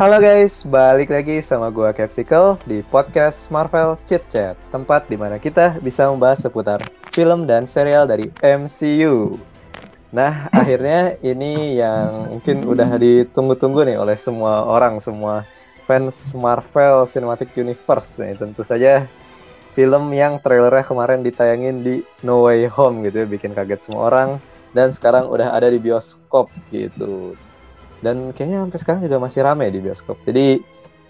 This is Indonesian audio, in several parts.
Halo guys, balik lagi sama gua Capsicle di podcast Marvel Chit Chat, tempat di mana kita bisa membahas seputar film dan serial dari MCU. Nah, akhirnya ini yang mungkin udah ditunggu-tunggu nih oleh semua orang, semua fans Marvel Cinematic Universe nih. Tentu saja film yang trailernya kemarin ditayangin di No Way Home gitu ya, bikin kaget semua orang dan sekarang udah ada di bioskop gitu dan kayaknya sampai sekarang juga masih rame di bioskop. Jadi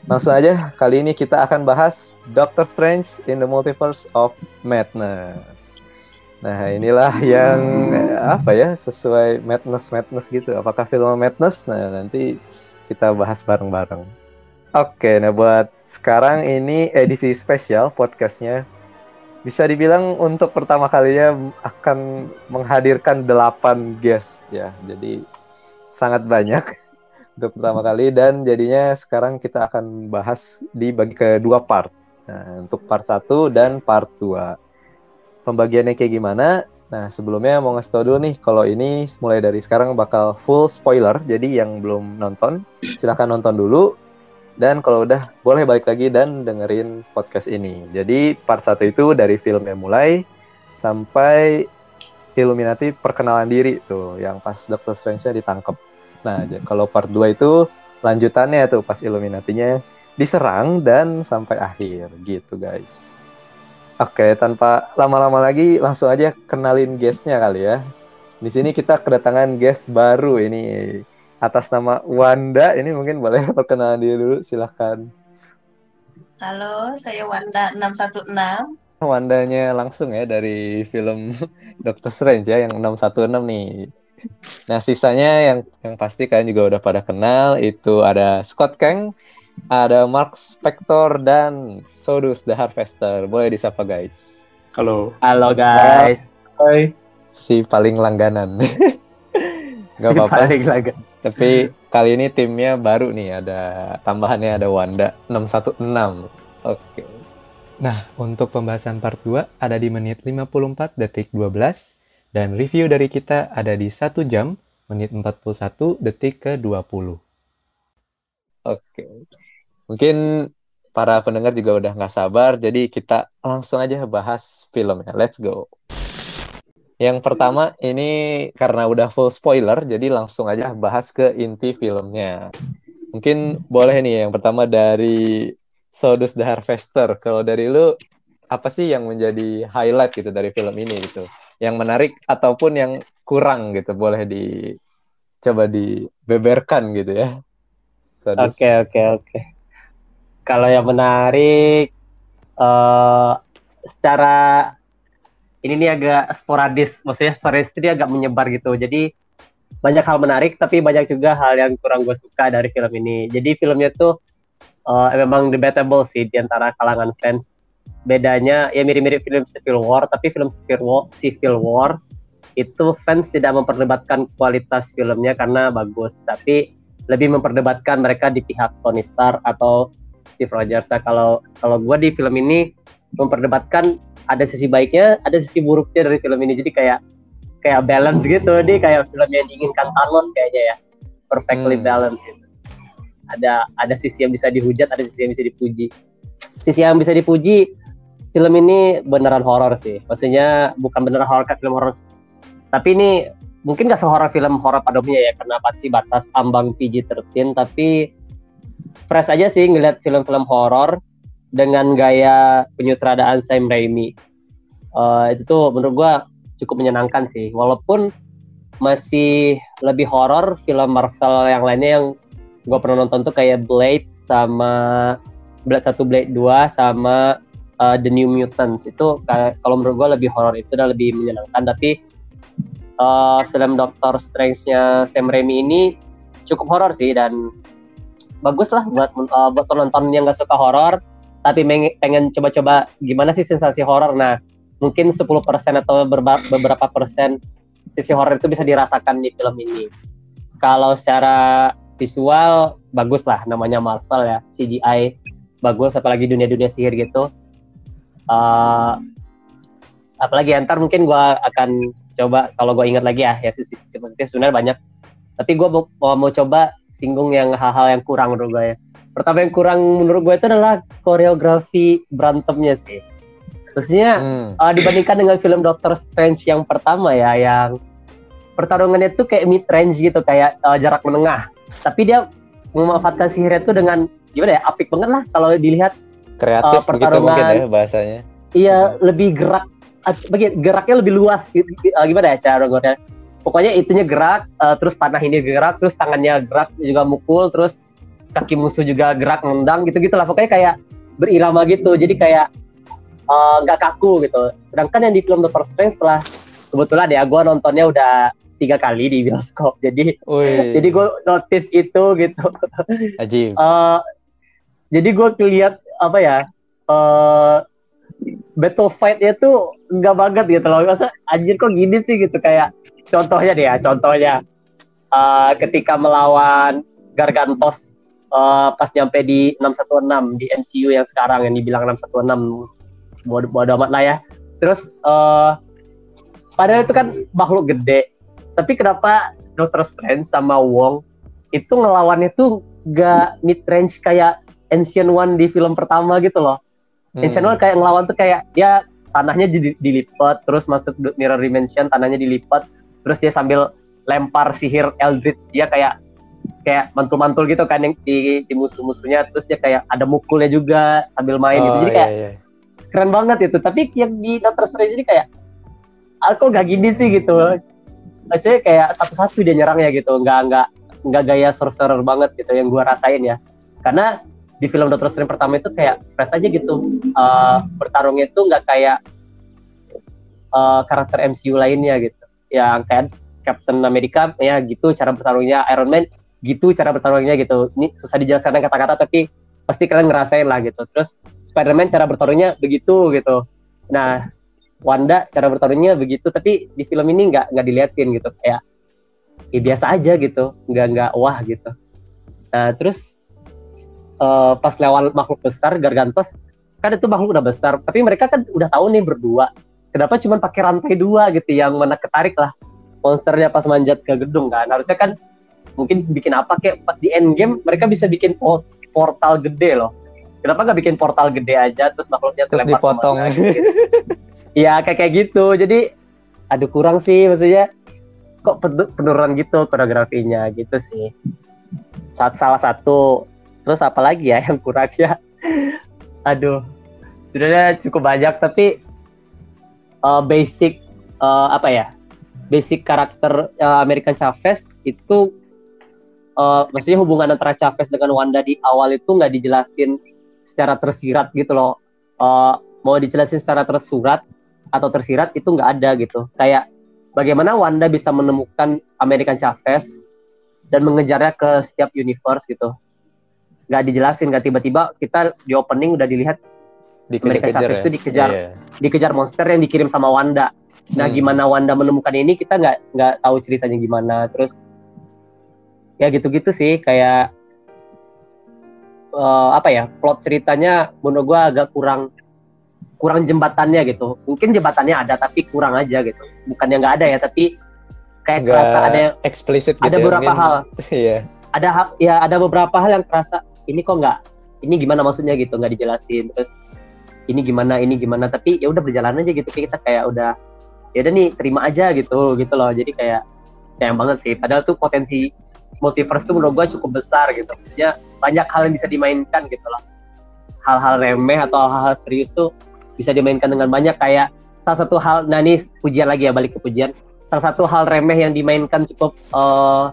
langsung aja kali ini kita akan bahas Doctor Strange in the Multiverse of Madness. Nah inilah yang apa ya sesuai madness madness gitu. Apakah film madness? Nah nanti kita bahas bareng-bareng. Oke, nah buat sekarang ini edisi spesial podcastnya bisa dibilang untuk pertama kalinya akan menghadirkan delapan guest ya. Jadi sangat banyak untuk pertama kali dan jadinya sekarang kita akan bahas di bagi kedua part. Nah, untuk part 1 dan part 2. Pembagiannya kayak gimana? Nah, sebelumnya mau ngasih tau dulu nih, kalau ini mulai dari sekarang bakal full spoiler, jadi yang belum nonton, silahkan nonton dulu. Dan kalau udah, boleh balik lagi dan dengerin podcast ini. Jadi, part 1 itu dari film yang mulai, sampai Illuminati perkenalan diri tuh, yang pas Doctor Strange-nya ditangkap. Nah, kalau part 2 itu lanjutannya tuh pas Illuminatinya diserang dan sampai akhir gitu guys. Oke, tanpa lama-lama lagi langsung aja kenalin guestnya kali ya. Di sini kita kedatangan guest baru ini atas nama Wanda. Ini mungkin boleh perkenalan diri dulu, silahkan. Halo, saya Wanda 616. Wandanya langsung ya dari film Doctor Strange ya yang 616 nih. Nah, sisanya yang yang pasti kalian juga udah pada kenal itu ada Scott Kang, ada Mark Spector dan Sodus the Harvester. Boleh disapa guys. Halo. Halo guys. Hai. Si paling langganan. Gak apa-apa. Paling langganan. Tapi kali ini timnya baru nih, ada tambahannya ada Wanda 616. Oke. Nah, untuk pembahasan part 2 ada di menit 54 detik 12 dan review dari kita ada di 1 jam menit 41 detik ke 20. Oke. Mungkin para pendengar juga udah nggak sabar, jadi kita langsung aja bahas filmnya. Let's go. Yang pertama ini karena udah full spoiler, jadi langsung aja bahas ke inti filmnya. Mungkin boleh nih yang pertama dari Sodus the Harvester. Kalau dari lu apa sih yang menjadi highlight gitu dari film ini gitu? Yang menarik ataupun yang kurang gitu boleh di coba dibeberkan gitu ya. Oke oke oke. Kalau yang menarik uh, secara ini nih agak sporadis, maksudnya sporadis ini agak menyebar gitu. Jadi banyak hal menarik, tapi banyak juga hal yang kurang gue suka dari film ini. Jadi filmnya tuh uh, memang debatable sih di antara kalangan fans. Bedanya ya mirip-mirip film Civil War, tapi film Civil War, Civil War itu fans tidak memperdebatkan kualitas filmnya karena bagus, tapi lebih memperdebatkan mereka di pihak Tony Stark atau Steve Rogers. Nah, kalau kalau gue di film ini memperdebatkan ada sisi baiknya, ada sisi buruknya dari film ini. Jadi kayak kayak balance gitu, dia kayak film yang diinginkan Thanos kayaknya ya, perfectly hmm. balance gitu ada ada sisi yang bisa dihujat ada sisi yang bisa dipuji sisi yang bisa dipuji film ini beneran horor sih. Maksudnya bukan beneran horor kayak film horor tapi ini mungkin gak sehoror film horor pada umumnya ya karena sih? Batas ambang PG-13 tapi fresh aja sih ngeliat film-film horor dengan gaya penyutradaan Sam Raimi. Uh, itu tuh menurut gua cukup menyenangkan sih. Walaupun masih lebih horor film Marvel yang lainnya yang gue pernah nonton tuh kayak Blade sama Blade satu Blade 2 sama uh, The New Mutants. Itu kalau menurut gue lebih horor itu dan lebih menyenangkan. Tapi uh, film Doctor Strange-nya Sam Raimi ini cukup horor sih dan bagus lah buat uh, buat penonton yang gak suka horor tapi pengen coba-coba gimana sih sensasi horor. Nah mungkin 10% atau beberapa persen sisi horor itu bisa dirasakan di film ini. Kalau secara visual bagus lah namanya Marvel ya. CGI bagus apalagi dunia-dunia sihir gitu uh, apalagi antar mungkin gue akan coba kalau gue ingat lagi ya ya sisi sebenarnya sebenarnya banyak tapi gue mau, mau coba singgung yang hal-hal yang kurang menurut gue ya. Pertama yang kurang menurut gue itu adalah koreografi berantemnya sih. Maksudnya Hmm. uh, dibandingkan dengan film Doctor Strange yang pertama ya, yang pertarungannya tuh kayak mid range gitu, kayak uh, jarak menengah. Tapi dia memanfaatkan sihirnya tuh dengan gimana ya, apik banget lah kalau dilihat. Kreatif Uh, gitu mungkin ya bahasanya. Iya, lebih gerak, uh, bagi geraknya lebih luas. gitu. Uh, gimana ya cara gue Pokoknya itunya gerak, uh, terus tanah ini gerak, terus tangannya gerak juga mukul, terus kaki musuh juga gerak nendang gitu-gitu lah. Pokoknya kayak berirama gitu. Jadi kayak uh, nggak kaku gitu. Sedangkan yang di film Doctor Strange setelah kebetulan ya gue nontonnya udah tiga kali di bioskop. Jadi jadi gue notice itu gitu. ajib. Eh, jadi gue ngeliat apa ya eh battle fight-nya tuh nggak banget gitu loh. Masa anjir kok gini sih gitu? Kayak contohnya deh ya contohnya. Eh, ketika melawan Gargantos eh, pas nyampe di 616 di MCU yang sekarang yang dibilang 616 bodo, bodo amat lah ya. Terus eh padahal itu kan makhluk gede tapi kenapa Doctor Strange sama Wong itu ngelawannya tuh gak mid range kayak Ancient One di film pertama gitu loh. Hmm. Ancient One kayak ngelawan tuh kayak dia tanahnya di- dilipat, terus masuk mirror dimension, tanahnya dilipat, terus dia sambil lempar sihir Eldritch dia kayak kayak mantul-mantul gitu kan yang di, di musuh-musuhnya, terus dia kayak ada mukulnya juga sambil main gitu. Oh, Jadi iya, kayak iya. keren banget itu. Tapi yang di Doctor Strange ini kayak ah, kok gak gini sih gitu. Maksudnya kayak satu-satu dia nyerangnya gitu, nggak nggak nggak gaya sorcerer banget gitu yang gua rasain ya. Karena di film Doctor Strange pertama itu kayak fresh aja gitu, Eh, bertarungnya itu nggak kayak eh, karakter MCU lainnya gitu. Yang kayak Captain America ya gitu cara bertarungnya, Iron Man gitu cara bertarungnya gitu. Ini susah dijelaskan dengan kata-kata tapi pasti kalian ngerasain lah gitu. Terus Spider-Man cara bertarungnya begitu gitu. Nah, Wanda cara bertarungnya begitu, tapi di film ini nggak nggak diliatin gitu, kayak ya biasa aja gitu, nggak nggak wah gitu. Nah, terus eh, pas lewat makhluk besar Gargantos, kan itu makhluk udah besar, tapi mereka kan udah tahu nih berdua. Kenapa cuma pakai rantai dua gitu yang mana ketarik lah monsternya pas manjat ke gedung kan? Harusnya kan mungkin bikin apa kayak pas di end game mereka bisa bikin po- portal gede loh. Kenapa nggak bikin portal gede aja terus makhluknya Terus dipotong. Iya kayak kayak gitu. Jadi aduh kurang sih maksudnya kok pen- penurunan gitu koreografinya gitu sih. Saat salah satu. Terus apa lagi ya yang kurang ya? Aduh. Sebenarnya cukup banyak tapi uh, basic uh, apa ya? Basic karakter uh, American Chavez itu uh, maksudnya hubungan antara Chavez dengan Wanda di awal itu nggak dijelasin secara tersirat gitu loh. Uh, mau dijelasin secara tersurat atau tersirat itu nggak ada gitu. Kayak bagaimana Wanda bisa menemukan American Chavez dan mengejarnya ke setiap universe gitu. Nggak dijelasin, nggak tiba-tiba kita di opening udah dilihat American Dikejar-kejar Chavez ya. itu dikejar Iya. dikejar monster yang dikirim sama Wanda. Nah, Hmm. gimana Wanda menemukan ini kita nggak nggak tahu ceritanya gimana. Terus ya gitu-gitu sih kayak eh, apa ya plot ceritanya menurut gua agak kurang kurang jembatannya gitu. Mungkin jembatannya ada tapi kurang aja gitu. Bukannya nggak ada ya tapi kayak kerasa ada Eksplisit gitu ada ya, beberapa mungkin. hal Iya. ada ya ada beberapa hal yang kerasa ini kok nggak ini gimana maksudnya gitu nggak dijelasin. Terus ini gimana ini gimana. Tapi ya udah berjalan aja gitu kita kayak udah ya udah nih terima aja gitu gitu loh. Jadi kayak sayang banget sih. Padahal tuh potensi multiverse tuh menurut gua cukup besar gitu. Maksudnya banyak hal yang bisa dimainkan gitu loh. Hal-hal remeh atau hal-hal serius tuh bisa dimainkan dengan banyak. Kayak salah satu hal nah ini pujian lagi ya balik ke pujian. Salah satu hal remeh yang dimainkan cukup eh,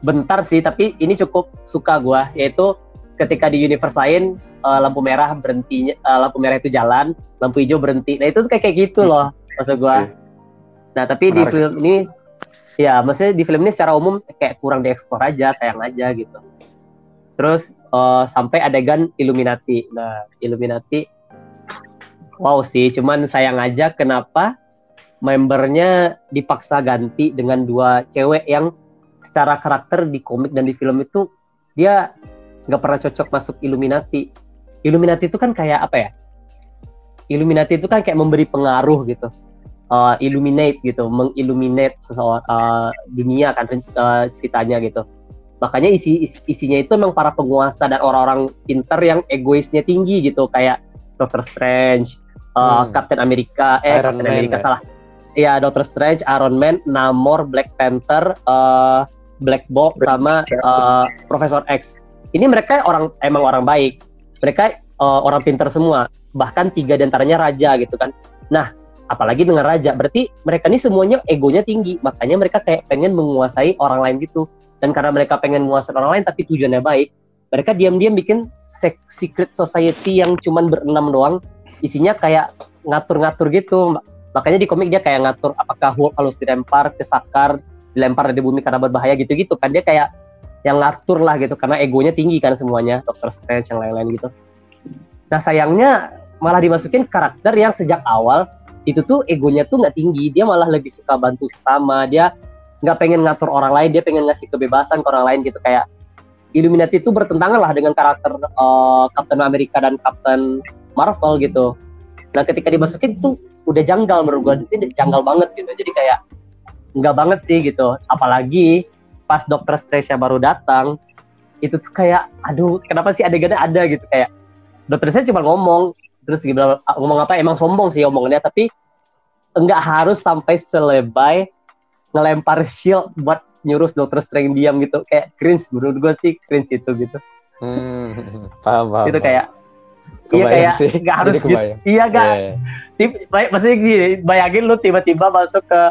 bentar sih tapi ini cukup suka gua yaitu ketika di universe lain eh, lampu merah berhentinya eh, lampu merah itu jalan lampu hijau berhenti. Nah itu tuh kayak kayak gitu loh maksud gua. Nah tapi di Menarik. film ini ya maksudnya di film ini secara umum kayak kurang dieksplor aja sayang aja gitu. Terus eh, sampai adegan Illuminati. Nah Illuminati wow sih cuman sayang aja kenapa membernya dipaksa ganti dengan dua cewek yang secara karakter di komik dan di film itu dia nggak pernah cocok masuk Illuminati. Illuminati itu kan kayak apa ya? Illuminati itu kan kayak memberi pengaruh gitu, Uh, illuminate gitu, mengilluminate seseorang uh, dunia kan uh, ceritanya gitu. makanya isi, isi isinya itu memang para penguasa dan orang-orang pinter yang egoisnya tinggi gitu kayak Doctor Strange, uh, Hmm. Captain America, eh Iron Captain Man, America ya? salah. Iya, Doctor Strange, Iron Man, Namor, Black Panther, uh, Black Bolt sama uh, Profesor X. Ini mereka orang emang orang baik. Mereka uh, orang pinter semua. Bahkan tiga di antaranya raja gitu kan. Nah, apalagi dengan raja, berarti mereka ini semuanya egonya tinggi. Makanya mereka kayak pengen menguasai orang lain gitu. Dan karena mereka pengen menguasai orang lain tapi tujuannya baik, mereka diam-diam bikin secret society yang cuman berenam doang. Isinya kayak ngatur-ngatur gitu. Makanya di komik dia kayak ngatur apakah Hulk harus dilempar ke Sakar, dilempar dari bumi karena berbahaya gitu-gitu kan dia kayak yang ngatur lah gitu karena egonya tinggi kan semuanya Doctor Strange yang lain-lain gitu. Nah sayangnya malah dimasukin karakter yang sejak awal itu tuh egonya tuh nggak tinggi dia malah lebih suka bantu sesama dia nggak pengen ngatur orang lain dia pengen ngasih kebebasan ke orang lain gitu kayak Illuminati itu bertentangan lah dengan karakter eh, Captain America dan Captain Marvel gitu. Nah ketika dimasukin tuh udah janggal menurut gue janggal banget gitu jadi kayak nggak banget sih gitu apalagi pas Doctor Strange baru datang itu tuh kayak aduh kenapa sih adegannya ada? Gitu kayak Doctor Strange cuma ngomong terus gimana ngomong apa? Emang sombong sih omongannya tapi enggak harus sampai selebay ngelempar shield buat nyuruh Doctor Strange diam gitu. Kayak cringe menurut gue sih cringe itu gitu. Hmm, paham paham. itu kayak iya kayak nggak harus gitu. iya gak. Tip, baik, maksudnya gini, bayangin lu tiba-tiba masuk ke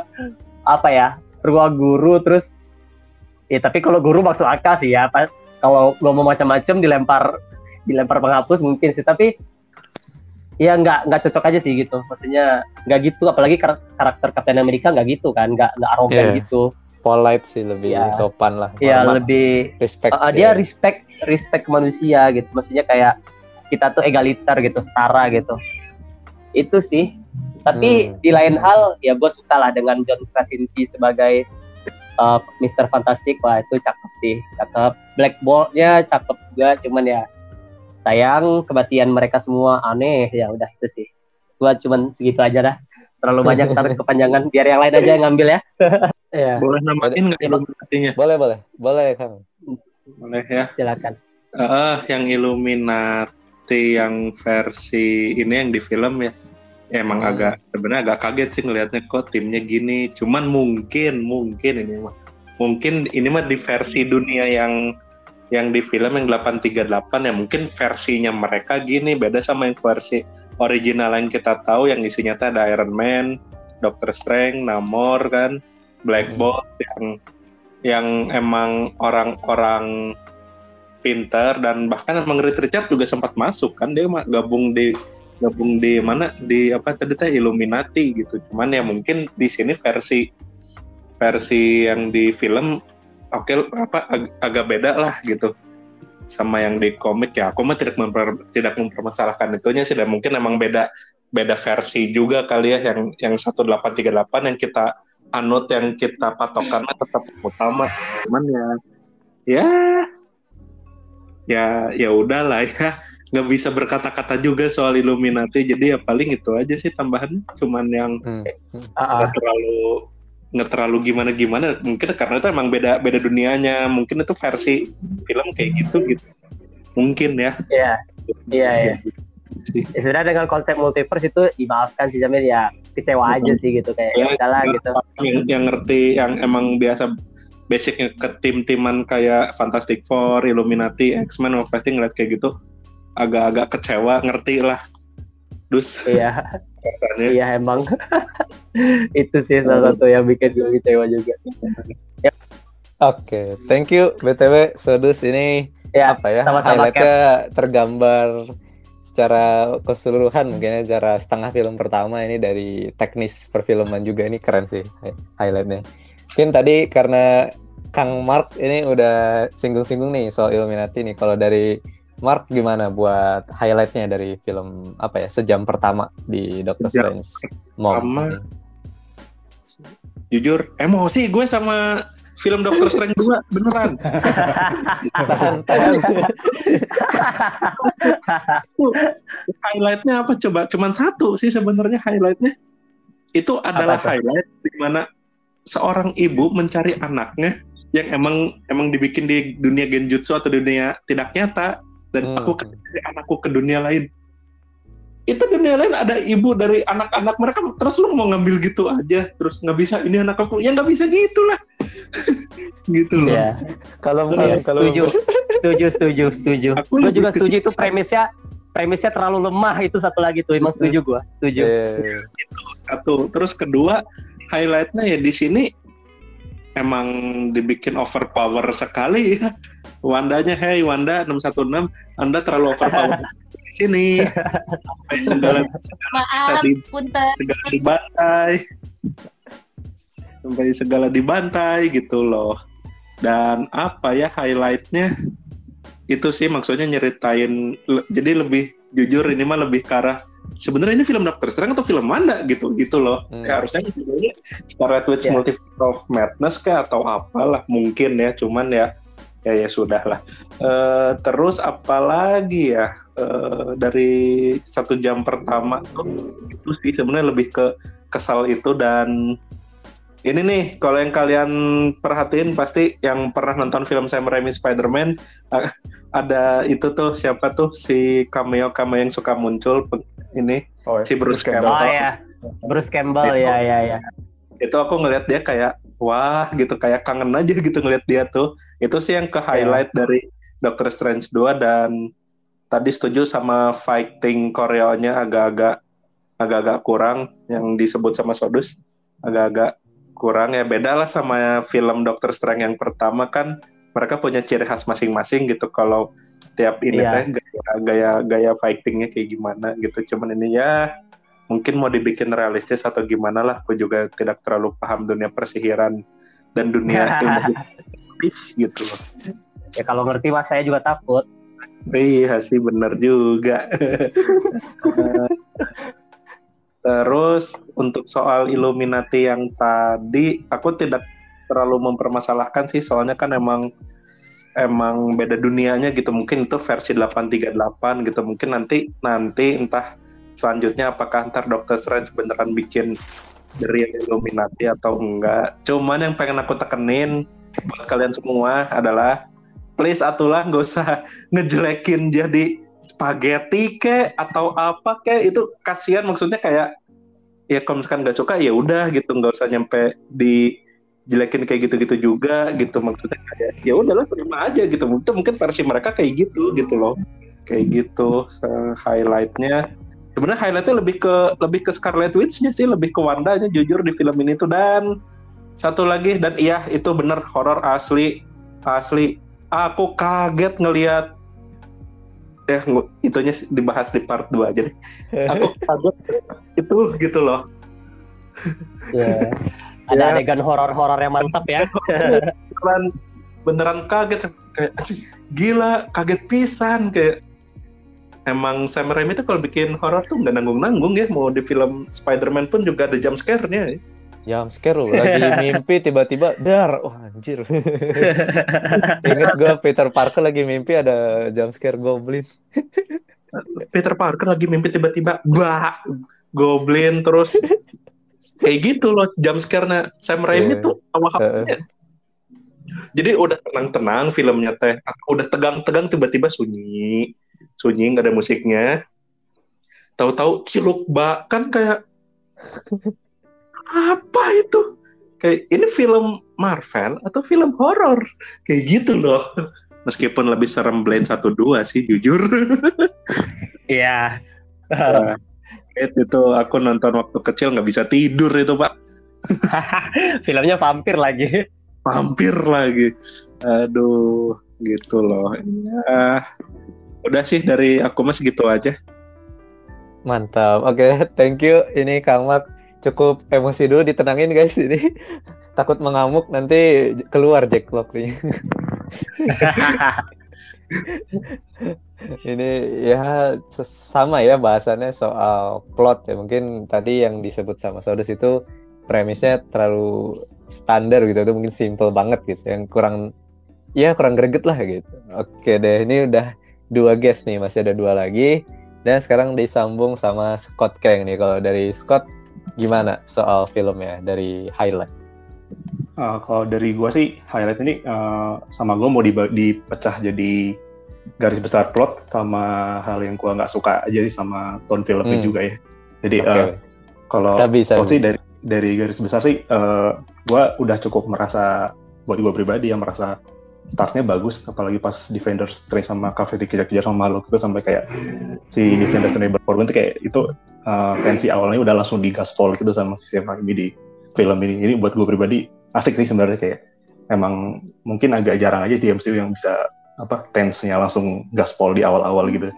apa ya ruang guru terus ya tapi kalau guru masuk akal sih ya apa kalau ngomong macam-macam dilempar dilempar penghapus mungkin sih tapi ya nggak nggak cocok aja sih gitu maksudnya nggak gitu apalagi kar- karakter Captain America nggak gitu kan nggak nggak arogan Iya. gitu Polite sih lebih Iya. sopan lah. ya Hormat, lebih respect. Uh, uh, dia respect respect manusia gitu maksudnya kayak kita tuh egaliter gitu setara gitu itu sih tapi Hmm. di lain hal ya gue suka lah dengan John Krasinski sebagai uh, Mr. Fantastic wah itu cakep sih cakep Black Bolt-nya cakep juga cuman ya sayang kematian mereka semua aneh ya udah itu sih gua cuman segitu aja dah terlalu banyak taruh kepanjangan biar yang lain aja yang ngambil ya ya Boleh namain nggak Iya. Illuminati-nya? Boleh boleh boleh Kang. Boleh ya. silakan Eh, yang Illuminati yang versi ini yang di film ya. Emang Hmm. agak sebenarnya agak kaget sih ngelihatnya kok timnya gini. Cuman mungkin mungkin ini mah mungkin ini mah di versi dunia yang yang di film yang 838 ya mungkin versinya mereka gini beda sama yang versi original yang kita tahu yang isinya tuh ada Iron Man, Doctor Strange, Namor kan, Black Hmm. Bolt yang yang emang orang-orang pinter dan bahkan emang Reed Richard juga sempat masuk kan dia gabung di gabung di mana? Di apa tadi teh? Illuminati gitu. Cuman ya mungkin di sini versi versi yang di film oke apa ag- agak beda lah gitu. Sama yang di komik ya. Aku mah tidak memper- tidak mempermasalahkan itunya sih. Dan mungkin emang beda beda versi juga kali ya. Yang yang 1838 yang kita anut yang kita patokan tetap utama. Cuman ya ya ya ya udahlah ya nggak bisa berkata-kata juga soal Illuminati jadi ya paling itu aja sih tambahan cuman yang Hmm. Ah, ah. nggak terlalu nggak terlalu gimana gimana mungkin karena itu emang beda beda dunianya mungkin itu versi film kayak gitu gitu mungkin ya Iya, iya, iya. sih. Ya, sebenarnya dengan konsep multiverse itu dimaafkan sih Jamil ya kecewa aja sih gitu kayak ya Ya, udahlah gitu. yang, yang ngerti yang emang biasa basicnya ke tim-timan kayak Fantastic Four, Illuminati, X-Men, pasti ngeliat kayak gitu agak-agak kecewa ngerti lah dus Iya, katanya. iya emang itu sih salah satu yang bikin gue kecewa juga. Oke, thank you BTW Sodus ini Ya, apa ya? sama-sama, highlightnya tergambar secara keseluruhan mungkin ya secara setengah film pertama ini dari teknis perfilman juga ini keren sih hi- highlightnya. Mungkin tadi karena Kang Mark ini udah singgung-singgung nih soal Illuminati nih. Kalau dari Mark gimana buat highlightnya dari film apa ya sejam pertama di Doctor Sejam Strange pertama. jujur emosi gue sama film Doctor Strange 2 beneran Tahan, tahan. highlightnya apa coba cuman satu sih sebenarnya highlightnya itu adalah Apa highlight di mana seorang ibu mencari anaknya yang emang emang dibikin di dunia genjutsu atau dunia tidak nyata dan Hmm. aku ke dari anakku ke dunia lain. Itu dunia lain ada ibu dari anak-anak mereka terus lu mau ngambil gitu aja terus nggak bisa ini anak aku. Ya nggak bisa gitu lah gitu loh. Ya Kalau Iya, kalau setuju. Setuju setuju setuju. Aku gue juga setuju itu premisnya premisnya terlalu lemah itu satu lagi tuh. Emang setuju gue setuju. Iya. satu. Terus kedua highlightnya ya di sini emang dibikin overpower sekali ya. Wandanya hey Wanda 616 Anda terlalu overpower di sini. Sampai segala segala bisa di segala dibantai. Sampai segala dibantai gitu loh. Dan apa ya highlightnya? Itu sih maksudnya nyeritain le- jadi lebih jujur ini mah lebih ke arah sebenarnya ini film Doctor Strange atau film mana gitu gitu loh Hmm. ya, harusnya judulnya Scarlet Witch Ya. Multiverse of Madness kah atau apalah mungkin ya cuman ya ya ya sudah lah Eh, terus apalagi ya Eh, dari satu jam pertama tuh itu sih sebenarnya lebih ke kesal itu dan ini nih kalau yang kalian perhatiin pasti yang pernah nonton film Sam Raimi Spider-Man eh, ada itu tuh siapa tuh si cameo cameo yang suka muncul ini Oh, si Bruce Bruce Campbell. oh ya. Bruce Campbell ya ya ya. Itu aku ngelihat dia kayak wah gitu kayak kangen aja gitu ngelihat dia tuh. Itu sih yang ke highlight dari Doctor Strange 2 dan tadi setuju sama fighting koreonya agak-agak agak-agak kurang. Yang disebut sama Sodus agak-agak kurang. Ya beda lah sama film Doctor Strange yang pertama kan. Mereka punya ciri khas masing-masing gitu. Kalau tiap ini Iya. teh gaya, gaya gaya fightingnya kayak gimana gitu. Cuman ini ya mungkin mau dibikin realistis atau gimana lah. Aku juga tidak terlalu paham dunia persihiran dan dunia ilmu gitu. Loh ya kalau ngerti mas saya juga takut. Iya sih bener juga. Terus untuk soal Illuminati yang tadi aku tidak terlalu mempermasalahkan sih. Soalnya kan emang emang beda dunianya gitu. Mungkin itu versi 838 gitu. Mungkin nanti nanti entah selanjutnya apakah ntar Doctor Strange beneran bikin dari Illuminati atau enggak. Cuman yang pengen aku tekenin buat kalian semua adalah please atulah nggak usah ngejelekin jadi spaghetti kek atau apa kek itu kasihan maksudnya kayak ya kalau misalkan nggak suka ya udah gitu. Nggak usah nyampe di jelekin kayak gitu-gitu juga gitu maksudnya. Kayak ya udahlah terima aja gitu. Itu mungkin versi mereka kayak gitu gitu loh. Kayak gitu eh, highlightnya. Sebenarnya highlightnya lebih ke lebih ke Scarlet Witch-nya sih lebih ke Wanda-nya jujur di film ini tuh. Dan satu lagi dan iya itu bener horor asli asli. Aku kaget ngelihat ngu- itunya dibahas di part 2 aja deh. Aku kaget itu gitu loh. ya ada Ya. adegan horor-horor yang mantap ya Beneran beneran kaget kayak "Anjing, gila kaget pisan kayak Emang Sam Raimi tuh kalau bikin horor tuh nggak nanggung-nanggung ya mau di film Spider-Man pun juga ada jump scare-nya. Jam scare loh, lagi mimpi tiba-tiba dar, wah anjir. Ingat gue Peter Parker lagi mimpi ada jump scare goblin. Peter Parker lagi mimpi tiba-tiba bah goblin terus kayak gitu loh jump scare-nya. Sam Raimi Iya. tuh awal-awalnya jadi udah tenang-tenang filmnya teh udah tegang-tegang tiba-tiba sunyi. Sunyi nggak ada musiknya. Tahu-tahu ciluk bak kan kayak apa itu? Kayak ini film Marvel atau film horor? Kayak gitu loh. Meskipun lebih serem Blade 1 2 sih jujur. Iya itu tuh aku nonton waktu kecil nggak bisa tidur itu pak filmnya vampir lagi hampir lagi aduh gitu loh ya udah sih dari aku mas gitu aja Mantap. Oke, thank you. Ini Kang Mat cukup emosi dulu ditenangin guys ini. Takut mengamuk nanti keluar Jack Locknya. Ini ya sama ya bahasannya soal plot ya. Mungkin tadi yang disebut sama Sodus itu premisnya terlalu standar gitu. Itu mungkin simple banget gitu. Yang kurang ya kurang greget lah gitu. Oke deh, ini udah dua guest nih, masih ada dua lagi. Dan sekarang disambung sama Scott Kang nih. Kalau dari Scott gimana soal filmnya dari highlight? Uh, kalau dari gua sih highlight ini uh, sama gua mau dipecah jadi garis besar plot sama hal yang gua nggak suka aja sih sama tone filmnya Hmm. juga ya. Jadi Oke. uh, kalau plot sabi. sih dari dari garis besar sih uh, gua udah cukup merasa buat gua pribadi yang merasa startnya bagus apalagi pas Defenders Stray sama Cafe dikejar-kejar sama makhluk itu sampai kayak si Defenders Stray berkorban itu kayak itu uh, tensi awalnya udah langsung digaspol gitu sama si Sam Raimi di film ini. Ini buat gue pribadi asik sih sebenarnya kayak emang mungkin agak jarang aja di MCU yang bisa apa tense-nya langsung gaspol di awal-awal gitu.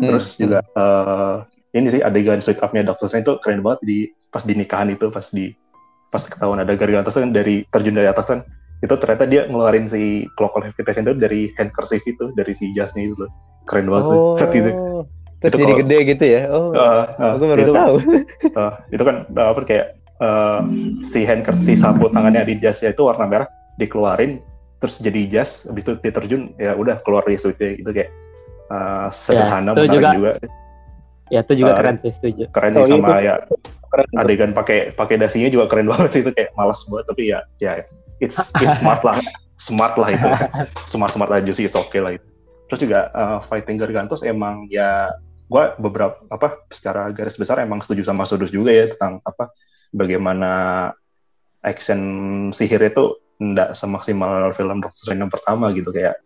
Terus Hmm. juga eh, ini sih adegan sweet up-nya Doctor Strange itu keren banget di pas di nikahan itu pas di pas ketahuan ada Gargantos kan dari terjun dari atas kan itu ternyata dia ngeluarin si clock of levitation itu dari handkerchief itu dari si jasnya itu loh. keren banget Oh. set itu Terus Itu jadi kalau- gede gitu ya? Oh, Eh, eh, aku baru itu, tahu. eh, itu kan apa kayak eh, si handkerchief si sapu tangannya di jasnya itu warna merah dikeluarin terus jadi jas habis itu dia terjun ya udah keluar dari suitnya itu kayak eh, sederhana itu menarik juga- juga Ya itu juga Uh, keren sih setuju. keren Oh, sih sama itu ya Keren. adegan pakai pakai dasinya juga keren banget sih itu kayak malas banget tapi ya ya it's it's smart lah smart lah itu smart smart aja sih itu oke lah itu terus juga uh, fighting Gargantos emang ya gua beberapa apa secara garis besar emang setuju sama Sudus juga ya tentang apa bagaimana action sihir itu ndak semaksimal film Doctor Strange yang pertama gitu kayak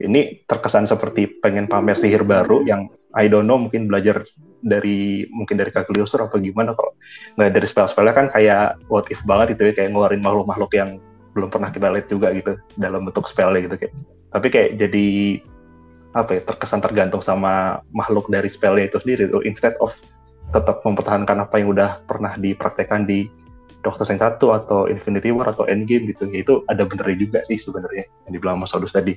ini terkesan seperti pengen pamer sihir baru yang I don't know mungkin belajar dari mungkin dari Cagliostro apa gimana kalau nggak dari spell-spellnya kan kayak what if banget itu ya kayak ngeluarin makhluk-makhluk yang belum pernah kita lihat juga gitu dalam bentuk spellnya gitu kayak. Tapi kayak jadi apa ya terkesan tergantung sama makhluk dari spellnya itu sendiri tuh instead of tetap mempertahankan apa yang udah pernah dipraktekkan di Doctor Strange 1 atau Infinity War atau Endgame gitu ya itu ada benernya juga sih sebenarnya yang dibilang Mas Odus tadi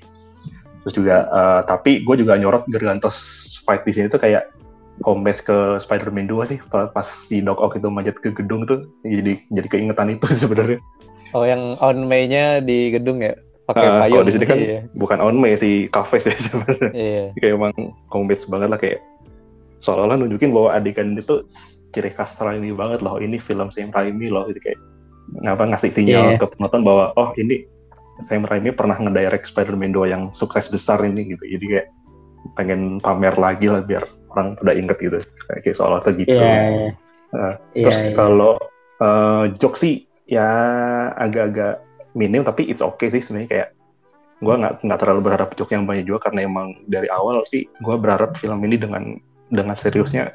terus juga eh, tapi gue juga nyorot Gargantos fight di sini tuh kayak kombes ke Spider-Man 2 sih pa- pas si Doc Ock itu manjat ke gedung tuh jadi jadi keingetan itu sebenarnya Oh, yang on May-nya di gedung ya? Pakai Ah, payung. di sini kan Iya. bukan on May si Kafes ya sebenarnya iya. kayak emang kombes banget lah kayak seolah-olah nunjukin bahwa adegan itu ciri khas Raimi banget loh ini film Sam Raimi loh gitu kayak ngapa ngasih sinyal Iya. ke penonton bahwa oh ini Sam Raimi pernah ngedirect Spider-Man 2 yang sukses besar ini gitu jadi kayak pengen pamer lagi lah biar orang udah inget gitu kayak, kayak seolah-olah gitu Iya. iya. Ah, Iya, Terus iya. kalau eh, joke sih ya agak-agak minim tapi it's okay sih sebenarnya kayak gue nggak nggak terlalu berharap joke yang banyak juga karena emang dari awal sih gue berharap film ini dengan dengan seriusnya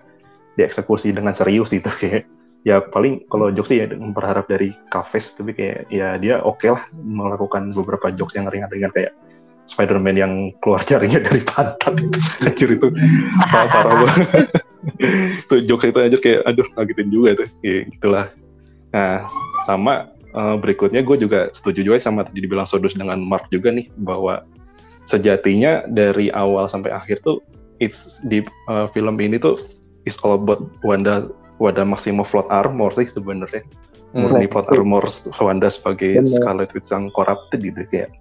dieksekusi dengan serius gitu kayak ya paling kalau joke sih ya berharap dari Kafes tapi kayak ya dia oke lah melakukan beberapa jokes yang ringan-ringan kayak Spider-Man yang keluar jarinya dari pantat anjir itu parah, banget. Itu jokes itu aja kayak aduh ngagetin juga tuh ya gitulah. Nah sama eh, berikutnya gue juga setuju juga sama tadi dibilang Sodus dengan Mark juga nih bahwa sejatinya dari awal sampai akhir tuh it's di eh, film ini tuh is all about Wanda Wanda Maximoff plot armor sih sebenarnya Hmm. murni plot armor Wanda sebagai Bener. Scarlet Witch yang corrupted gitu kayak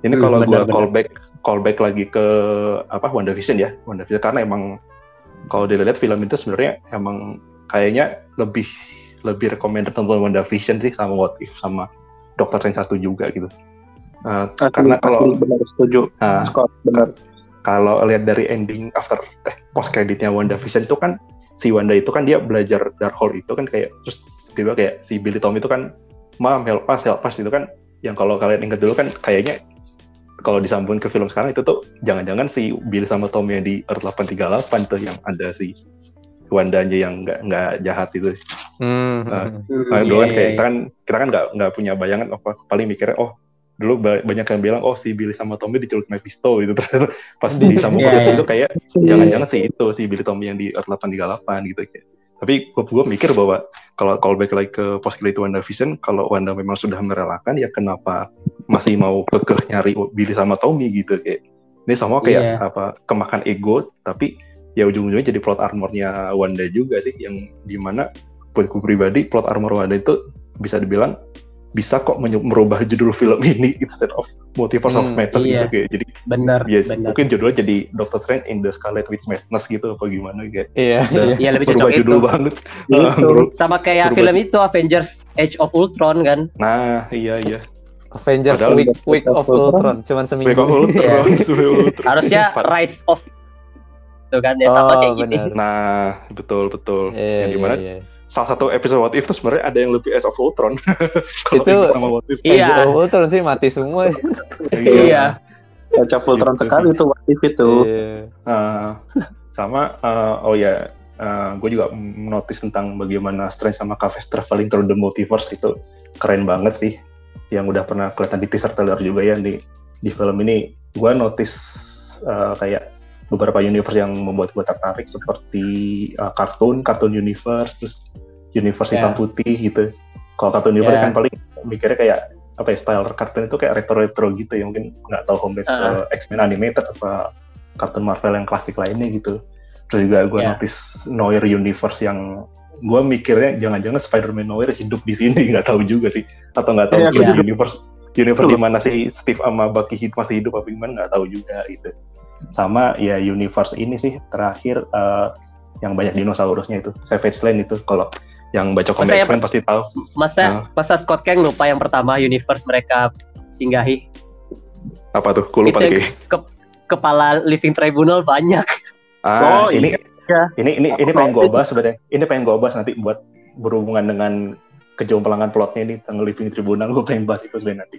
ini Hmm, kalau gue callback callback lagi ke apa WandaVision ya WandaVision karena emang kalau dilihat film itu sebenarnya emang kayaknya lebih lebih recommended nonton WandaVision sih sama What If sama Doctor Strange 1 juga gitu. Uh, Asli, karena kalau asli benar setuju. nah, Scott benar. Kalau lihat dari ending after eh post creditnya WandaVision itu kan si Wanda itu kan dia belajar Darkhold itu kan kayak terus tiba kayak si Billy Tom itu kan mam help us help us itu kan yang kalau kalian ingat dulu kan kayaknya kalau disambungin ke film sekarang itu tuh jangan-jangan si Billy sama Tom yang di Earth 838 tuh yang ada si Wanda aja yang nggak nggak jahat itu. Hmm. Ah. hmm. Nah, dulu kan Iya, kayak iya. kita kan kita kan nggak nggak punya bayangan apa paling mikirnya oh dulu ba- banyak yang bilang oh si Billy sama Tommy diculik Mephisto gitu ternyata pas disambung Iya, ke iya. itu kayak jangan-jangan sih itu si Billy Tommy yang di Earth 838 gitu kayak tapi gue gue mikir bahwa kalau callback lagi ke post credit WandaVision kalau Wanda memang sudah merelakan ya kenapa masih mau kekeh nyari Billy sama Tommy gitu kayak ini semua kayak Iya. apa kemakan ego tapi ya ujung-ujungnya jadi plot armornya Wanda juga sih yang di mana buat gue pribadi plot armor Wanda itu bisa dibilang bisa kok menye- merubah judul film ini instead of Multiverse of Hmm, Madness iya. gitu kayak jadi Bener, yes, bener. mungkin judulnya jadi Doctor Strange in the Scarlet Witch Madness gitu apa gimana kayak Iya, iya. Iya lebih berubah cocok itu. judul banget Gitu. Ah, beru- Sama kayak Berubah film itu Avengers Age of Ultron kan. Nah, iya iya. Avengers Padahal Week, Week of Ultron cuman Wake seminggu. of Ultron, Ultron. Harusnya Empat. Rise of itu kan ya sama Oh, kayak gini. benar. Nah, betul betul. Iya, yang iya, iya. Salah satu episode What If itu sebenarnya ada yang lebih Age of Ultron. Kalau Itu- sama What If. Iya. Age of Ultron sih mati semua. Iya. Baca Voltron Gitu sekali itu waktu itu. Iya. Uh, sama uh, oh ya gue juga notice tentang bagaimana Strange sama Kafes traveling through the multiverse itu keren banget sih yang udah pernah kelihatan di teaser trailer juga ya di di film ini gue notice uh, kayak beberapa universe yang membuat gue tertarik seperti uh, kartun kartun universe terus universe Ya. hitam putih gitu kalau kartun universe Ya. kan paling mikirnya kayak apa ya style kartun itu kayak retro retro gitu ya mungkin nggak tahu home base Uh-uh. ke X-Men animated apa kartun Marvel yang klasik lainnya gitu. Terus juga gue Ya. notice Noir universe yang gue mikirnya jangan-jangan Spider-Man Noir hidup di sini nggak tahu juga sih atau nggak tahu juga iya. universe universe di mana sih Steve sama Bucky hidup masih hidup apa gimana nggak tahu juga gitu. Sama ya universe ini sih terakhir eh, yang banyak dinosaurusnya itu Savage Land itu kalau yang baca komik ya, X-Men pasti tahu. Masa Nah. masa Scott Kang lupa yang pertama universe mereka singgahi Apa tuh? Gue lupa lagi. kepala Living Tribunal banyak. Ah, Oh, ini iya. ini ini ini pengen gue bahas sebenarnya. Ini pengen gue bahas nanti buat berhubungan dengan kejomplangan plotnya ini tentang Living Tribunal gue pengen bahas itu sebenarnya nanti.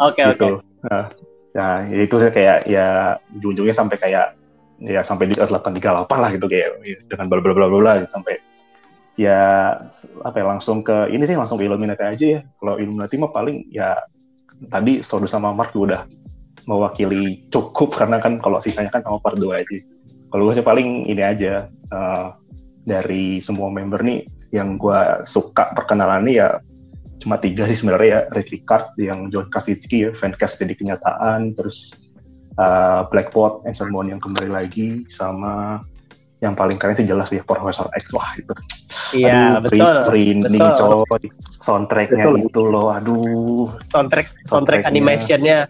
Oke oke. gitu. Nah, nah, ya itu sih kayak ya ujung-ujungnya sampai kayak ya sampai di 838 lah gitu kayak dengan bla bla bla bla bla sampai ya apa ya langsung ke ini sih langsung ke Illuminati aja ya. Kalau Illuminati mah paling ya tadi Sodo sama Mark juga udah mewakili cukup karena kan kalau sisanya kan sama part 2 aja. Kalau gue sih paling ini aja eh, dari semua member nih yang gue suka perkenalannya ya cuma tiga sih sebenarnya ya Rick Ricard yang John Krasinski ya fancast jadi kenyataan terus uh, Blackpot Anson Mount yang kembali lagi sama yang paling keren sih jelas ya Profesor X wah itu Iya Aduh, betul. betul. coy soundtracknya Betul. itu loh aduh Soundtrack soundtrack animationnya.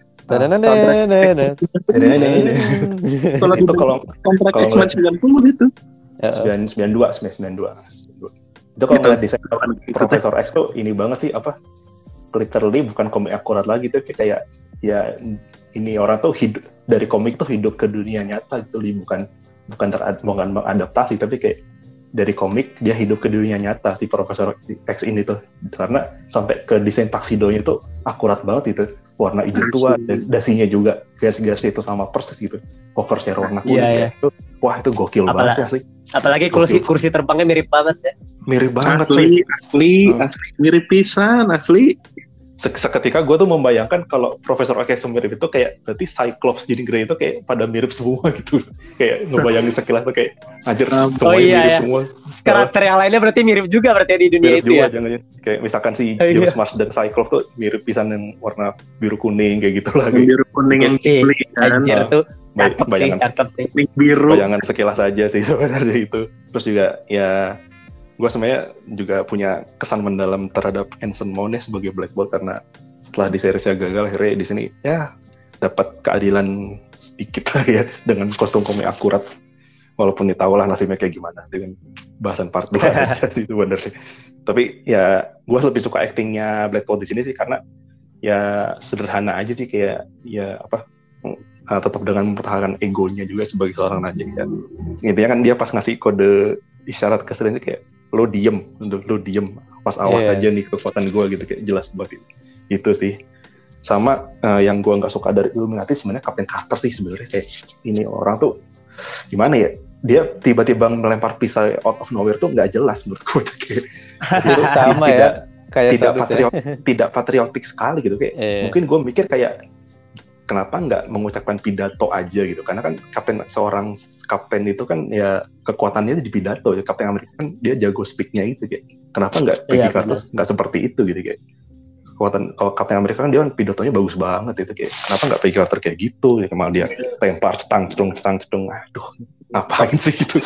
Kalau itu kalau kalau X-Men 90 itu. Sembilan sembilan dua sembilan sembilan dua itu kalau Gitu. desain Profesor X tuh ini banget sih apa literally bukan komik akurat lagi tuh kayak ya ini orang tuh hidup dari komik tuh hidup ke dunia nyata gitu Li. bukan bukan terad bukan mengadaptasi tapi kayak dari komik dia hidup ke dunia nyata si Profesor X ini tuh karena sampai ke desain taksidonya tuh akurat banget itu warna hijau tua dan dasinya juga garis-garis itu sama persis gitu cover share warna kuning Iya, iya. kayak itu wah itu gokil Apalagi- banget sih asli Apalagi kursi kursi terbangnya mirip banget ya. mirip banget Asli, cuy. asli, Hmm. asli. Mirip pisan, asli. Se- seketika gue tuh membayangkan kalau Profesor X mirip itu kayak berarti Cyclops jadi Grey itu kayak pada mirip semua gitu kayak ngebayangin sekilas tuh kayak anjir Oh, semuanya iya, mirip iya. semua Karakter yang lainnya berarti mirip juga berarti di dunia mirip itu juga ya. jangan kayak misalkan si Oh, iya. James Mars dan Cyclops tuh mirip pisan yang warna biru kuning kayak gitu lah Yang biru kuning yang Iya. cili kan. Anjir tuh Bay- sih, bayangan sih. Biru. bayangan sekilas aja sih sebenarnya itu terus juga ya gue sebenarnya juga punya kesan mendalam terhadap Anson Mount ya sebagai Black Bolt karena setelah di seriesnya gagal akhirnya di sini ya dapat keadilan sedikit lah ya dengan kostum komik akurat walaupun ditahu lah nasibnya kayak gimana dengan bahasan part 2 aja sih sebenarnya tapi ya gue lebih suka actingnya Black Bolt di sini sih karena ya sederhana aja sih kayak ya apa uh, tetap dengan mempertahankan egonya juga sebagai seorang najib ya. Intinya kan dia pas ngasih kode isyarat ke Strange kayak lo diem, lo, lo diem, pas awas Iya. aja nih kekuatan gue gitu kayak jelas banget itu sih. Sama uh, yang gue nggak suka dari Illuminati sebenarnya Captain Carter sih sebenarnya kayak ini orang tuh gimana ya dia tiba-tiba melempar pisau out of nowhere tuh nggak jelas menurut gue kayak sama ya tidak, kayak tidak ya. patriot tidak patriotik sekali gitu kayak Iya. mungkin gue mikir kayak kenapa nggak mengucapkan pidato aja gitu? Karena kan kapten seorang kapten itu kan ya kekuatannya di pidato. Ya kapten Amerika kan dia jago speaknya itu kayak kenapa nggak Peggy Iya, Carter nggak seperti itu gitu kayak. Kekuatan kalau kapten Amerika kan dia kan pidatonya bagus banget itu kayak kenapa nggak Peggy Carter kayak gitu? Ya malah dia lempar cetang cedung cetang cedung aduh ngapain sih itu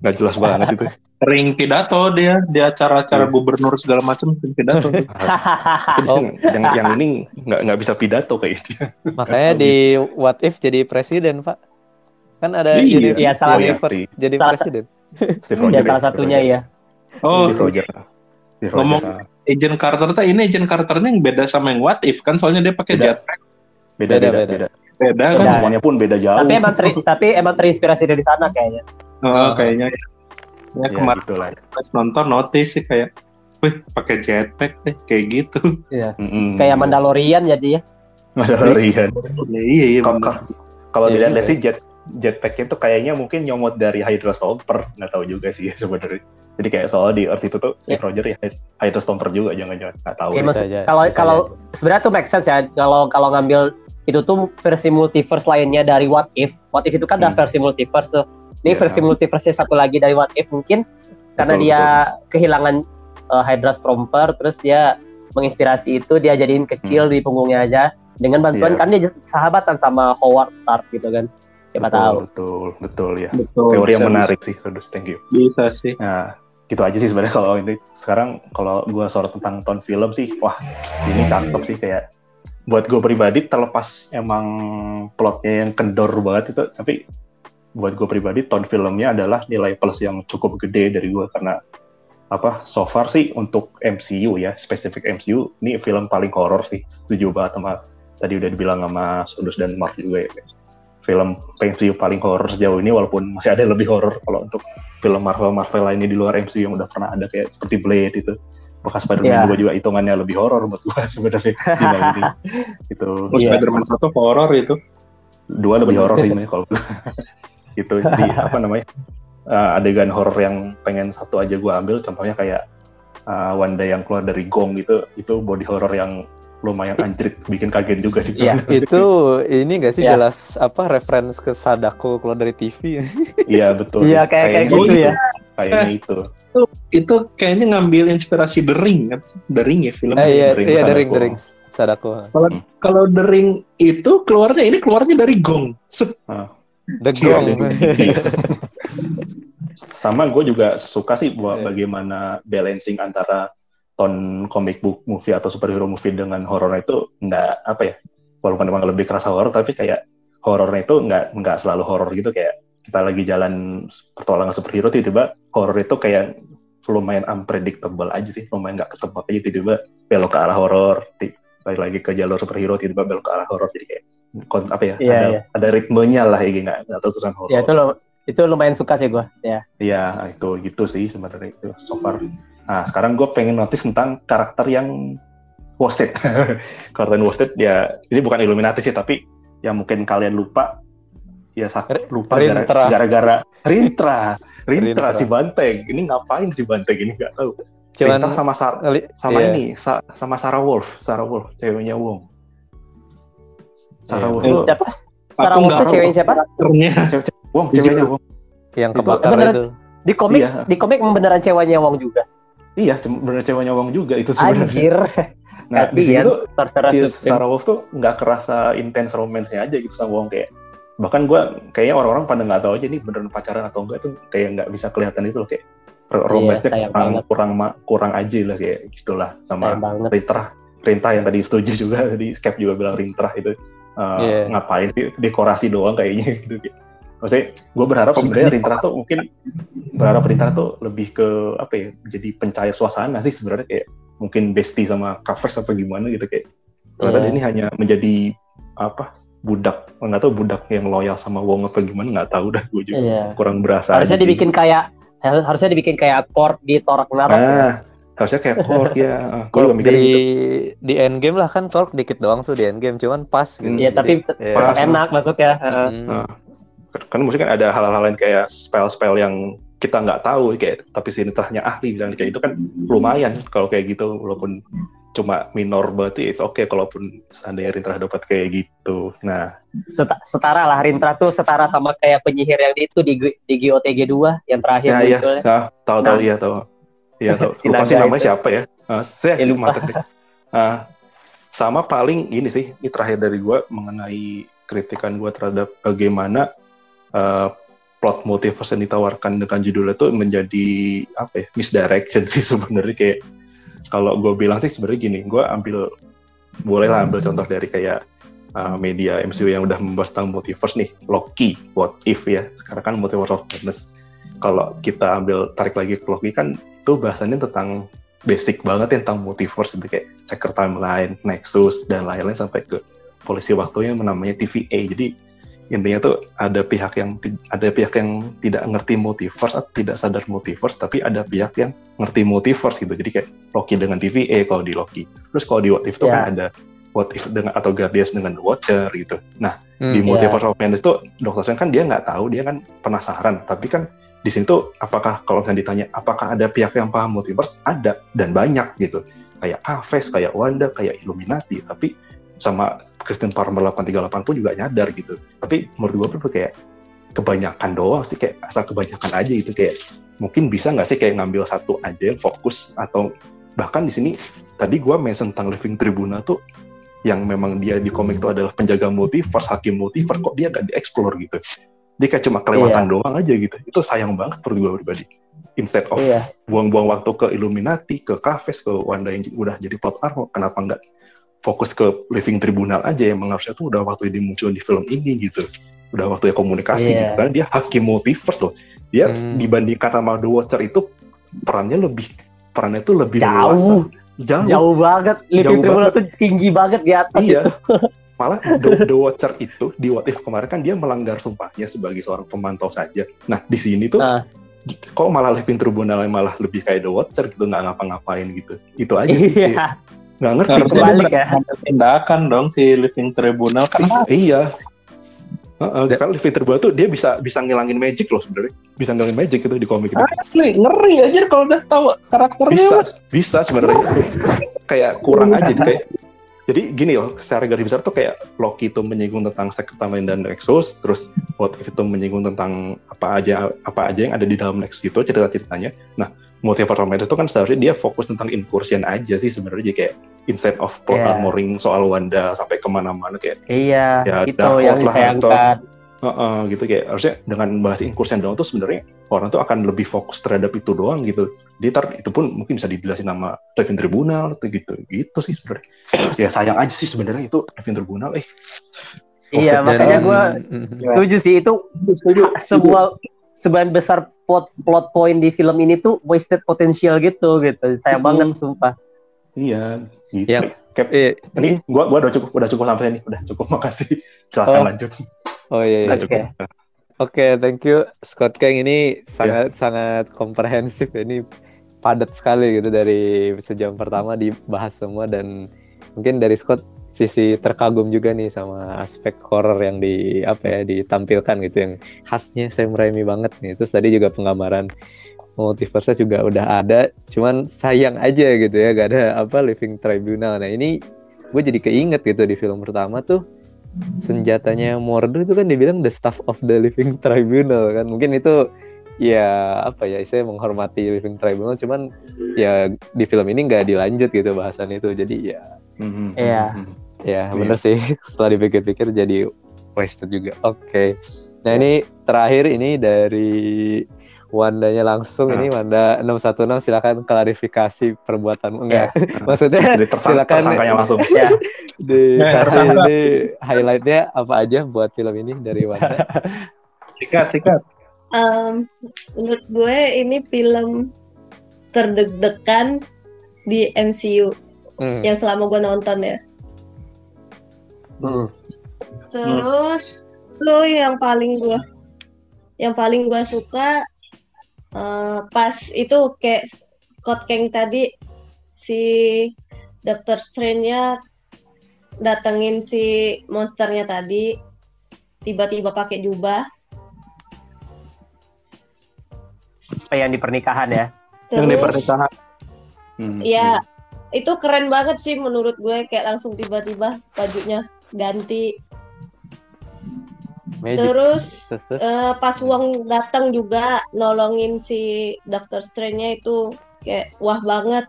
nggak jelas banget itu Ring pidato dia di acara-acara Iya. gubernur segala macam ring pidato. Tapi di sini yang yang ini nggak nggak bisa pidato kayak dia Makanya di What If jadi presiden, Pak. Kan ada Iya. jadi Iya, salah Oh, iya, jadi Salah- presiden. Steve ya Rogers salah satunya ya. Oh, Steve Rogers Steve Ngomong- Rogers, ah. Agent Carter tuh ini Agent Carternya yang beda sama yang What If kan soalnya dia pakai jetpack beda Beda, beda beda. beda. Beda kan. Semuanya pun beda jauh. Tapi emang teri- tapi emang terinspirasi dari sana kayaknya. Oh, kayaknya ya. Ya, kemarin gitu lah. pas nonton notice sih kayak, wih pakai jetpack deh kayak gitu. Mm-mm. Kayak Mandalorian jadi ya. Mandalorian. Ya, iya iya. Kalau- Iya dilihat juga sih jet jetpack itu kayaknya mungkin nyomot dari Hydra Stomper, nggak tahu juga sih sebenarnya. Jadi kayak soal di Earth itu tuh Steve Rogers ya Hydra Stomper juga jangan-jangan nggak tahu. Iya, Kalau kalau sebenarnya tuh make sense ya kalau kalau ngambil itu tuh versi multiverse lainnya dari What If. What If itu kan udah Hmm. versi multiverse tuh. Ini Iya. versi multiverse satu lagi dari What If mungkin karena Betul, dia kehilangan uh, Hydra Stomper terus dia menginspirasi itu dia jadiin kecil di punggungnya aja dengan bantuan Iya. kan dia sahabatan sama Howard Stark gitu kan. Siapa betul, tahu. Betul, betul ya. Betul. Teori yang bisa, menarik sih, Rodus. Thank you. Bisa sih. Nah, gitu aja sih sebenarnya kalau ini sekarang kalau gua sorot tentang tone film sih, wah ini cakep sih kayak buat gue pribadi terlepas emang plotnya yang kendor banget itu, tapi buat gue pribadi tone filmnya adalah nilai plus yang cukup gede dari gue karena apa so far sih untuk MCU ya spesifik MCU ini film paling horor sih. Setuju banget sama tadi udah dibilang sama Sudus dan Mark juga ya. Film MCU paling horor sejauh ini walaupun masih ada yang lebih horor kalau untuk film Marvel Marvel lainnya di luar MCU yang udah pernah ada kayak seperti Blade itu bekas Spider-Man Iya. 2 juga hitungannya lebih horor buat gue sebenarnya dibanding itu Oh, Iya. Spider-Man satu horor itu. dua lebih horor sih sebenarnya kalau itu di apa namanya uh, adegan horor yang pengen satu aja gue ambil contohnya kayak uh, Wanda yang keluar dari gong gitu itu body horror yang lumayan anjrit bikin kaget juga sih Iya. sebenarnya. itu ini gak sih Ya. jelas apa reference ke Sadako keluar dari TV iya betul Iya kayak kayak Kayaknya gitu ya. kayaknya itu Itu kayaknya ngambil inspirasi The Ring kan? The Ring ya film. eh, iya Ring iya Sadako. dering dering Sadako Kalau The Ring itu keluarnya ini keluarnya dari gong. Set. The Iya, Gong iya. sama gue juga suka sih buat Iya. bagaimana balancing antara ton comic book movie atau superhero movie dengan horor itu nggak apa ya walaupun memang lebih kerasa horor tapi kayak horornya itu nggak nggak selalu horor gitu kayak kita lagi jalan pertolongan superhero tiba-tiba horor itu kayak lumayan unpredictable aja sih lumayan nggak ketebak aja tiba-tiba belok ke arah horor ti- balik lagi ke jalur superhero tiba-tiba belok ke arah horor jadi kayak kon- apa ya Iya, ada, iya. ada ritmenya lah ya nggak nggak terusan horor Ya itu lo itu lumayan suka sih gua. Ya. Iya, itu gitu sih sebenarnya itu so far. Nah, sekarang gue pengen notice tentang karakter yang wasted. karakter yang wasted ya, ini bukan Illuminati sih, tapi yang mungkin kalian lupa, ya sak- lupa gara-gara Rintra. Rintra, Rintra. si Banteng. Ini ngapain si Banteng ini nggak tahu. cuman Rintra sama Sar- sama iya. ini, sa- sama Sarah Wolf, Sarah Wolf, ceweknya Wong. Sarah Iya. Wolf Eh, siapa? Sarah Wolf tuh cewek siapa? Karakternya. Wong, ceweknya Wong. yang Itu kebakar beneran. itu Di komik Iya. di komik beneran ceweknya Wong juga. Iya, bener ceweknya Wong juga itu sebenarnya. Anjir. Nah, di Kasihan tuh Sorcerer si. Sarah Wolf tuh nggak kerasa intens romance-nya aja gitu sama Wong kayak bahkan gue kayaknya orang-orang pada nggak tahu aja nih beneran pacaran atau enggak tuh kayak nggak bisa kelihatan itu loh kayak Iya, romance-nya sayang kurang banget. kurang kurang aja lah kayak gitulah sama banget. Rintrah Rintrah yang tadi setuju juga tadi Skep juga bilang Rintrah itu uh, Iya. ngapain sih dekorasi doang kayaknya gitu maksudnya gue berharap sebenarnya Rintrah tuh mungkin berharap Rintrah tuh lebih ke apa ya jadi pencair suasana sih sebenarnya kayak mungkin bestie sama covers apa gimana gitu kayak ternyata Iya. dia ini hanya menjadi apa budak nggak tahu budak yang loyal sama Wong apa gimana nggak tahu dah gue juga Iya. kurang berasa Harusnya aja sih. dibikin kayak harus- harusnya dibikin kayak Korg di Thor Ragnarok. ya. nah harusnya kayak Korg ya Korg mikir di gitu di endgame lah kan Korg dikit doang tuh di endgame cuman pas gitu Hmm. Iya, tapi Iya. Pas. enak masuk ya. Heeh. Hmm. Nah, kan mungkin kan ada hal-hal lain kayak spell-spell yang kita nggak tahu kayak tapi si Rintrahnya ahli bilang kayak itu kan lumayan kalau kayak gitu walaupun cuma minor berarti it's okay kalaupun seandainya Rintrah dapat kayak gitu nah Seta- setara lah Rintra tuh setara sama kayak penyihir yang di itu di di GOTG 2 yang terakhir ya ya munculnya. nah, tahu tahu Nah. iya tahu iya tahu Si lupa sih namanya itu. siapa ya Ah, saya Ya, lupa. mantep deh. Ah, sama paling ini sih ini terakhir dari gua mengenai kritikan gua terhadap bagaimana eh, plot multiverse yang ditawarkan dengan judul itu menjadi apa ya misdirection sih sebenarnya kayak kalau gue bilang sih sebenarnya gini gue ambil bolehlah ambil contoh dari kayak uh, media MCU yang udah membahas tentang multiverse nih Loki What If ya sekarang kan multiverse of madness kalau kita ambil tarik lagi ke Loki kan itu bahasannya tentang basic banget ya tentang multiverse gitu kayak Secret Timeline, Nexus dan lain-lain sampai ke polisi waktu yang namanya TVA. Jadi intinya tuh ada pihak yang ada pihak yang tidak ngerti multiverse atau tidak sadar multiverse, tapi ada pihak yang ngerti multiverse gitu. Jadi kayak Loki dengan TVA kalau di Loki. Terus kalau di What If tuh Ya. kan ada What If dengan atau Guardians dengan The Watcher gitu. Nah Hmm, di iya. Multiverse of Madness tuh Dr. Strange kan dia nggak tahu, dia kan penasaran. Tapi kan di sini tuh apakah kalau misalnya ditanya apakah ada pihak yang paham multiverse? Ada dan banyak gitu. Kayak Kafes, kayak Wanda, kayak Illuminati. Tapi sama Kristen Farmer 838 pun juga nyadar gitu. Tapi menurut gue tuh kayak kebanyakan doang sih kayak asal kebanyakan aja gitu kayak mungkin bisa nggak sih kayak ngambil satu aja yang fokus atau bahkan di sini tadi gue mention tentang Living Tribuna tuh yang memang dia di komik itu adalah penjaga multiverse, hakim multiverse, kok dia gak dieksplor gitu. Dia kayak cuma kelewatan Iya. doang aja gitu. Itu sayang banget menurut gue pribadi. Instead of Iya. buang-buang waktu ke Illuminati, ke Kafes, ke Wanda yang udah jadi plot armor, kenapa nggak fokus ke Living Tribunal aja yang harusnya tuh udah waktu dia muncul di film ini gitu. Udah waktunya komunikasi Iya. gitu. Karena dia hakim multiverse loh. Dia Hmm. dibandingkan sama The Watcher itu perannya lebih perannya tuh lebih Jauh. leluasa. Jauh. Jauh banget. Living Jauh Tribunal banget. tuh tinggi banget di atas Iya. itu. Malah The, The Watcher itu di What If kemarin kan dia melanggar sumpahnya sebagai seorang pemantau saja. Nah di sini tuh Ah. kok malah Living Tribunal malah lebih kayak The Watcher gitu nggak ngapa-ngapain gitu. Itu aja sih. Iya. Nggak ngerti. Harusnya ya. Tindakan dong si Living Tribunal kan Iya. Heeh, karena Living Tribunal tuh dia bisa bisa ngilangin magic loh sebenarnya. Bisa ngilangin magic itu di komik itu. asli ngeri aja kalau udah tahu karakternya. Bisa, bisa sebenarnya. kayak kurang aja kayak jadi gini loh, secara garis besar tuh kayak Loki itu menyinggung tentang Secret Timeline dan Nexus, terus What If itu menyinggung tentang apa aja apa aja yang ada di dalam Nexus itu cerita-ceritanya. Nah, Multiverse of Madness itu kan seharusnya dia fokus tentang incursion aja sih sebenarnya jadi kayak instead of plot Iya. armoring soal Wanda sampai ke mana-mana kayak Iya, Ya, itu yang lah, disayangkan. Heeh, gitu kayak harusnya dengan bahas incursion doang tuh sebenarnya orang tuh akan lebih fokus terhadap itu doang gitu. Di tar itu pun mungkin bisa dijelasin nama Devin Tribunal atau gitu. Gitu sih sebenarnya. Ya sayang aja sih sebenarnya itu Devin Tribunal eh Iya, makanya gue Hmm, setuju sih itu sebuah sebagian besar plot plot point di film ini tuh wasted potential gitu gitu. Sayang Mhm. banget sumpah. iya gitu. Yang- Cap, eh, ini gua gua udah cukup udah cukup sampai nih. Udah cukup makasih. Silakan Oh. lanjut. Oh iya, iya. Oke. cukup. Oke, thank you Scott Kang ini sangat sangat komprehensif ini padat sekali gitu dari sejam pertama dibahas semua dan mungkin dari Scott sisi terkagum juga nih sama aspek horror yang di apa ya ditampilkan gitu yang khasnya Sam Raimi banget nih. Terus tadi juga penggambaran multiverse juga udah ada, cuman sayang aja gitu ya gak ada apa Living Tribunal. Nah ini gue jadi keinget gitu di film pertama tuh senjatanya Mordo itu kan dibilang the staff of the living tribunal kan mungkin itu ya apa ya saya menghormati living tribunal cuman ya di film ini nggak dilanjut gitu bahasan itu jadi ya Mhm, Iya. mhm. Ya Iya. bener sih setelah dipikir-pikir jadi wasted juga oke nah ini terakhir ini dari Wandanya langsung Ah. ini Wanda 616 silakan klarifikasi perbuatan enggak Ya. maksudnya Jadi tersang- silakan tersangkanya langsung. Ya, dikasih ini highlightnya apa aja buat film ini dari Wanda Sikat, sikat. Em, menurut gue ini film terdeg-degan di MCU Hmm. yang selama gue nonton ya. Hmm. Terus lo yang paling gue yang paling gue suka eh, pas itu kayak Scott Kang tadi si Doctor Strange-nya datengin si monsternya tadi tiba-tiba pakai jubah Apa yang di pernikahan ya. Yang di terus pernikahan. Mhm, ya itu keren banget sih menurut gue kayak langsung tiba-tiba bajunya ganti Magic. terus Terus, terus. eh, pas Wong datang juga nolongin si Doctor Strange-nya itu kayak wah banget.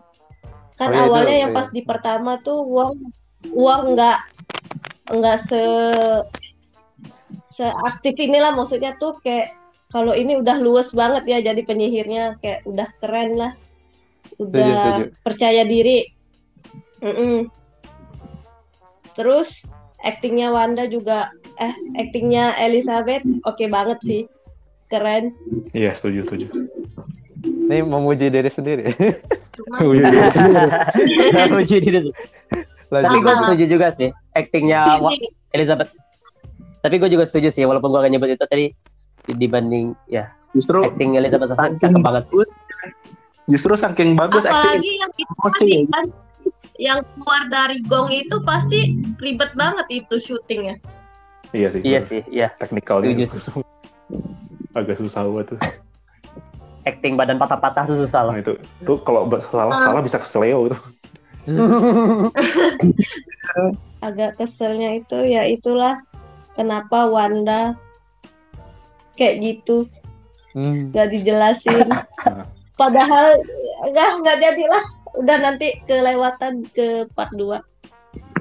Kan Oh iya, awalnya itu, yang iya. pas di pertama tuh Wong Wong nggak nggak se seaktif inilah maksudnya tuh kayak kalau ini udah luas banget ya jadi penyihirnya kayak udah keren lah. Udah Setuju, setuju. percaya diri. Mm-mm. Terus aktingnya Wanda juga eh aktingnya Elizabeth oke banget sih keren Iya, setuju, setuju. Ini memuji diri sendiri. Cuma Lucu diri. Tapi gue setuju juga sih actingnya Elizabeth. Tapi gue juga setuju sih walaupun gue gak nyebut itu tadi dibanding ya Justru acting Elizabeth Olsen cakep banget. bagus, justru saking bagus acting apalagi yang itu Emosi. tadi kan yang keluar dari gong itu pasti ribet banget itu syutingnya. Iya sih. Iya sih, iya. Teknikalnya Setuju agak susah banget tuh. Acting badan patah-patah tuh susah loh. Nah, itu tuh kalau salah Ah. salah bisa kesleo itu. Agak keselnya itu ya itulah kenapa Wanda kayak gitu Hmm. nggak dijelasin. Padahal nggak nggak jadilah. Udah nanti kelewatan ke part 2.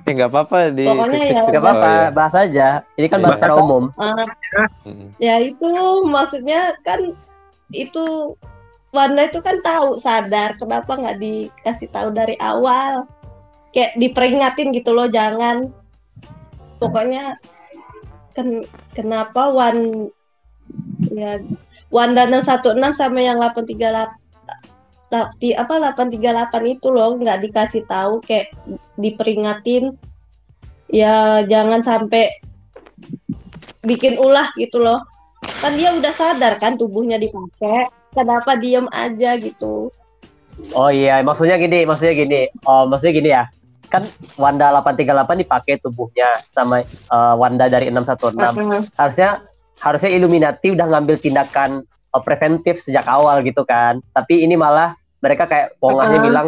Ya nggak apa-apa di Pokoknya ya- tipis. Gak apa-apa, Oh, iya. bahas aja. Ini kan bahas secara umum. Mm. ya itu maksudnya kan itu Wanda itu kan tahu sadar kenapa nggak dikasih tahu dari awal kayak diperingatin gitu loh jangan pokoknya ken kenapa Wan ya Wanda 616 sama yang 838 la- di apa 838 itu loh nggak dikasih tahu kayak diperingatin ya jangan sampai bikin ulah gitu loh kan dia udah sadar kan tubuhnya dipakai kenapa diem aja gitu Oh iya, maksudnya gini, maksudnya gini. Oh, maksudnya gini ya. Kan Wanda 838 dipakai tubuhnya sama eh, Wanda dari 616. Harusnya harusnya Illuminati udah ngambil tindakan eh, preventif sejak awal gitu kan. Tapi ini malah mereka kayak pongahnya Uh-uh. bilang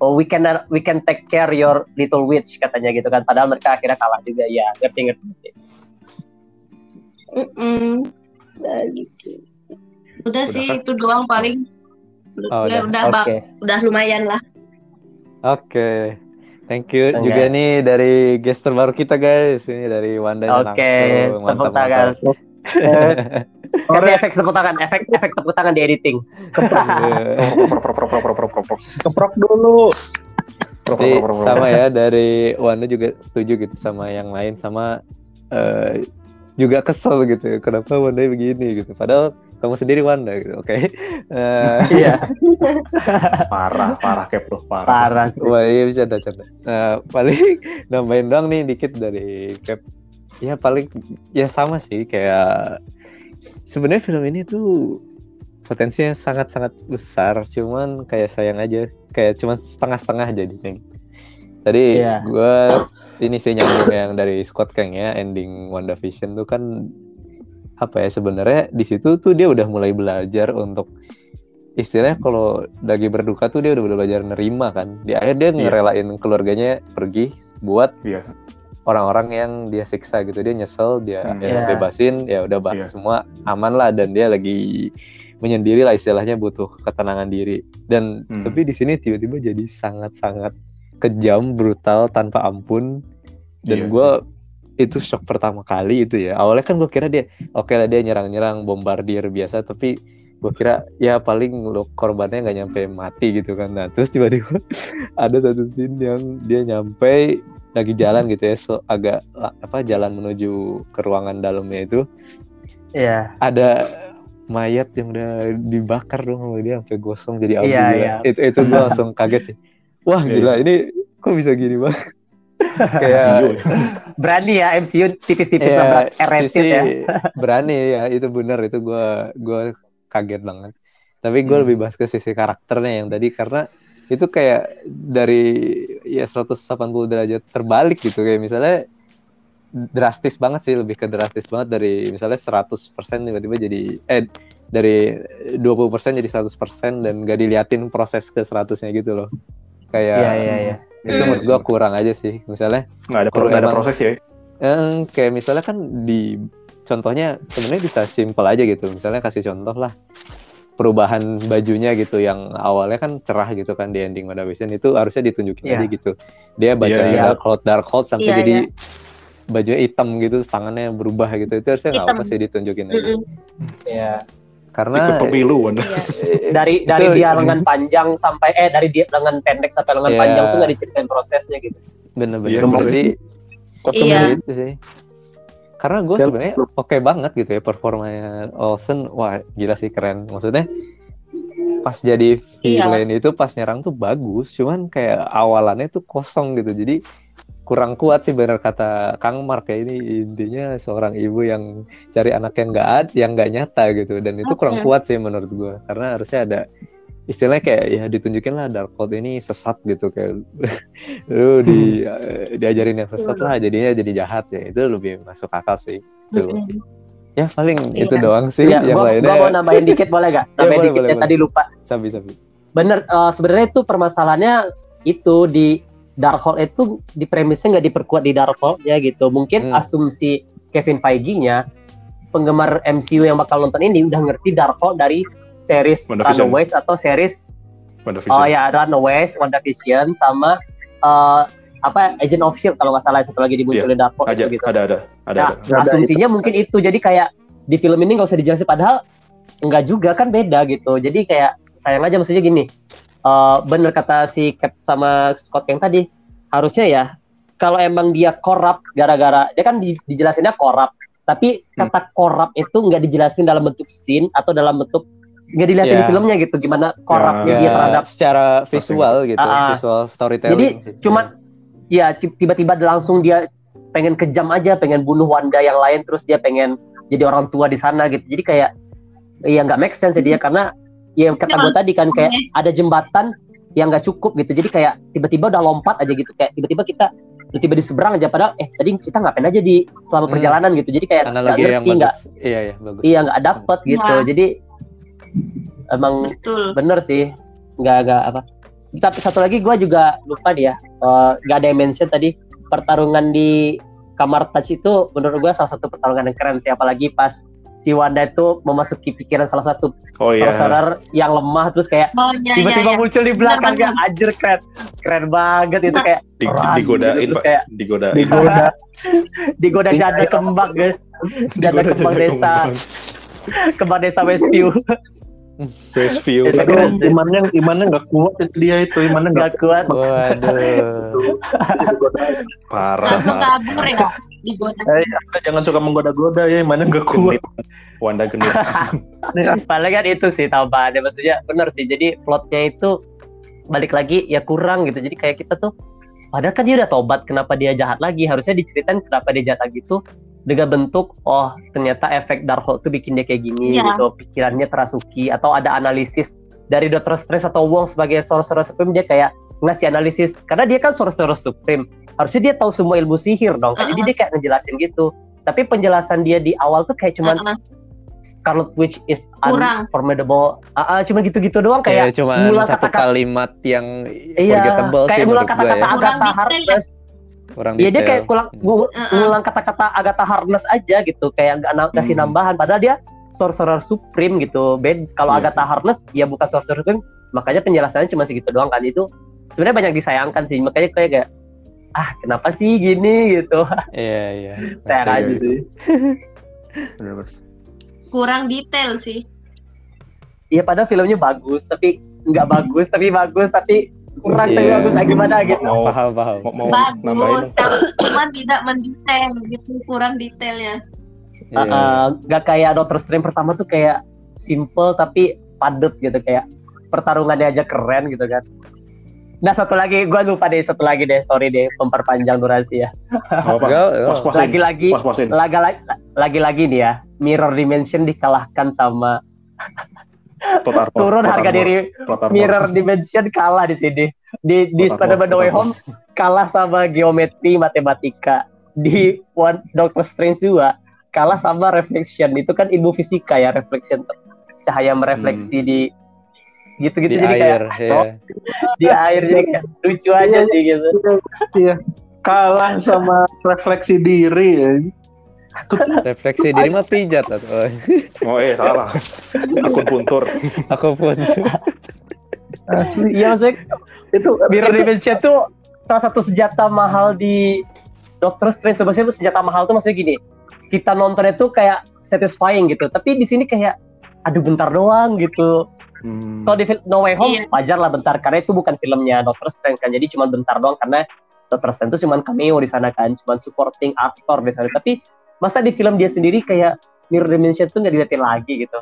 oh we can we can take care your little witch katanya gitu kan. Padahal mereka akhirnya kalah juga. Ya, ngerti ngerti. Mm-mm. Udah gitu udah, sih kan? itu doang paling Oh, udah udah. udah, Oke. bak- udah lumayan lah Oke. Thank you Oke. juga nih dari guest terbaru kita guys. Ini dari Wanda Oke, langsung. tepuk Mantap, tangan. Mantap. Kasih efek tepuk tangan, efek efek tepuk tangan di editing. keprok dulu. Jadi sama ya dari Wanda juga setuju gitu sama yang lain sama eh, juga kesel gitu. Kenapa Wanda begini gitu. Padahal kamu sendiri Wanda gitu. Oke. Eh, Iya, parah, parah loh, parah. parah. sih. Wah iya bisa ada canda. Nah, paling nambahin doang nih dikit dari Cap. Ya paling ya sama sih kayak sebenarnya film ini tuh potensinya sangat-sangat besar, cuman kayak sayang aja kayak cuman setengah-setengah jadinya. gitu. Tadi Iya. gua ini sih nyambung yang dari Scott Kang ya ending WandaVision tuh kan apa ya sebenarnya di situ tuh dia udah mulai belajar untuk istilahnya kalau lagi berduka tuh dia udah belajar nerima kan di akhir dia Iya. ngerelain keluarganya pergi buat Iya. Orang-orang yang dia siksa gitu dia nyesel dia Hmm. ya Iya. bebasin ya udah bah- Iya. semua aman lah dan dia lagi menyendiri lah istilahnya butuh ketenangan diri dan Hmm. tapi di sini tiba-tiba jadi sangat-sangat kejam brutal tanpa ampun dan Iya. gue itu shock pertama kali itu ya awalnya kan gue kira dia oke lah dia nyerang-nyerang bombardir biasa tapi gue kira ya paling lo korbannya nggak nyampe mati gitu kan nah terus tiba-tiba ada satu scene yang dia nyampe lagi jalan gitu ya so agak apa jalan menuju ke ruangan dalamnya itu Iya. ada mayat yang udah dibakar dong sama dia sampai gosong jadi abu Iya, gila. iya. itu itu gue langsung kaget sih wah Iya, gila ini kok bisa gini bang kayak. Berani ya MCU tipis-tipis Iya, R-rated sisi ya. berani ya itu benar itu gue gua kaget banget tapi gue Hmm. lebih bahas ke sisi karakternya yang tadi karena itu kayak dari ya 180 derajat terbalik gitu kayak misalnya drastis banget sih lebih ke drastis banget dari misalnya 100% tiba-tiba jadi eh dari 20% jadi 100% dan gak diliatin proses ke 100-nya gitu loh kayak Iya, iya, iya. itu menurut gue kurang aja sih misalnya Nggak ada, pro- ada emang- proses ya. Eh, kayak misalnya kan di contohnya sebenarnya bisa simple aja gitu. Misalnya kasih contoh lah perubahan bajunya gitu yang awalnya kan cerah gitu kan di ending WandaVision itu harusnya ditunjukin Iya. aja gitu. Dia baca Iya, iya. dark cloud dark cloud sampai Iya, jadi baju hitam gitu, tangannya berubah gitu. Itu harusnya nggak apa sih ditunjukin aja. Mm-mm. Iya. Karena Ikut pemilu, Wanda. Iya. Dari dari Itu- dia lengan panjang sampai eh dari dia lengan pendek sampai lengan Iya. panjang tuh nggak diceritain prosesnya gitu. bener-bener Iya, jadi Iya. gitu sih. Karena gue sebenarnya oke banget gitu ya performanya Olsen. Wah gila sih keren. Maksudnya pas jadi Iya. villain itu pas nyerang tuh bagus, cuman kayak awalannya tuh kosong gitu. Jadi kurang kuat sih bener kata Kang Mark ya ini intinya seorang ibu yang cari anak yang nggak ad, yang nggak nyata gitu dan itu kurang Oke. kuat sih menurut gua karena harusnya ada istilahnya kayak ya ditunjukin lah Darkhold ini sesat gitu kayak lu di eh, diajarin yang sesat lah jadinya jadi jahat ya itu lebih masuk akal sih itu ya paling Iya. itu doang sih Ya, yang gua, lainnya gua mau nambahin dikit boleh gak? Ya, Nambahin boleh, dikit boleh, ya tadi lupa. sabi sabi Bener, eh, sebenarnya itu permasalahannya itu di Darkhold itu di premisnya nggak diperkuat di Darkhold ya gitu. Mungkin Hmm. asumsi Kevin Feige-nya penggemar MCU yang bakal nonton ini udah ngerti Darkhold dari series. Runaways atau series oh ya Runaways, WandaVision sama eh, apa Agent of Shield kalau nggak salah satu lagi dimunculin Darkhold Aja, itu gitu. ada ada ada Nah, ada. asumsinya mungkin itu. Jadi kayak di film ini nggak usah dijelasin padahal enggak juga kan beda gitu. Jadi kayak sayang aja maksudnya gini. eh bener kata si Cap sama Scott yang tadi harusnya ya kalau emang dia korup gara-gara dia kan di- dijelasinnya korup tapi Hmm. kata korup itu nggak dijelasin dalam bentuk scene atau dalam bentuk nggak dilihatin di Ya. filmnya gitu gimana korupnya Ya, dia terhadap secara visual gitu Ah, ah. visual storytelling Jadi, sih. cuman ya tiba-tiba langsung dia pengen kejam aja pengen bunuh Wanda yang lain terus dia pengen jadi orang tua di sana gitu jadi kayak ya nggak make sense ya dia karena ya kata gue tadi kan kayak ada jembatan yang nggak cukup gitu jadi kayak tiba-tiba udah lompat aja gitu kayak tiba-tiba kita tiba-tiba di seberang aja padahal eh tadi kita ngapain aja di selama Hmm. perjalanan gitu jadi kayak nggak ngerti nggak iya iya bagus iya nggak dapet gitu Ya. jadi emang Betul. bener sih. Nggak nggak apa. Tapi satu lagi gue juga lupa dia eh, nggak ada yang mention tadi pertarungan di kamar touch itu menurut gue salah satu pertarungan yang keren sih. Apalagi pas si Wanda itu memasuki pikiran salah satu Oh iya. sorcerer yang lemah terus kayak Oh iya iya tiba-tiba iya. muncul di belakangnya Bener, anjir keren. Keren banget. Itu kayak Di, digodain, gitu, terus kayak Digodain. digoda. Digoda janda kembang guys. Janda Digoda kembang jadi desa. kembang. kembang desa Westview Westview. Itu keren sih. imannya imannya nggak kuat itu dia itu imannya nggak kuat waduh Parah. Langsung kabur ya digoda. Eh, Anda jangan suka menggoda-goda ya imannya nggak kuat. Wanda genit. Paling kan itu sih tambahannya maksudnya benar sih. Jadi plotnya itu balik lagi ya kurang gitu. Jadi kayak kita tuh padahal kan dia udah tobat kenapa dia jahat lagi? Harusnya diceritain kenapa dia jahat lagi tuh dengan bentuk oh ternyata efek Darkhold tuh bikin dia kayak gini Iya. gitu. Pikirannya terasuki atau ada analisis dari Doctor Strange atau Wong sebagai Sorcerer Supreme dia kayak ngasih analisis karena dia kan Sorcerer Supreme. Harusnya dia tahu semua ilmu sihir dong. Jadi Uh-uh. dia kayak ngejelasin gitu. Tapi penjelasan dia di awal tuh kayak cuman Heeh. Scarlet Witch is Kurang. unformidable. Ah, ah, cuma gitu-gitu doang kayak kayak cuma ngulang satu kata-kata- kalimat yang iya, forgettable sih kayak ngulang menurut gue kata-kata ya Kurang Agatha detail. Harkness. Kurang Iya dia detail. kayak ngu- Heeh. ngulang kata-kata Agatha Harkness aja gitu, kayak nggak na- kasih Hmm. nambahan. Padahal dia Sorcerer Supreme gitu. Bed kalau Iya. Agatha Harkness ya bukan Sorcerer Supreme, makanya penjelasannya cuma segitu doang kan itu. Sebenarnya banyak disayangkan sih, makanya kayak kayak ah kenapa sih gini gitu. iya iya Iya, aja sih. Kurang detail sih. Iya padahal filmnya bagus, tapi nggak bagus, tapi bagus, tapi kurang tapi Iya. bagus ah, gimana gitu. Mau paham paham mau, mau nambahin Bagus, cuma tidak mendetail gitu, kurang detailnya. Iya. Uh, nggak kayak Doctor Strange pertama tuh kayak simple tapi padat gitu kayak pertarungannya aja keren gitu kan. Nah satu lagi gue lupa deh satu lagi deh sorry deh memperpanjang durasi ya. Lagi-lagi laga- lagi-lagi nih ya Mirror Dimension dikalahkan sama Plot armor, turun plot harga armor, diri plot armor. Mirror Dimension kalah di sini di di Spider-Man No Way. Home kalah sama geometri matematika di One Doctor Strange 2 kalah sama reflection itu kan ilmu fisika ya reflection cahaya merefleksi di gitu-gitu Hmm. di jadi air kayak ya. oh, di air jadi kayak lucu aja sih gitu Iya. kalah sama refleksi diri ya. refleksi diri mah pijat atau Oh eh salah. Akun puntur. aku pun Asli. iya maksudnya itu Mirror itu- Dimension tuh salah satu senjata mahal di Doctor Strange tuh. Maksudnya senjata mahal tuh maksudnya gini. Kita nontonnya tuh kayak satisfying gitu. Tapi di sini kayak aduh bentar doang gitu. Hmm. kalau di film No Way Home Iya. wajar lah bentar. Karena itu bukan filmnya Doctor Strange kan. Jadi cuma bentar doang karena Doctor Strange itu cuma cameo di sana kan. Cuma supporting aktor di sana. Tapi masa di film dia sendiri kayak Mirror Dimension tuh nggak dilihatin lagi gitu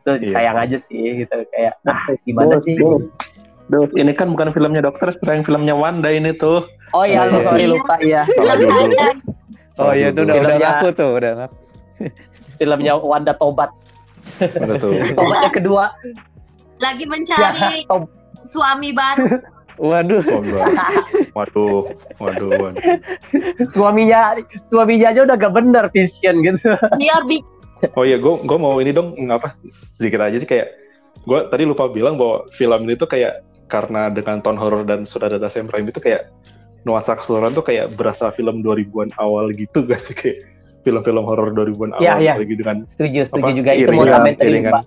itu Iya. sayang aja sih gitu kayak ah gimana Duh, sih duh. Duh, ini kan bukan filmnya dokter, sekarang filmnya Wanda ini tuh. oh iya Oh, iya. sorry lupa iya saya. Oh iya itu udah udah Filmnya- ngaku tuh, udah ngaku. filmnya Wanda Tobat Mana tuh? Tobat yang kedua lagi ya mencari Tob- suami baru. Waduh. Oh. Waduh, waduh, waduh. suaminya suaminya aja udah gak bener vision gitu Biar bi Oh iya, gue gue mau ini dong, ngapa sedikit aja sih kayak gue tadi lupa bilang bahwa film ini tuh kayak karena dengan tone horror dan sutradara Sam Raimi itu kayak nuansa keseluruhan tuh kayak berasa film 2000-an awal gitu gak sih kayak film-film horror 2000-an awal Iya, iya. lagi dengan setuju setuju Apa, juga itu iringan- monumentary iringan- Mbak.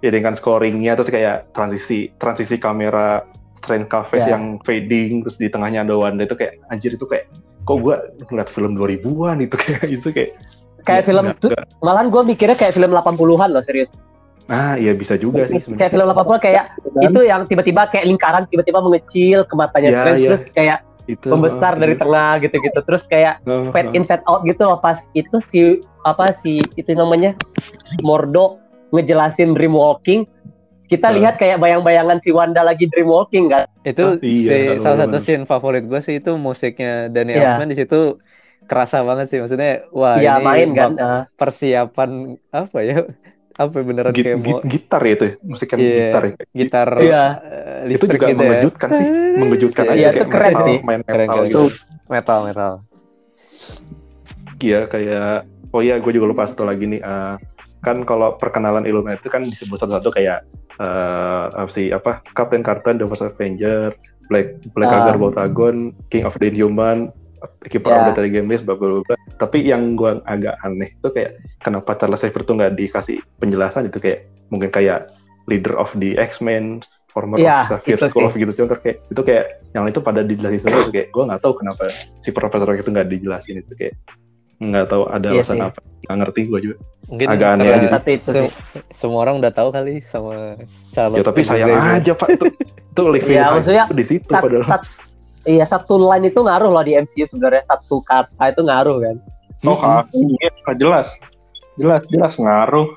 iringan scoringnya terus kayak transisi transisi kamera trend cafes Ya. yang fading terus di tengahnya ada Wanda itu kayak anjir itu kayak kok gue ngeliat film 2000-an itu kayak itu kayak kayak nggak- film nggak- tuh nggak- malahan gue mikirnya kayak film 80-an loh serius nah iya bisa juga sih sebenarnya. kayak film 80-an kayak itu yang tiba-tiba kayak lingkaran tiba-tiba mengecil ke matanya Ya, Strange, ya. terus kayak itu membesar uh, dari itu. tengah gitu-gitu terus kayak Uh, fade uh. in fade out gitu loh pas itu si apa si itu namanya Mordo ngejelasin dream walking kita Uh. lihat kayak bayang-bayangan si Wanda lagi dream walking kan Itu Ah, iya, si, salah satu scene favorit gue sih itu musiknya Danny Iya. Elfman di situ kerasa banget sih maksudnya wah ya ini main kan uh, persiapan apa ya apa ya, beneran Git- kayak git- mau gitar ya itu ya, musiknya Iya. gitar ya. gitar Iya. eh, itu juga gitu ya. mengejutkan sih mengejutkan Iya, aja itu kayak keren metal, sih. main Keren, metal keren, gitu metal metal Iya kayak oh iya gue juga lupa satu lagi nih eh, kan kalau perkenalan Illuminati itu kan disebut satu-satu kayak eh apa sih apa Captain Carter, The First Avenger, Black Black Ah. Agar Boltagon, King of the Inhuman, Keeper Ya. of the Games, bla bla bla. Tapi yang gue agak aneh itu kayak kenapa Charles Xavier tuh nggak dikasih penjelasan itu kayak mungkin kayak leader of the X-Men, former Iya, of Xavier School sih. of gitu contoh kayak itu kayak yang itu pada dijelasin semua itu kayak gue nggak tahu kenapa si profesor itu nggak dijelasin itu kayak nggak tahu ada Iya alasan sih. apa? Nggak ngerti gue juga. Mungkin Agak aneh aja sih. itu sih. semua orang udah tahu kali sama Charles ya tapi sayang aja pak. Itu itu living Iya, hype maksudnya itu di situ Sat- padahal. sat- iya satu line itu ngaruh loh di MCU sebenarnya. Satu kata itu ngaruh kan? Oh, iya, jelas. Jelas, jelas ngaruh.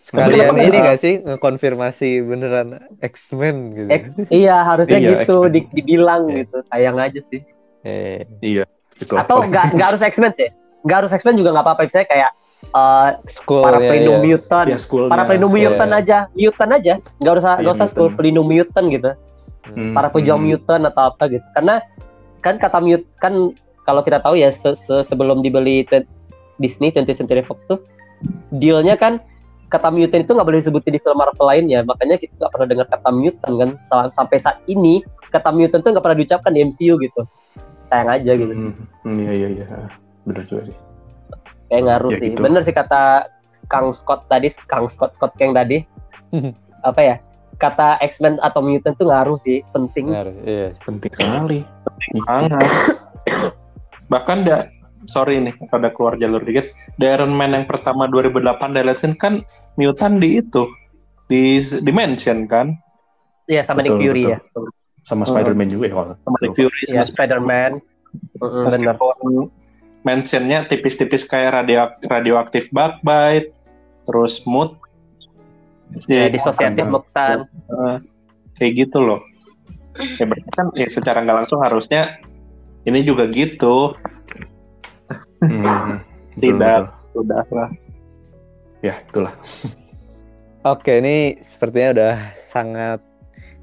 sekalian ini gak sih ngekonfirmasi beneran X-Men gitu? X- iya harusnya Iya, gitu di- dibilang Iya. gitu. Sayang aja sih. Eh, itu atau nggak nggak harus X-Men sih nggak harus X-Men juga nggak apa-apa. Misalnya kayak eh, school para ya, pelindung ya. mutant. Ya schoolnya, para pelindung school. mutant aja. Mutant aja. Nggak usah nggak usah school mutant. pelindung mutant gitu. Hmm, para pejuang hmm. mutant atau apa gitu. Karena kan kata mute kan kalau kita tahu ya se- se- sebelum dibeli Disney 20th Century Fox tuh dealnya kan kata mutant itu nggak boleh disebutin di film Marvel lainnya. Makanya kita nggak pernah dengar kata mutant kan. Sa- sampai saat ini kata mutant tuh nggak pernah diucapkan di MCU gitu. Sayang aja gitu. Hmm, hmm, iya iya iya bener juga sih kayak ngaruh Ya, sih gitu. bener sih kata Kang Scott tadi Kang Scott Scott Kang tadi apa ya kata X-Men atau mutant tuh ngaruh sih penting Benar, iya. penting sekali Sangat. Bahkan da, sorry nih, ada keluar jalur dikit. The Iron Man yang pertama 2008 Deletion kan mutant di itu di dimension kan Iya sama Nick Fury betul. ya sama Hmm. Spider-Man juga ya kalau sama Nick Fury sama Spider-Man Mm-mm, bener meskipun mentionnya tipis-tipis kayak radio radioaktif bug bite terus mood ya, ya, disosiatif mutan eh, kayak gitu loh ya berarti kan ya secara nggak langsung harusnya ini juga gitu Hmm, hmm, betul, Tidak. betul. udah lah ya itulah Oke, ini sepertinya udah sangat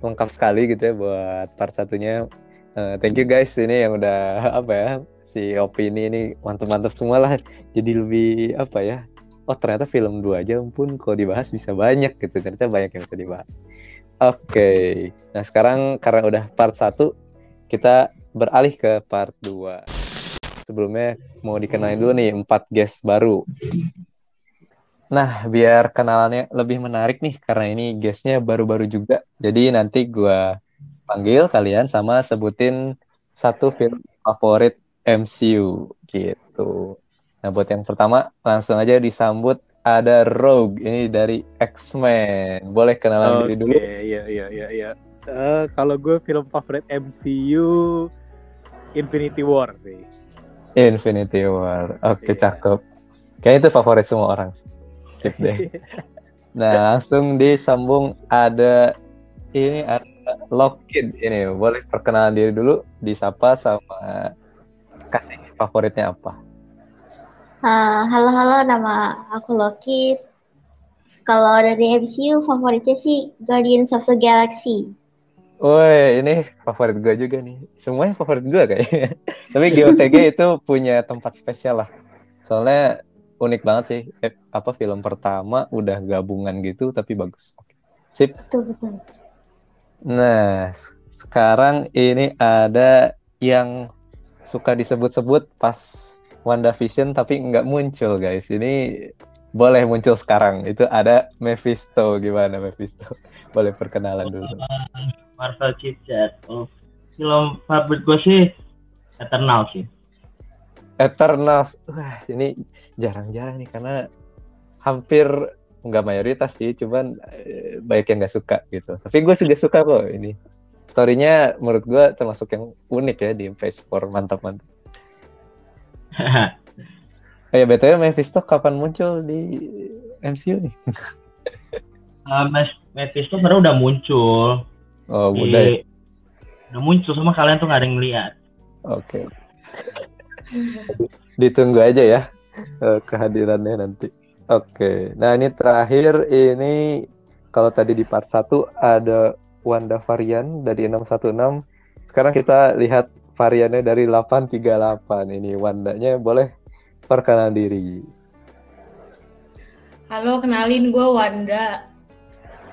lengkap sekali gitu ya buat part satunya. Eh, thank you guys ini yang udah apa ya si opini ini mantep-mantep semua lah. Jadi lebih apa ya? Oh ternyata film dua aja pun kalau dibahas bisa banyak gitu. Ternyata banyak yang bisa dibahas. Oke, nah sekarang karena udah part satu kita beralih ke part 2 Sebelumnya mau dikenalin dulu nih empat guest baru. Nah, biar kenalannya lebih menarik nih, karena ini guestnya baru-baru juga. Jadi nanti gua panggil kalian sama sebutin satu film favorit MCU gitu. Nah, buat yang pertama langsung aja disambut ada Rogue ini dari X-Men. Boleh kenalan diri dulu? iya iya iya iya. Eh, kalau gue film favorit MCU Infinity War sih. Infinity War. Oke, Iya. cakep. Kayaknya itu favorit semua orang. Sip deh. Nah, langsung disambung ada ini ada Lockid ini. Boleh perkenalan diri dulu, disapa sama kasih favoritnya apa? Uh, halo halo nama aku Loki. Kalau dari MCU favoritnya sih Guardians of the Galaxy. Woi, ini favorit gue juga nih. Semuanya favorit gue kayaknya. Tapi GOTG itu punya tempat spesial lah. Soalnya unik banget sih. Eh, apa film pertama udah gabungan gitu tapi bagus. Sip. Betul betul. Nah, sekarang ini ada yang suka disebut-sebut pas WandaVision tapi nggak muncul guys. Ini boleh muncul sekarang. Itu ada Mephisto. Gimana Mephisto? Boleh perkenalan dulu. Marvel Chit-Chat. Oh, film favorit gue sih Eternal sih. Eternals. Wah, ini jarang-jarang nih karena hampir nggak mayoritas sih, cuman eh, banyak yang nggak suka gitu. Tapi gue juga suka kok ini. Storynya menurut gue termasuk yang unik ya di PS4 mantap-mantap. oh ya btw Mephisto kapan muncul di MCU nih? uh, Mephisto sebenarnya udah muncul. Oh di, udah ya? Udah muncul sama kalian tuh gak ada yang lihat. Oke. Okay. Ditunggu aja ya uh, kehadirannya nanti. Oke, okay. nah ini terakhir ini kalau tadi di part 1 ada Wanda varian dari 616. Sekarang kita lihat variannya dari 838 ini Wandanya boleh perkenalan diri. Halo, kenalin gue Wanda.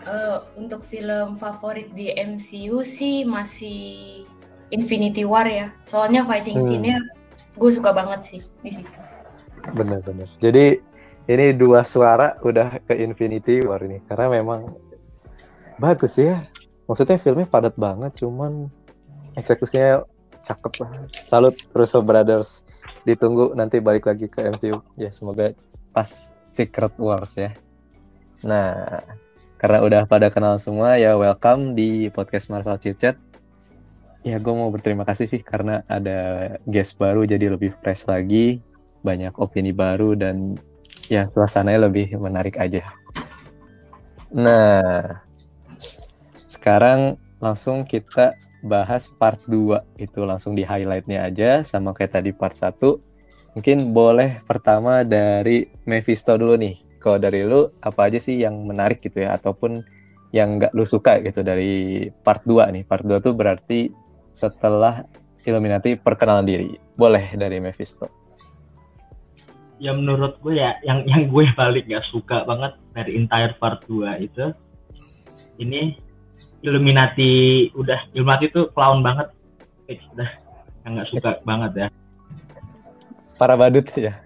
Uh, untuk film favorit di MCU sih masih Infinity War ya. Soalnya fighting hmm. scene-nya gue suka banget sih di situ. Bener-bener. Jadi ini dua suara udah ke Infinity War ini karena memang bagus ya. Maksudnya filmnya padat banget, cuman eksekusinya cakep lah. Salut Russo Brothers. Ditunggu nanti balik lagi ke MCU. Ya semoga pas Secret Wars ya. Nah, karena udah pada kenal semua ya welcome di podcast Marvel Chit Chat. Ya gue mau berterima kasih sih karena ada guest baru jadi lebih fresh lagi, banyak opini baru dan ya suasananya lebih menarik aja. Nah, sekarang langsung kita bahas part 2 itu langsung di highlightnya aja sama kayak tadi part 1 mungkin boleh pertama dari Mephisto dulu nih. Kalau dari lu apa aja sih yang menarik gitu ya? Ataupun yang nggak lu suka gitu dari part 2 nih. Part 2 tuh berarti setelah Illuminati perkenalan diri. Boleh dari Mephisto. Ya menurut gue ya yang yang gue balik gak suka banget dari entire part 2 itu ini Illuminati udah Illuminati tuh clown banget. Fix, udah yang nggak suka banget ya. Para badut ya.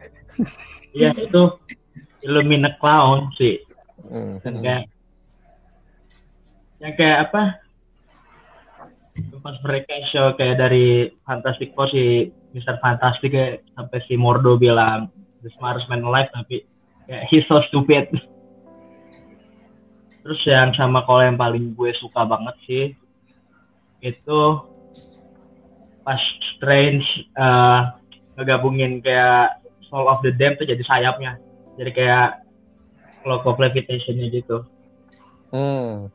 Iya itu Illuminati clown sih hmm. dan kayak yang kayak apa? Pas mereka show kayak dari Fantastic Four si Mr. Fantastic kayak sampai si Mordo bilang the smartest man alive tapi kayak he's so stupid Terus yang sama kalau yang paling gue suka banget sih itu pas Strange uh, ngegabungin kayak Soul of the Damned tuh jadi sayapnya. Jadi kayak cloak of levitation-nya gitu. Hmm.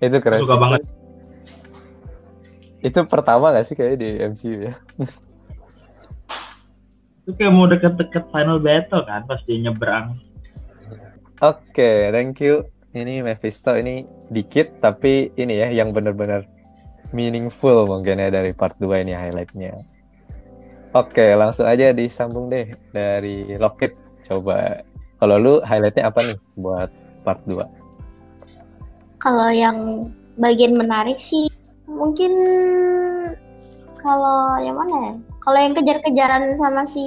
Itu keren. Suka banget. Itu pertama gak sih kayak di MCU ya? itu kayak mau deket-deket final battle kan pas dia nyebrang. Oke, okay, thank you ini Mephisto ini dikit tapi ini ya yang benar-benar meaningful mungkin ya dari part 2 ini highlightnya. Oke, langsung aja disambung deh dari Lockit. Coba kalau lu highlightnya apa nih buat part 2? Kalau yang bagian menarik sih mungkin kalau yang mana ya? Kalau yang kejar-kejaran sama si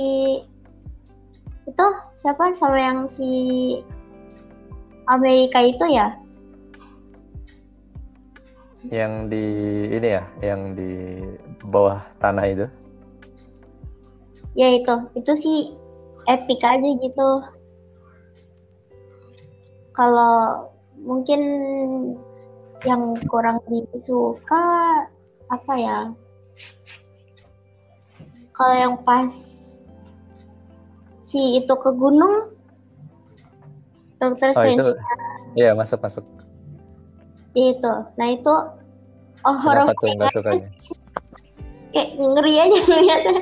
itu siapa sama yang si Amerika itu ya? Yang di ini ya, yang di bawah tanah itu? Ya itu, itu sih epic aja gitu. Kalau mungkin yang kurang disuka apa ya? Kalau yang pas si itu ke gunung Dokter oh, Strange. Itu, Iya, masuk masuk. Itu. Nah itu oh, horor tuh nggak sukanya? kayak ngeri aja ngeliatnya.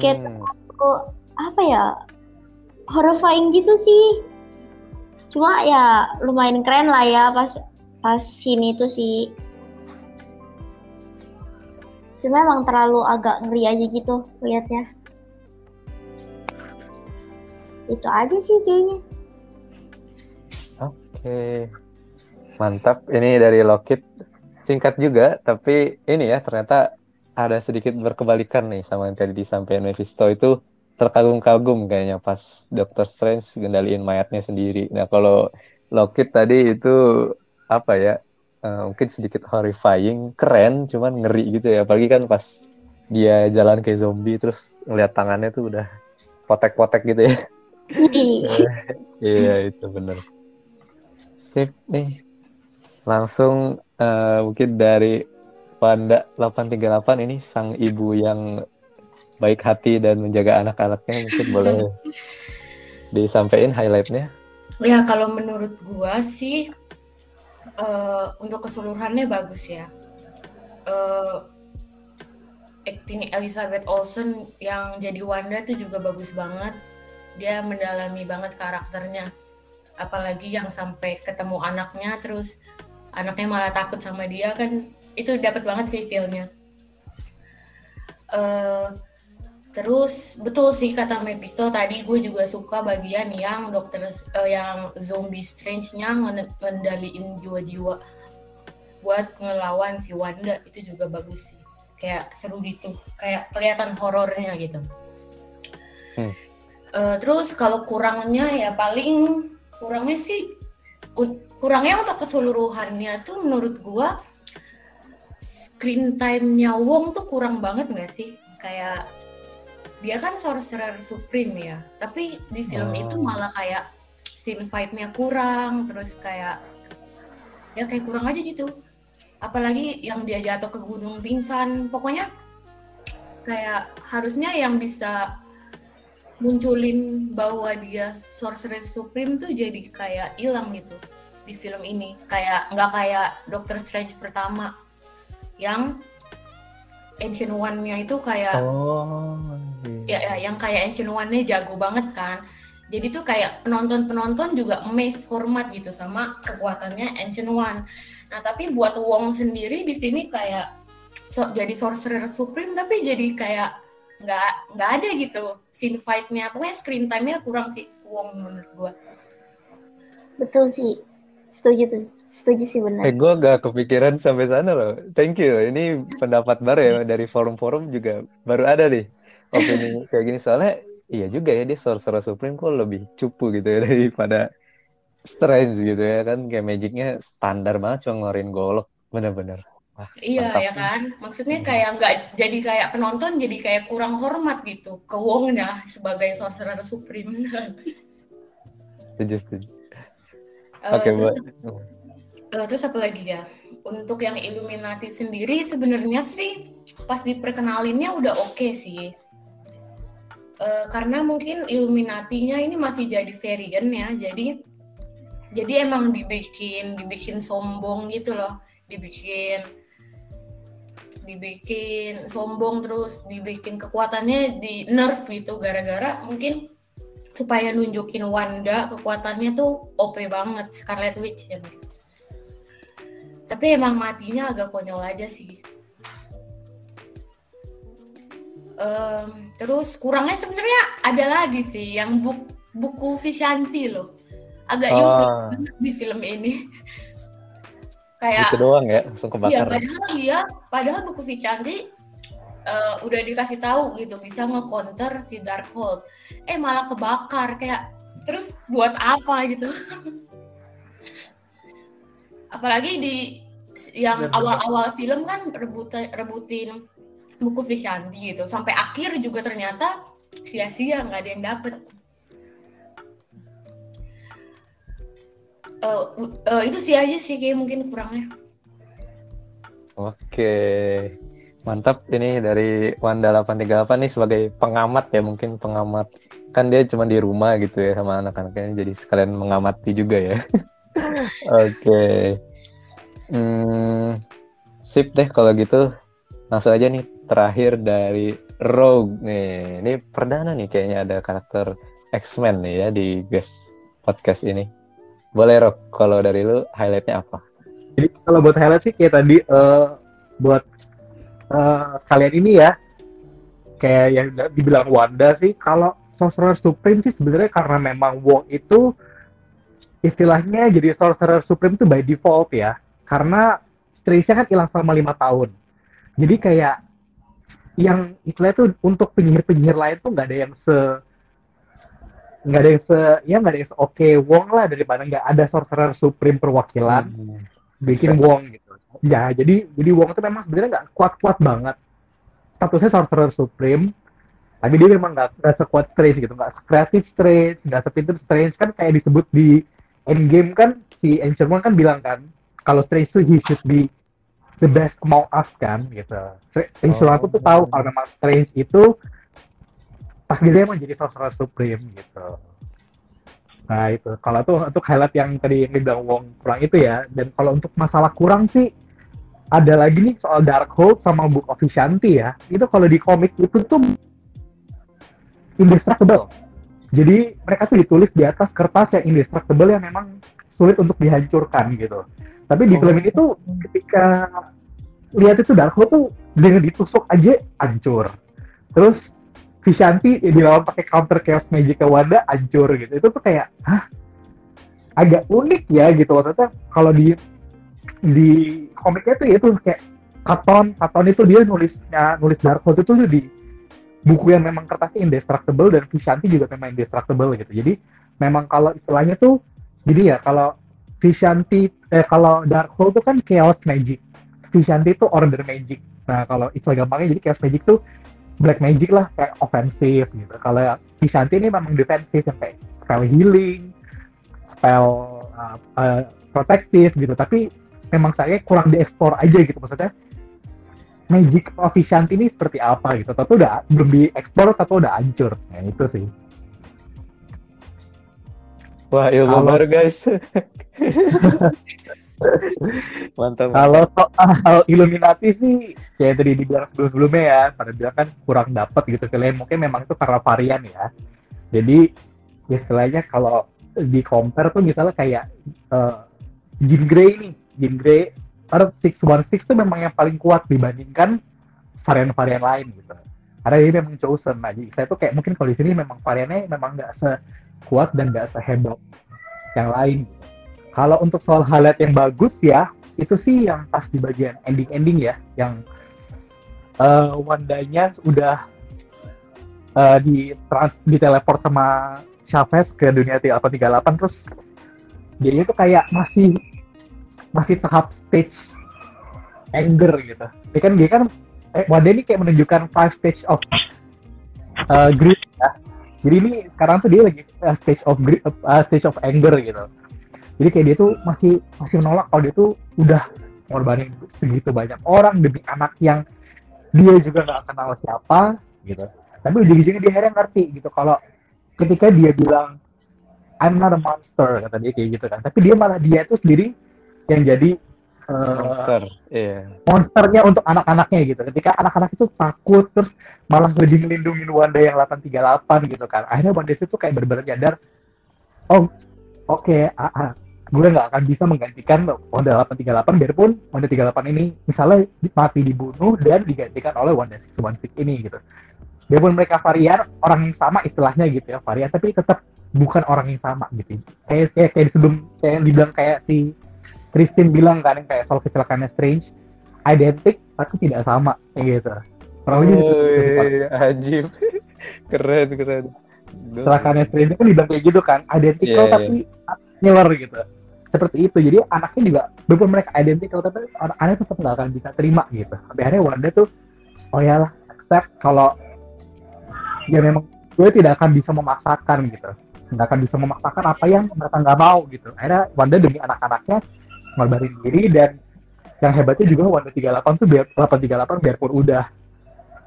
Kayak Hmm. Kok apa ya? Horrifying gitu sih. Cuma ya lumayan keren lah ya pas pas sini tuh sih. Cuma emang terlalu agak ngeri aja gitu liatnya. Itu aja sih kayaknya. Oke. Mantap. Ini dari Lockit. Singkat juga, tapi ini ya ternyata ada sedikit berkebalikan nih sama yang tadi disampaikan Mephisto itu terkagum-kagum kayaknya pas Doctor Strange gendaliin mayatnya sendiri. Nah kalau Lockit tadi itu apa ya? eh, mungkin sedikit horrifying, keren, cuman ngeri gitu ya. Apalagi kan pas dia jalan kayak zombie terus ngeliat tangannya tuh udah potek-potek gitu ya. Iya itu bener. Sip nih. Langsung eh, mungkin dari Wanda 838 ini sang ibu yang baik hati dan menjaga anak-anaknya mungkin boleh disampaikan highlightnya. Ya kalau menurut gua sih eh, untuk keseluruhannya bagus ya. Eh, acting Elizabeth Olsen yang jadi Wanda itu juga bagus banget. Dia mendalami banget karakternya. Apalagi yang sampai ketemu anaknya terus anaknya malah takut sama dia kan itu dapat banget sih feel-nya. Eh, terus betul sih kata Mephisto tadi gue juga suka bagian yang dokter eh, yang zombie strange-nya ngen- ngendaliin jiwa-jiwa buat ngelawan si Wanda itu juga bagus sih. Kayak seru gitu, kayak kelihatan horornya gitu. Hmm. Eh, terus kalau kurangnya ya paling kurangnya sih kurangnya untuk keseluruhannya tuh menurut gua screen time-nya Wong tuh kurang banget nggak sih? Kayak dia kan sorcerer supreme ya, tapi di film Oh. itu malah kayak scene fight-nya kurang, terus kayak ya kayak kurang aja gitu. Apalagi yang dia jatuh ke gunung pingsan, pokoknya kayak harusnya yang bisa munculin bahwa dia sorcerer supreme tuh jadi kayak hilang gitu di film ini. Kayak nggak kayak Doctor Strange pertama yang Ancient One-nya itu kayak Oh. ya, ya yang kayak Ancient One-nya jago banget kan. Jadi tuh kayak penonton-penonton juga amazed hormat gitu sama kekuatannya Ancient One. Nah tapi buat Wong sendiri di sini kayak so- jadi sorcerer supreme tapi jadi kayak nggak nggak ada gitu scene fight-nya pokoknya screen time-nya kurang sih Wong menurut gua Betul sih. Setuju tuh. Setuju sih Eh, benar. gue gak kepikiran sampai sana loh. Thank you. Ini pendapat baru ya dari forum-forum juga baru ada nih opini kayak gini soalnya iya juga ya dia Sorcerer Supreme kok lebih cupu gitu ya daripada Strange gitu ya kan kayak magicnya standar banget cuma ngeluarin golok bener-bener. Wah, Iya mantap. ya kan, maksudnya kayak nggak jadi kayak penonton jadi kayak kurang hormat gitu ke Wongnya sebagai sorcerer supreme. Setuju, setuju. Eh, Oke, terus, buat eh, terus apa lagi ya? Untuk yang Illuminati sendiri sebenarnya sih pas diperkenalinnya udah oke sih. Eh, karena mungkin Illuminatinya ini masih jadi variant ya, jadi jadi emang dibikin dibikin sombong gitu loh, dibikin dibikin sombong terus dibikin kekuatannya di nerf gitu gara-gara mungkin supaya nunjukin Wanda kekuatannya tuh OP banget Scarlet Witch ya. Tapi emang matinya agak konyol aja sih. Em, terus kurangnya sebenarnya ada lagi sih yang buk- buku Vishanti loh. Agak Oh. useless di film ini kayak gitu doang ya, langsung Iya, kebakar. padahal dia, padahal buku Vichanti eh, udah dikasih tahu gitu bisa nge-counter si Darkhold. Eh malah kebakar kayak terus buat apa gitu? Apalagi di yang Bener-bener. awal-awal film kan rebutin rebutin buku Vishanti gitu. Sampai akhir juga ternyata sia-sia nggak ada yang dapet. Eh, u- eh, itu sih aja sih kayak mungkin kurangnya. Oke. Mantap ini dari Wanda 838 nih sebagai pengamat ya mungkin pengamat. Kan dia cuma di rumah gitu ya sama anak-anaknya jadi sekalian mengamati juga ya. Oke. Hmm, sip deh kalau gitu. Langsung aja nih terakhir dari Rogue nih. Ini perdana nih kayaknya ada karakter X-Men nih ya di guest podcast ini boleh Rogue kalau dari lu highlightnya apa? Jadi kalau buat highlight sih kayak tadi eh, buat eh, kalian ini ya kayak yang dibilang Wanda sih kalau Sorcerer Supreme sih sebenarnya karena memang Wong itu istilahnya jadi Sorcerer Supreme itu by default ya. Karena Strange-nya kan hilang selama lima tahun. Jadi kayak yang istilahnya tuh untuk penyihir-penyihir lain tuh nggak ada yang se nggak ada yang se ya nggak ada yang se oke Wong lah daripada nggak ada Sorcerer Supreme perwakilan bikin Sense. Wong gitu. Ya, jadi jadi Wong itu memang sebenarnya nggak kuat-kuat banget. Statusnya Sorcerer Supreme, tapi dia memang nggak nggak sekuat Strange gitu, nggak kreatif Strange, nggak sepinter Strange kan kayak disebut di Endgame kan si Ancient One kan bilang kan kalau Strange itu he should be the best among us kan gitu. Stra- Ancient One tuh tuh tahu kalau memang Strange itu takdirnya emang jadi Sorcerer Supreme gitu. Nah itu, kalau tuh untuk highlight yang tadi yang dibilang Wong kurang itu ya, dan kalau untuk masalah kurang sih, ada lagi nih soal Darkhold sama Book of Vishanti ya, itu kalau di komik itu tuh indestructible. Jadi mereka tuh ditulis di atas kertas yang indestructible yang memang sulit untuk dihancurkan gitu. Tapi di film ini tuh ketika lihat itu Darkhold tuh dengan ditusuk aja hancur. Terus Vishanti ya dilawan pakai counter chaos magic ke Wanda hancur gitu. Itu tuh kayak hah agak unik ya gitu maksudnya kalau di di komiknya tuh ya itu kayak Katon, Katon itu dia nulisnya nulis Darkhold itu tuh di buku yang memang kertasnya indestructible dan Vishanti juga memang indestructible gitu. Jadi memang kalau istilahnya tuh jadi ya kalau Vishanti eh kalau Darkhold tuh kan chaos magic. Vishanti itu order magic. Nah, kalau istilah gampangnya jadi chaos magic tuh black magic lah kayak offensive gitu. Kalau Vishanti ini memang defensive yang kayak spell healing, spell uh, uh, protective gitu. Tapi memang saya kurang dieksplor aja gitu maksudnya. Magic of Vishanti ini seperti apa gitu. Tapi udah belum dieksplor tapi udah hancur. Nah, itu sih. wah ilmu Kalau- baru guys mantap Kalau soal Illuminati sih kayak tadi dibilang sebelum-sebelumnya ya, pada bilang kan kurang dapat gitu kalian mungkin memang itu karena varian ya. Jadi ya istilahnya kalau di compare tuh misalnya kayak eh, Jean Grey nih, Jean Grey Earth 616 tuh memang yang paling kuat dibandingkan varian-varian lain gitu. Karena ini memang chosen. Nah, jadi saya tuh kayak mungkin kalau di sini memang variannya memang nggak sekuat dan nggak sehebat yang lain. Kalau untuk soal highlight yang bagus ya, itu sih yang pas di bagian ending-ending ya, yang eh Wandanya udah eh, di trans, di teleport sama Chavez ke dunia T838 terus dia itu kayak masih masih tahap stage anger gitu. Dia kan dia kan eh, Wanda ini kayak menunjukkan five stage of eh, grief ya. Jadi ini sekarang tuh dia lagi eh, stage of grief, eh, stage of anger gitu jadi kayak dia tuh masih masih menolak kalau dia tuh udah ngorbanin segitu banyak orang demi anak yang dia juga nggak kenal siapa gitu tapi ujung-ujungnya dia akhirnya ngerti gitu kalau ketika dia bilang I'm not a monster kata dia kayak gitu kan tapi dia malah dia itu sendiri yang jadi eh, monster iya monsternya untuk anak-anaknya gitu. Ketika anak-anak itu takut terus malah lebih melindungi Wanda yang 838 gitu kan. Akhirnya Wanda itu kayak benar-benar nyadar, oh oke, ah, ah, gue nggak akan bisa menggantikan Wanda 838 biarpun Wanda 38 ini misalnya mati dibunuh dan digantikan oleh Wanda 616 ini gitu. Biarpun mereka varian orang yang sama istilahnya gitu ya varian tapi tetap bukan orang yang sama gitu. Kayak kayak, kayak sebelum kayak dibilang kayak si Christine bilang kan yang kayak soal kecelakaannya Strange identik tapi tidak sama kayak gitu. Kurang lebih gitu. Woi, ajib keren keren kecelakaannya Strange kan dibilang kayak gitu kan identical Iya, iya. tapi similar gitu. Seperti itu. Jadi anaknya juga walaupun mereka identical tapi anak-anaknya tetap nggak akan bisa terima gitu. Sampai akhirnya Wanda tuh oh ya lah accept kalau ya memang gue tidak akan bisa memaksakan gitu. Nggak akan bisa memaksakan apa yang mereka nggak mau gitu. Akhirnya Wanda demi anak-anaknya ngorbanin diri dan yang hebatnya juga Wanda 38 tuh biar 838 biarpun udah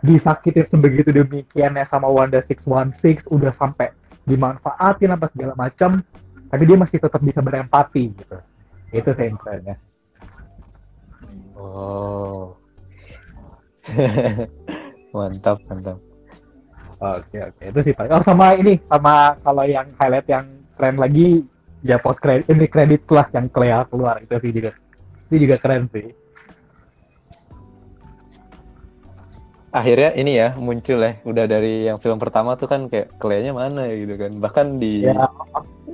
disakitin sebegitu demikiannya sama Wanda 616 udah sampai dimanfaatin apa segala macam tapi dia masih tetap bisa berempati gitu. Itu saya intinya Oh. mantap, mantap. oke oke. Itu sih paling. Oh sama ini sama kalau yang highlight yang keren lagi ya post credit ini kredit lah yang Clea keluar. Itu sih juga. Itu juga keren sih Akhirnya ini ya muncul ya, udah dari yang film pertama tuh kan kayak Clea-nya mana ya gitu kan. Bahkan di ya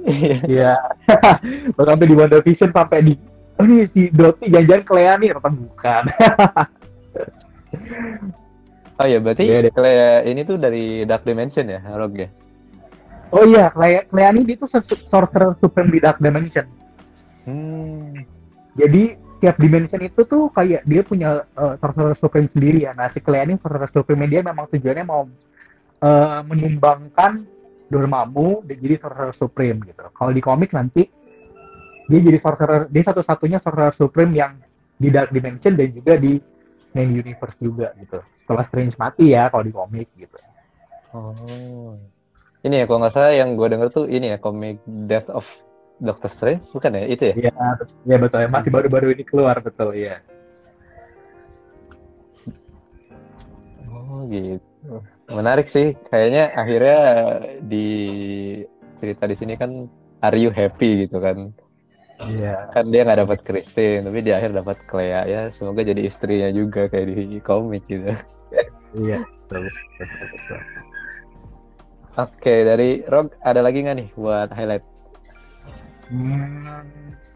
Iya. Bahkan sampai di WandaVision sampai di oh ini si Doti jangan-jangan Clea nih ternyata bukan. Oh ya, berarti Iya deh. Clea ini tuh dari Dark Dimension ya, Rogue ya? oh iya, Clea, Clea ini dia tuh sorcerer supreme di Dark Dimension. Hmm. Jadi tiap dimension itu tuh kayak dia punya uh, sorcerer supreme sendiri ya. Nah si Clea ini sorcerer supreme dia memang tujuannya mau uh, menyumbangkan Dormammu dan jadi sorcerer supreme gitu. Kalau di komik nanti dia jadi sorcerer, dia satu-satunya sorcerer supreme yang di Dark Dimension dan juga di main universe juga gitu. Setelah Strange mati ya kalau di komik gitu. Oh. Ini ya, kalau nggak salah yang gue denger tuh ini ya, komik Death of Doctor Strange, bukan ya? Itu ya? Iya, ya betul ya. Masih baru-baru ini keluar betul ya. Oh gitu. Menarik sih. Kayaknya akhirnya di cerita di sini kan Are you happy gitu kan? Iya. Kan dia nggak dapat Christine, tapi di akhir dapat Clea ya. Semoga jadi istrinya juga kayak di komik gitu. Iya. Betul, betul, betul. Oke, dari Rob ada lagi nggak nih buat highlight? Hmm,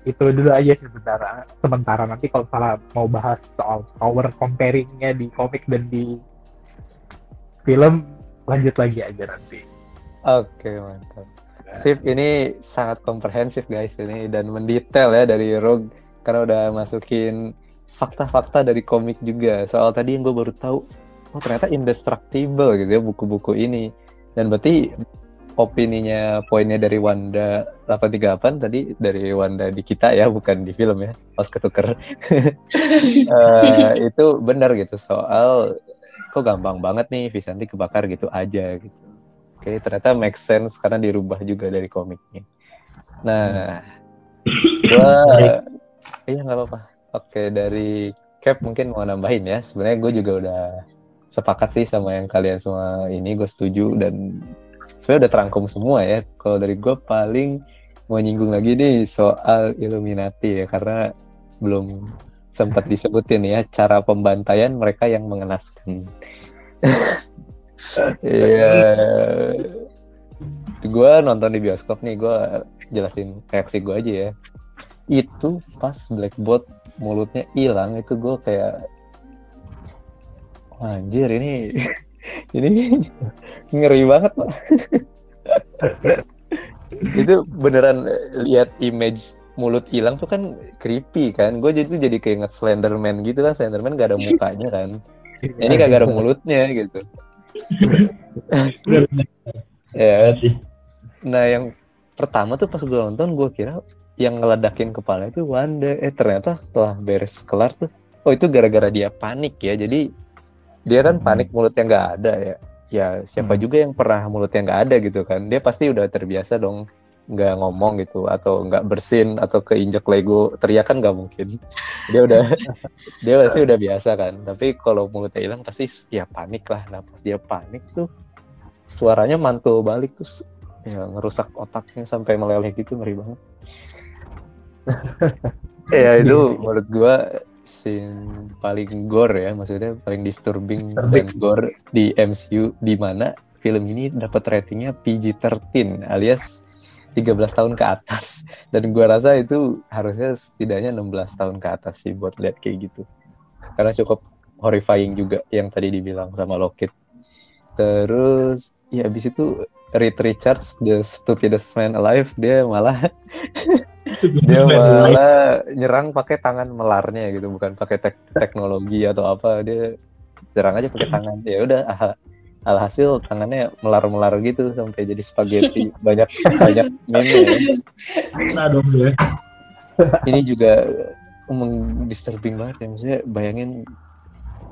itu dulu aja sih sementara. Sementara nanti kalau salah mau bahas soal power comparingnya di komik dan di film, lanjut lagi aja nanti. Oke, mantap. Sip, ini sangat komprehensif guys ini dan mendetail ya dari Rogue karena udah masukin fakta-fakta dari komik juga. Soal tadi yang gue baru tahu, oh ternyata indestructible gitu ya buku-buku ini. Dan berarti opininya poinnya dari Wanda 838 tadi dari Wanda di kita ya bukan di film ya pas ketuker. Eh, itu benar gitu soal kok gampang banget nih Visanti kebakar gitu aja gitu. Oke ternyata make sense karena dirubah juga dari komiknya. Nah gua iya nggak apa-apa. Oke dari Cap mungkin mau nambahin ya. Sebenarnya gue juga udah sepakat sih sama yang kalian semua ini gue setuju dan sebenarnya udah terangkum semua ya kalau dari gue paling mau nyinggung lagi nih soal Illuminati ya karena belum sempat disebutin ya cara pembantaian mereka yang mengenaskan Iya. gue nonton di bioskop nih, gue jelasin reaksi gue aja ya. Itu pas Blackbot mulutnya hilang itu gue kayak "Wah, anjir ini ini ngeri banget pak. itu beneran lihat image mulut hilang tuh kan creepy kan. Gue jadi jadi keinget Slenderman gitu kan. Slenderman gak ada mukanya kan. Ini kagak ada mulutnya gitu. ya. Nah yang pertama tuh pas gue nonton gue kira yang ngeledakin kepala itu Wanda. Eh ternyata setelah beres kelar tuh, oh itu gara-gara dia panik ya. Jadi dia kan panik mulutnya nggak ada ya. Ya siapa Hmm. juga yang pernah mulutnya nggak ada gitu kan. Dia pasti udah terbiasa dong nggak ngomong gitu atau nggak bersin atau keinjek Lego teriak kan nggak mungkin. Dia udah dia pasti udah biasa kan. Tapi kalau mulutnya hilang pasti ya panik lah. Nah pas dia panik tuh suaranya mantul balik terus ya ngerusak otaknya sampai meleleh gitu ngeri banget. ya itu menurut gua scene paling gore ya maksudnya paling disturbing dan gore di MCU di mana film ini dapat ratingnya PG-13 alias 13 tahun ke atas. Dan gua rasa itu harusnya setidaknya 16 tahun ke atas sih buat lihat kayak gitu. Karena cukup horrifying juga yang tadi dibilang sama Lockheed. Terus ya habis itu Reed Richards the stupidest man alive dia malah dia malah nyerang pakai tangan melarnya gitu bukan pakai tek- teknologi atau apa dia serang aja pakai tangan. Ya udah ah- alhasil tangannya melar-melar gitu sampai jadi spaghetti. Banyak banyak meme ya. Ini juga disturbing banget ya maksudnya bayangin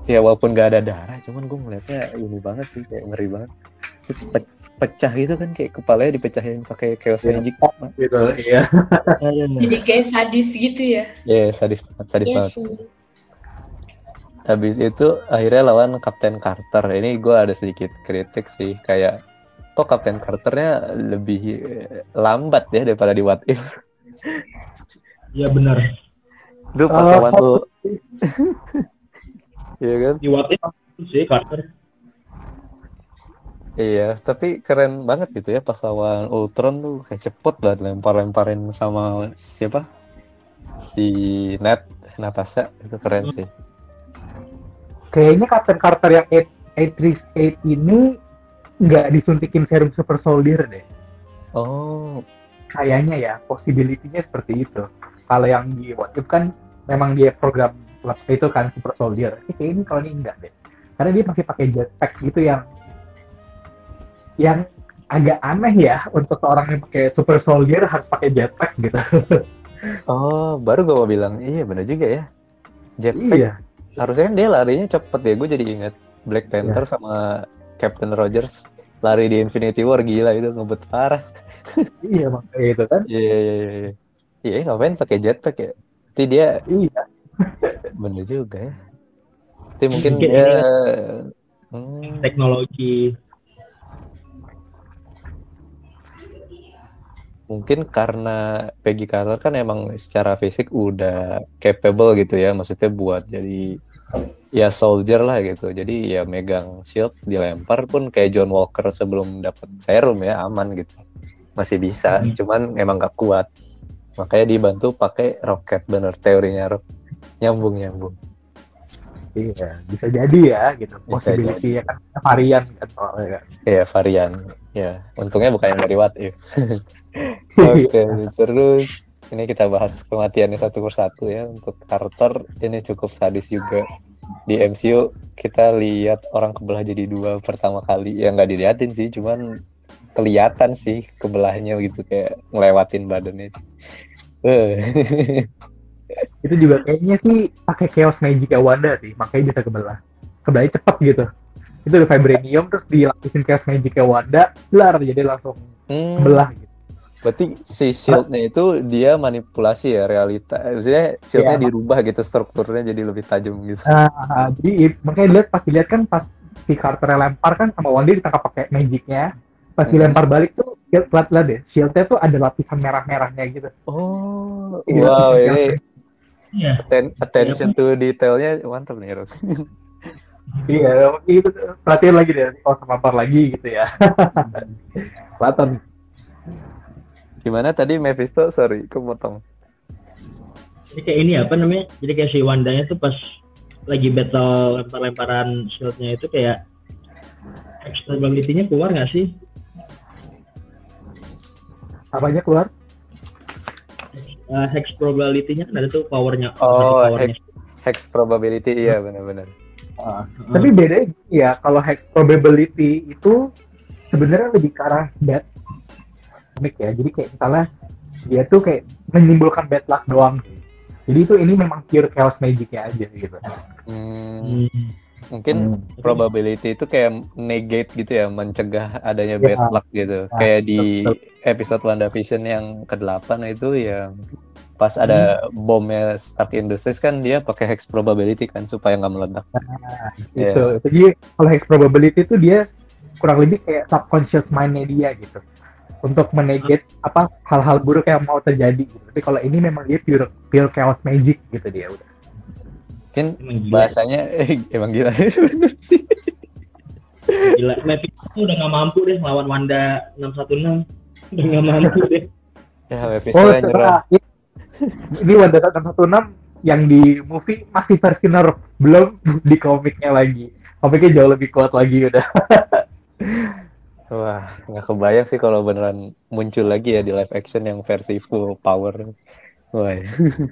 ya walaupun gak ada darah cuman gue ngeliatnya ini banget sih kayak ngeri banget Terus pe- pecah gitu kan kayak kepalanya dipecahin pakai chaos Iya. magic. gitu iya. Jadi kayak sadis gitu ya. Iya, sadis banget, sadis Iya banget. sih. Habis itu akhirnya lawan Kapten Carter. Ini gue ada sedikit kritik sih, kayak kok Kapten Carternya lebih eh, lambat ya daripada di What If. Iya benar. Itu pas Ah, lawan lu. Iya kan? Di What If sih Carter. Iya, tapi keren banget gitu ya pas lawan Ultron tuh kayak cepet banget lempar-lemparin sama siapa? Si Nat, Natasha itu keren sih. kayaknya Captain Carter yang 838 ini nggak disuntikin serum super soldier deh. Oh, kayaknya ya possibility-nya seperti itu. Kalau yang di What If kan memang dia program itu kan super soldier. Tapi kayak ini kalau ini enggak deh. Karena dia masih pakai jetpack gitu yang yang agak aneh ya untuk seorang yang pakai super soldier harus pakai jetpack gitu. Oh, baru gue mau bilang, iya bener juga ya. Jetpack. Iya. Harusnya kan dia larinya cepet ya gue jadi inget Black Panther sama Captain Rogers lari di Infinity War gila itu ngebut parah. Iya makanya itu kan. Iya iya iya iya. Iya ngapain pakai jetpack ya? Tapi dia iya. Bener juga ya. Tapi mungkin Mungkin dia ini hmm, Teknologi mungkin karena Peggy Carter kan emang secara fisik udah capable gitu ya maksudnya buat jadi ya soldier lah gitu. Jadi ya megang shield dilempar pun kayak John Walker sebelum dapat serum ya aman gitu. Masih bisa Hmm. cuman emang gak kuat. Makanya dibantu pakai roket bener teorinya nyambung nyambung iya bisa jadi ya gitu possibility ya kan varian kan soalnya kan ya varian ya untungnya bukan yang dari What If Oke, terus ini kita bahas kematiannya satu persatu ya. Untuk Carter ini cukup sadis juga. Di MCU kita lihat orang kebelah jadi dua pertama kali. Ya nggak diliatin sih, cuman kelihatan sih kebelahnya gitu kayak ngelewatin badannya. Eh. itu juga kayaknya sih pakai chaos magic ya Wanda sih makanya bisa kebelah kebelahnya cepet gitu itu udah vibranium terus dilapisin chaos magic ya Wanda belar jadi langsung Hmm, kebelah gitu berarti si shieldnya itu dia manipulasi ya realita. Maksudnya shieldnya Iya. dirubah gitu strukturnya jadi lebih tajam gitu. Nah, jadi makanya dilihat pas dilihat kan pas si Carter lempar kan sama Wanda ditangkap pakai magicnya pas Hmm. dilempar balik tuh lihat lihat lihat deh shieldnya tuh ada lapisan merah-merahnya gitu Oh, Iya, wow ini Iya. atten- attention to detailnya mantap nih Ros. iya itu perhatiin lagi deh kalau terlempar lagi gitu ya kelihatan Gimana tadi Mephisto? Sorry, kepotong. Jadi kayak ini apa namanya? Jadi kayak si Wandanya tuh pas lagi battle lempar-lemparan shieldnya itu kayak Hex probability-nya keluar nggak sih? apanya keluar Eh, hex probability-nya kan ada tuh powernya. Oh, powernya. Hex probability, iya benar-benar. Tapi bedanya gini ya, kalau hex probability itu sebenarnya lebih ke arah bad luck ya. Jadi kayak misalnya dia tuh kayak menimbulkan bad luck doang. Jadi itu ini memang pure chaos magicnya aja gitu. Hmm, Hmm. mungkin probability itu kayak negate gitu ya, mencegah adanya Ya. bad luck gitu. Ya, kayak di betul. Episode WandaVision yang ke-8 itu yang pas ada Hmm. bomnya Stark Industries kan dia pakai hex probability kan supaya nggak meledak. Iya. Itu. Jadi kalau hex probability itu dia kurang lebih kayak subconscious mind-nya dia gitu. Untuk menegate apa hal-hal buruk yang mau terjadi gitu. Tapi kalau ini memang dia pure pure chaos magic gitu dia udah. Mungkin Emang gila. bahasanya eh, emang gila bener sih. Gila. Mephisto udah nggak mampu deh lawan Wanda 616. Udah nggak mampu deh. Ya Oh, nyerah. ini Wanda 616 yang di movie masih versi nerf, belum di komiknya lagi. Komiknya jauh lebih kuat lagi udah. Wah, nggak kebayang sih kalau beneran muncul lagi ya di live action yang versi full power. Wah,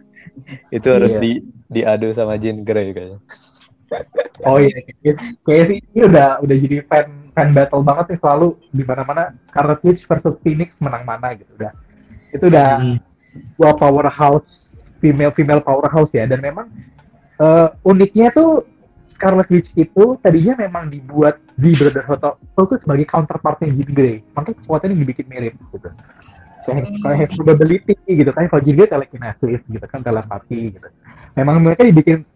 itu harus Iya. di diadu sama Jean Grey kayaknya. Oh iya, kayak kayak sih ini udah udah jadi fan fan battle banget nih selalu di mana-mana Scarlet Witch versus Phoenix menang mana gitu udah. Itu udah Hmm. dua powerhouse female female powerhouse ya dan memang eh, uniknya tuh Scarlet Witch itu tadinya memang dibuat di Brotherhood of itu sebagai counterpartnya Jean Grey. Makanya kekuatannya dibikin mirip gitu. Kayak kayak probability gitu kan. Kalau Jean Grey telekinesis gitu kan, telepati gitu. Memang mereka dibikin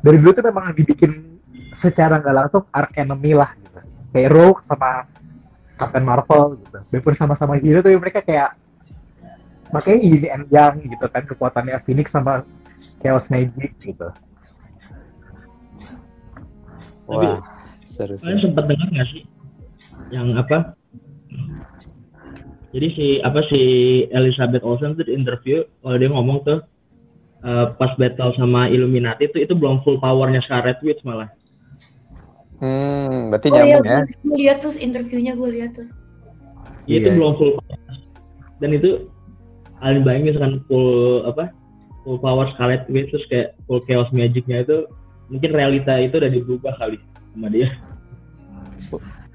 dari dulu tuh memang dibikin secara nggak langsung arc enemy lah gitu. Kayak Rogue sama Captain Marvel gitu. Walaupun sama-sama hero tapi mereka kayak makanya ini and yang gitu kan kekuatannya Phoenix sama Chaos Magic gitu. Tapi Wah, seru kalian sempat dengar nggak sih yang apa? Jadi si apa si Elizabeth Olsen tuh di interview kalau dia ngomong tuh eh, pas battle sama Illuminati itu itu belum full powernya Scarlet Witch malah. Hmm, berarti Oh iya, nyambung ya. gue lihat tuh interviewnya gue lihat tuh. Iya itu Iya. belum full power. Dan itu kalian bayangin misalkan full apa? Full power Scarlet Witch terus kayak full chaos magicnya itu mungkin realita itu udah diubah kali sama dia.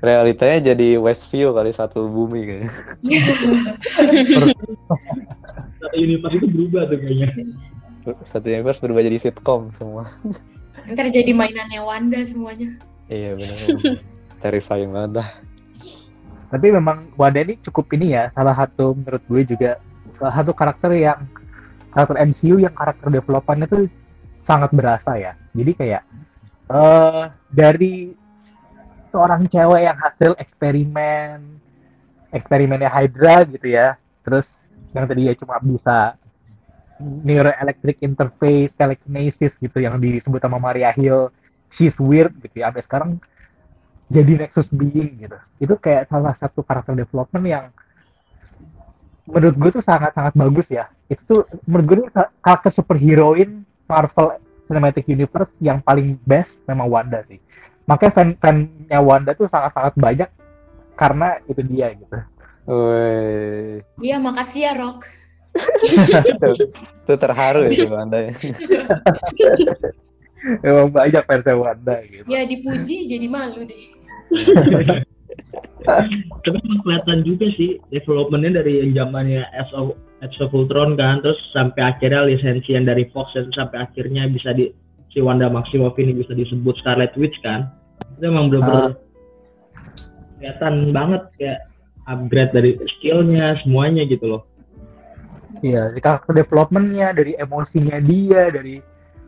Realitanya jadi Westview kali satu bumi kayaknya. Satu universe itu berubah tuh kayaknya. Satu universe berubah jadi sitcom semua. Ntar jadi mainannya Wanda semuanya. Iya benar. Terrifying banget dah. Tapi memang Wanda ini cukup ini ya, salah satu menurut gue juga salah satu karakter yang karakter MCU yang karakter developannya tuh sangat berasa ya. Jadi kayak eh dari seorang cewek yang hasil eksperimen eksperimennya Hydra gitu ya. Terus yang tadi ya cuma bisa neuroelectric interface, telekinesis gitu yang disebut sama Maria Hill, she's weird gitu ya. Sampai sekarang jadi Nexus Being gitu. Itu kayak salah satu karakter development yang menurut gue tuh sangat-sangat bagus ya. Itu tuh menurut gue tuh karakter superheroin Marvel Cinematic Universe yang paling best memang Wanda sih. Makanya fan-fannya Wanda tuh sangat-sangat banyak karena itu dia gitu. Woi, Iya, makasih ya, Rock. itu terharu ya tuh anda. Emang banyak fansnya Wanda gitu. Ya dipuji jadi malu deh. Tapi kelihatan juga sih developmentnya dari yang zamannya Age of, Age of Ultron kan, terus sampai akhirnya lisensi yang dari Fox dan sampai akhirnya bisa di si Wanda Maximoff ini bisa disebut Scarlet Witch kan. Itu emang bener-bener kelihatan banget kayak upgrade dari skillnya semuanya gitu loh. Iya, dari karakter developmentnya, dari emosinya dia, dari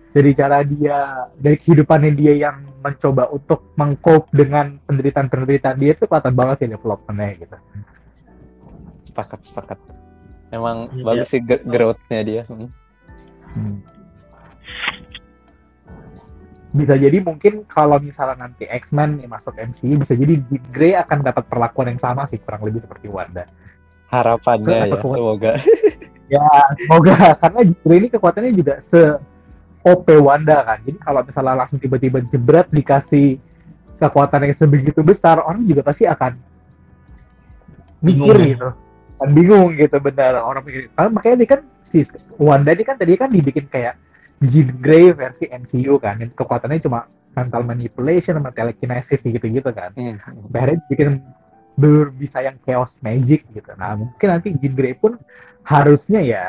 dari cara dia, dari kehidupannya dia yang mencoba untuk mengcope dengan penderitaan-penderitaan dia itu kelihatan banget sih developmentnya gitu. Sepakat sepakat. Emang Iya. bagus sih growth-nya dia. Hmm. Hmm. Bisa jadi mungkin kalau misalnya nanti X-Men yang masuk MCU, bisa jadi Jean Grey akan dapat perlakuan yang sama sih, kurang lebih seperti Wanda. Harapannya ya, Kenapa kuat? semoga. Semoga karena Jean Grey ini kekuatannya juga se OP Wanda kan. Jadi kalau misalnya langsung tiba-tiba jebret dikasih kekuatan yang sebegitu besar, orang juga pasti akan mikir Bingung ya? gitu. Kan bingung gitu benar orang mikir. Karena makanya dia kan si Wanda ini kan tadi kan dibikin kayak Jean Grey versi MCU kan. Yang kekuatannya cuma mental manipulation sama telekinesis gitu-gitu kan. Hmm. Akhirnya bikin bener bisa yang chaos magic gitu. Nah mungkin nanti Jean Grey pun harusnya ya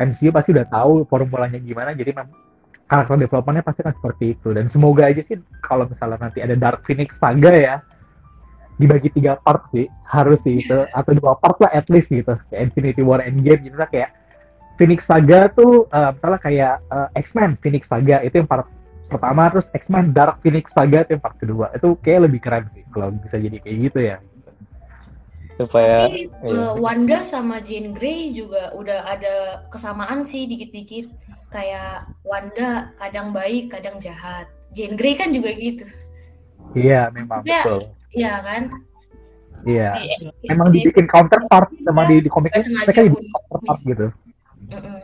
MCU pasti udah tahu formulanya gimana jadi karakter developmentnya pasti akan seperti itu. Dan semoga aja sih kalau misalnya nanti ada Dark Phoenix Saga ya dibagi tiga part sih harus sih itu atau dua part lah at least gitu. Kayak Infinity War Endgame gitu lah kayak Phoenix Saga tuh eh, misalnya kayak eh, X-Men Phoenix Saga itu yang part pertama terus X-Men Dark Phoenix Saga itu yang part kedua. Itu kayak lebih keren sih kalau bisa jadi kayak gitu ya Supaya Tapi iya. eh, Wanda sama Jean Grey juga udah ada kesamaan sih dikit-dikit. Kayak Wanda kadang baik, kadang jahat. Jean Grey kan juga gitu. iya memang Ya. betul Iya kan? iya Di, memang di- dibikin counterpart sama di di sengaja mereka dibikin counterpart gitu Mm-mm.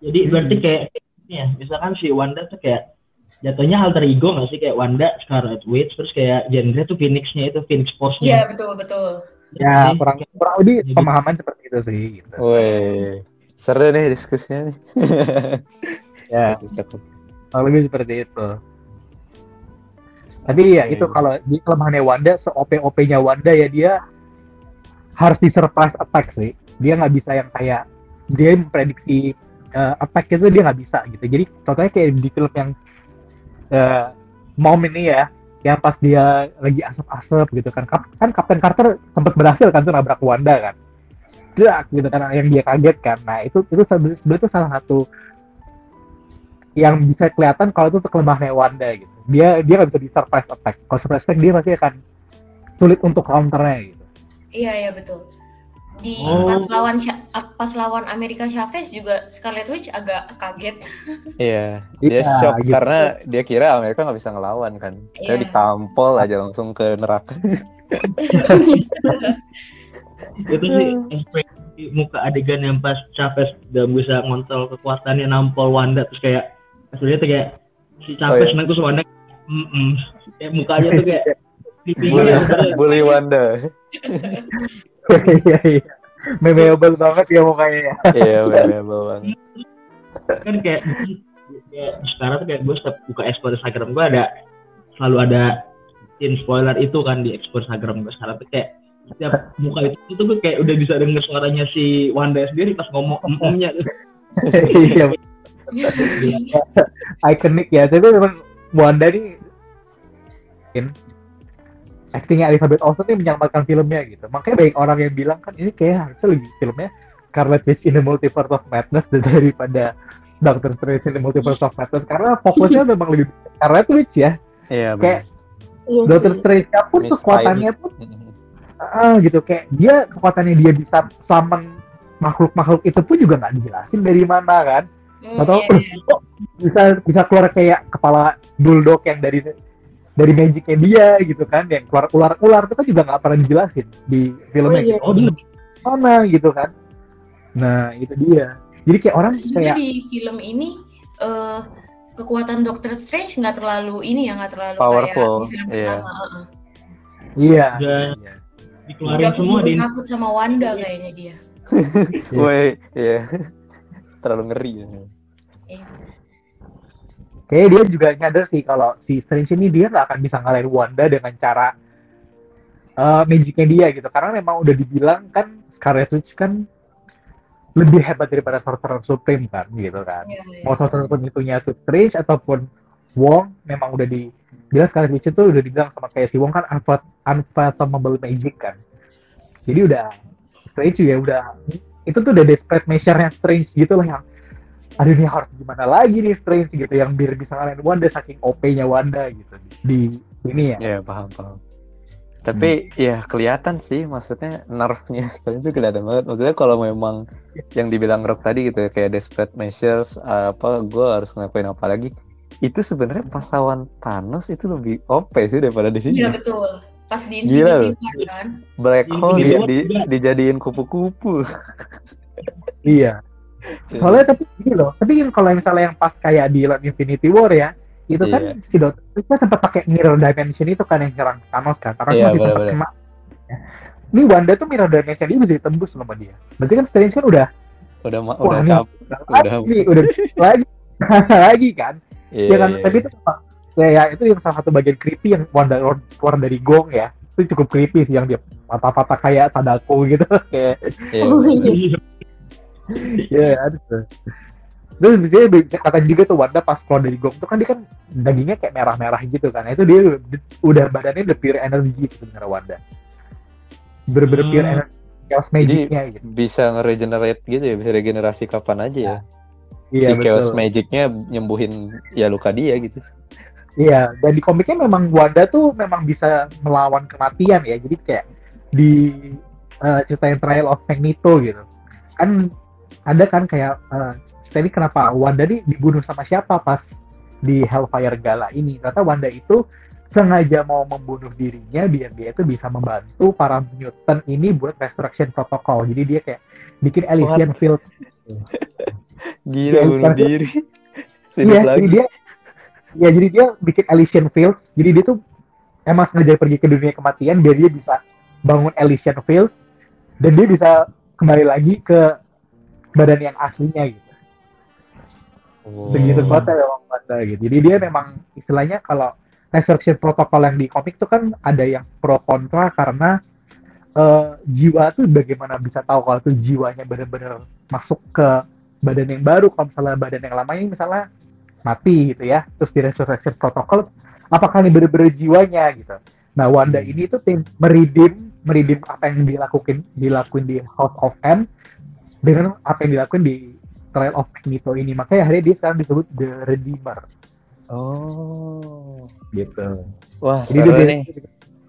Jadi berarti kayak ini ya, misalkan si Wanda tuh kayak jatuhnya alter ego nggak sih kayak Wanda Scarlet Witch terus kayak Jean Grey tuh Phoenix-nya itu Phoenix Iya Force-nya. betul betul. Ya kurang kurang lebih Jadi- pemahaman seperti itu sih gitu. Woi, seru nih diskusinya nih. ya Cakep, cakep. kurang lebih seperti itu tapi ya itu kalau di kelemahannya Wanda se OP OP-nya Wanda ya dia harus di surprise attack sih dia nggak bisa yang kayak dia memprediksi eh, attack itu dia nggak bisa gitu jadi contohnya kayak di film yang eh, mom ini ya yang pas dia lagi asap-asap gitu kan. Kan Kapten Carter sempat berhasil kan tuh nabrak Wanda kan. Dak, gitu kan yang dia kaget kan. Nah itu itu sebenarnya itu salah satu yang bisa kelihatan kalau itu kelemahannya Wanda gitu. Dia dia nggak bisa di surprise attack. Kalau surprise attack dia pasti akan sulit untuk counternya gitu. Iya iya betul. Di Oh. pas lawan Sha- pas lawan Amerika Chavez juga Scarlet Witch agak kaget. Iya, dia Iya, shock gitu. karena dia kira Amerika nggak bisa ngelawan kan. Dia Iya. ditampol aja langsung ke neraka. itu sih ekspresi muka adegan yang pas Chavez gak bisa ngontrol kekuatannya nampol Wanda terus kayak tuh kayak si Chavez Oh, iya. menang terus Wanda mm -mm. kayak mukanya tuh kayak Bully, bully Wanda. Iya iya. Memorable banget ya mukanya ya. Iya, memorable banget. kan kayak, kayak sekarang tuh kayak gue setiap buka explore Instagram gue ada selalu ada scene spoiler itu kan di explore Instagram gue sekarang tuh kayak setiap muka itu tuh gue kayak udah bisa denger suaranya si Wanda sendiri pas ngomong em-emnya iya. Ikonik ya tapi memang Wanda nih in actingnya Elizabeth Olsen ini menyelamatkan filmnya gitu. Makanya banyak orang yang bilang kan ini kayak harusnya lebih filmnya Scarlet Witch in the Multiverse of Madness daripada Doctor Strange in the Multiverse of Madness. Karena fokusnya memang lebih Scarlet Witch ya. Iya, kayak Iya Doctor. Strange pun Miss kekuatannya pun ah gitu. Kayak dia kekuatannya dia bisa summon makhluk-makhluk itu pun juga nggak dijelasin dari mana kan. Hmm, atau iya, iya. kok bisa bisa keluar kayak kepala bulldog yang dari dari magicnya dia gitu kan yang keluar ular-ular itu kan juga nggak pernah dijelasin di filmnya Oh, iya. gitu. oh dia mana gitu kan nah itu dia jadi kayak orang Terus kayak di film ini eh kekuatan Doctor Strange nggak terlalu ini ya nggak terlalu Powerful, kayak di film iya. pertama. heeh. iya Udah iya. dikeluarin Udah semua di takut sama Wanda kayaknya dia. Woi, iya. Terlalu ngeri ya. Kayaknya dia juga nyadar sih kalau si Strange ini dia nggak akan bisa ngalahin Wanda dengan cara eh magicnya dia gitu. Karena memang udah dibilang kan Scarlet Witch kan lebih hebat daripada Sorcerer Supreme kan gitu kan. Iya, iya. Mau Sorcerer Supreme itunya tuh Strange ataupun Wong memang udah di bilang Scarlet Witch itu udah dibilang sama kayak si Wong kan unfat- unfathomable magic kan. Jadi udah Strange juga udah itu tuh udah desperate measure-nya Strange gitu loh yang aduh ini harus gimana lagi nih Strange gitu yang biar bisa ngalahin Wanda saking OP-nya Wanda gitu di ini ya. Iya, paham, paham. Tapi ya kelihatan sih maksudnya nerfnya Strange itu kelihatan banget. Maksudnya kalau memang yang dibilang Rock tadi gitu ya kayak desperate measures apa gue harus ngelakuin apa lagi. Itu sebenarnya pas lawan Thanos itu lebih OP sih daripada di sini. Iya betul. Pas di Gila Infinity War kan. Black Ini Hole di di, luar di- dijadiin kupu-kupu. Iya. Soalnya tapi gini loh, tapi kalau misalnya yang pas kayak di Lord Infinity War ya, itu kan Iya. si Doctor Strange sempat pakai mirror dimension itu kan yang nyerang Thanos kan, Thanos Iya, masih sempat kena. Ini Wanda tuh mirror dimension dia bisa ditembus sama dia. Berarti kan Strange kan udah udah ma- Wah, udah cap udah lagi, udah lagi lagi kan. iya, ya kan, iya. tapi itu memang ya, ya, itu yang salah satu bagian creepy yang Wanda keluar- dari gong ya. Itu cukup creepy sih yang dia mata-mata kayak Sadako gitu kayak Iya, Oh iya. Iya, ada tuh. Terus dia kata juga tuh Wanda pas keluar dari gong tuh kan dia kan dagingnya kayak merah-merah gitu kan. Nah, itu dia udah, badannya udah pure energi sebenarnya Wanda. Pure Hmm. energi chaos magicnya gitu. bisa nge-regenerate gitu ya, bisa regenerasi kapan aja ya. Iya si chaos betul. magicnya nyembuhin ya luka dia gitu. Iya, dan di komiknya memang Wanda tuh memang bisa melawan kematian ya. Jadi kayak di eh, ceritain Trial of Magneto gitu. Kan ada kan kayak eh, cerita ini kenapa Wanda nih dibunuh sama siapa pas di Hellfire Gala ini. Ternyata Wanda itu sengaja mau membunuh dirinya biar dia itu bisa membantu para mutant ini buat resurrection protocol. Jadi dia kayak bikin Elysian Fields. Gila Iya, bunuh diri. Iya, lagi. jadi dia ya jadi dia bikin Elysian Fields. Jadi dia tuh emang sengaja pergi ke dunia kematian biar dia bisa bangun Elysian Fields dan dia bisa kembali lagi ke badan yang aslinya gitu. Oh. Begitu banget ya memang Wanda gitu. Jadi dia memang istilahnya kalau resurrection protokol yang di komik tuh kan ada yang pro kontra karena eh, jiwa tuh bagaimana bisa tahu kalau tuh jiwanya benar-benar masuk ke badan yang baru kalau misalnya badan yang lama ini misalnya mati gitu ya terus di resurrection protocol apakah ini bener-bener jiwanya gitu nah Wanda ini tuh tim meridim meridim apa yang dilakuin dilakuin di House of M dengan apa yang dilakuin di Trial of Magneto ini makanya akhirnya dia sekarang disebut The Redeemer Oh. gitu Wah, jadi seru dia nih.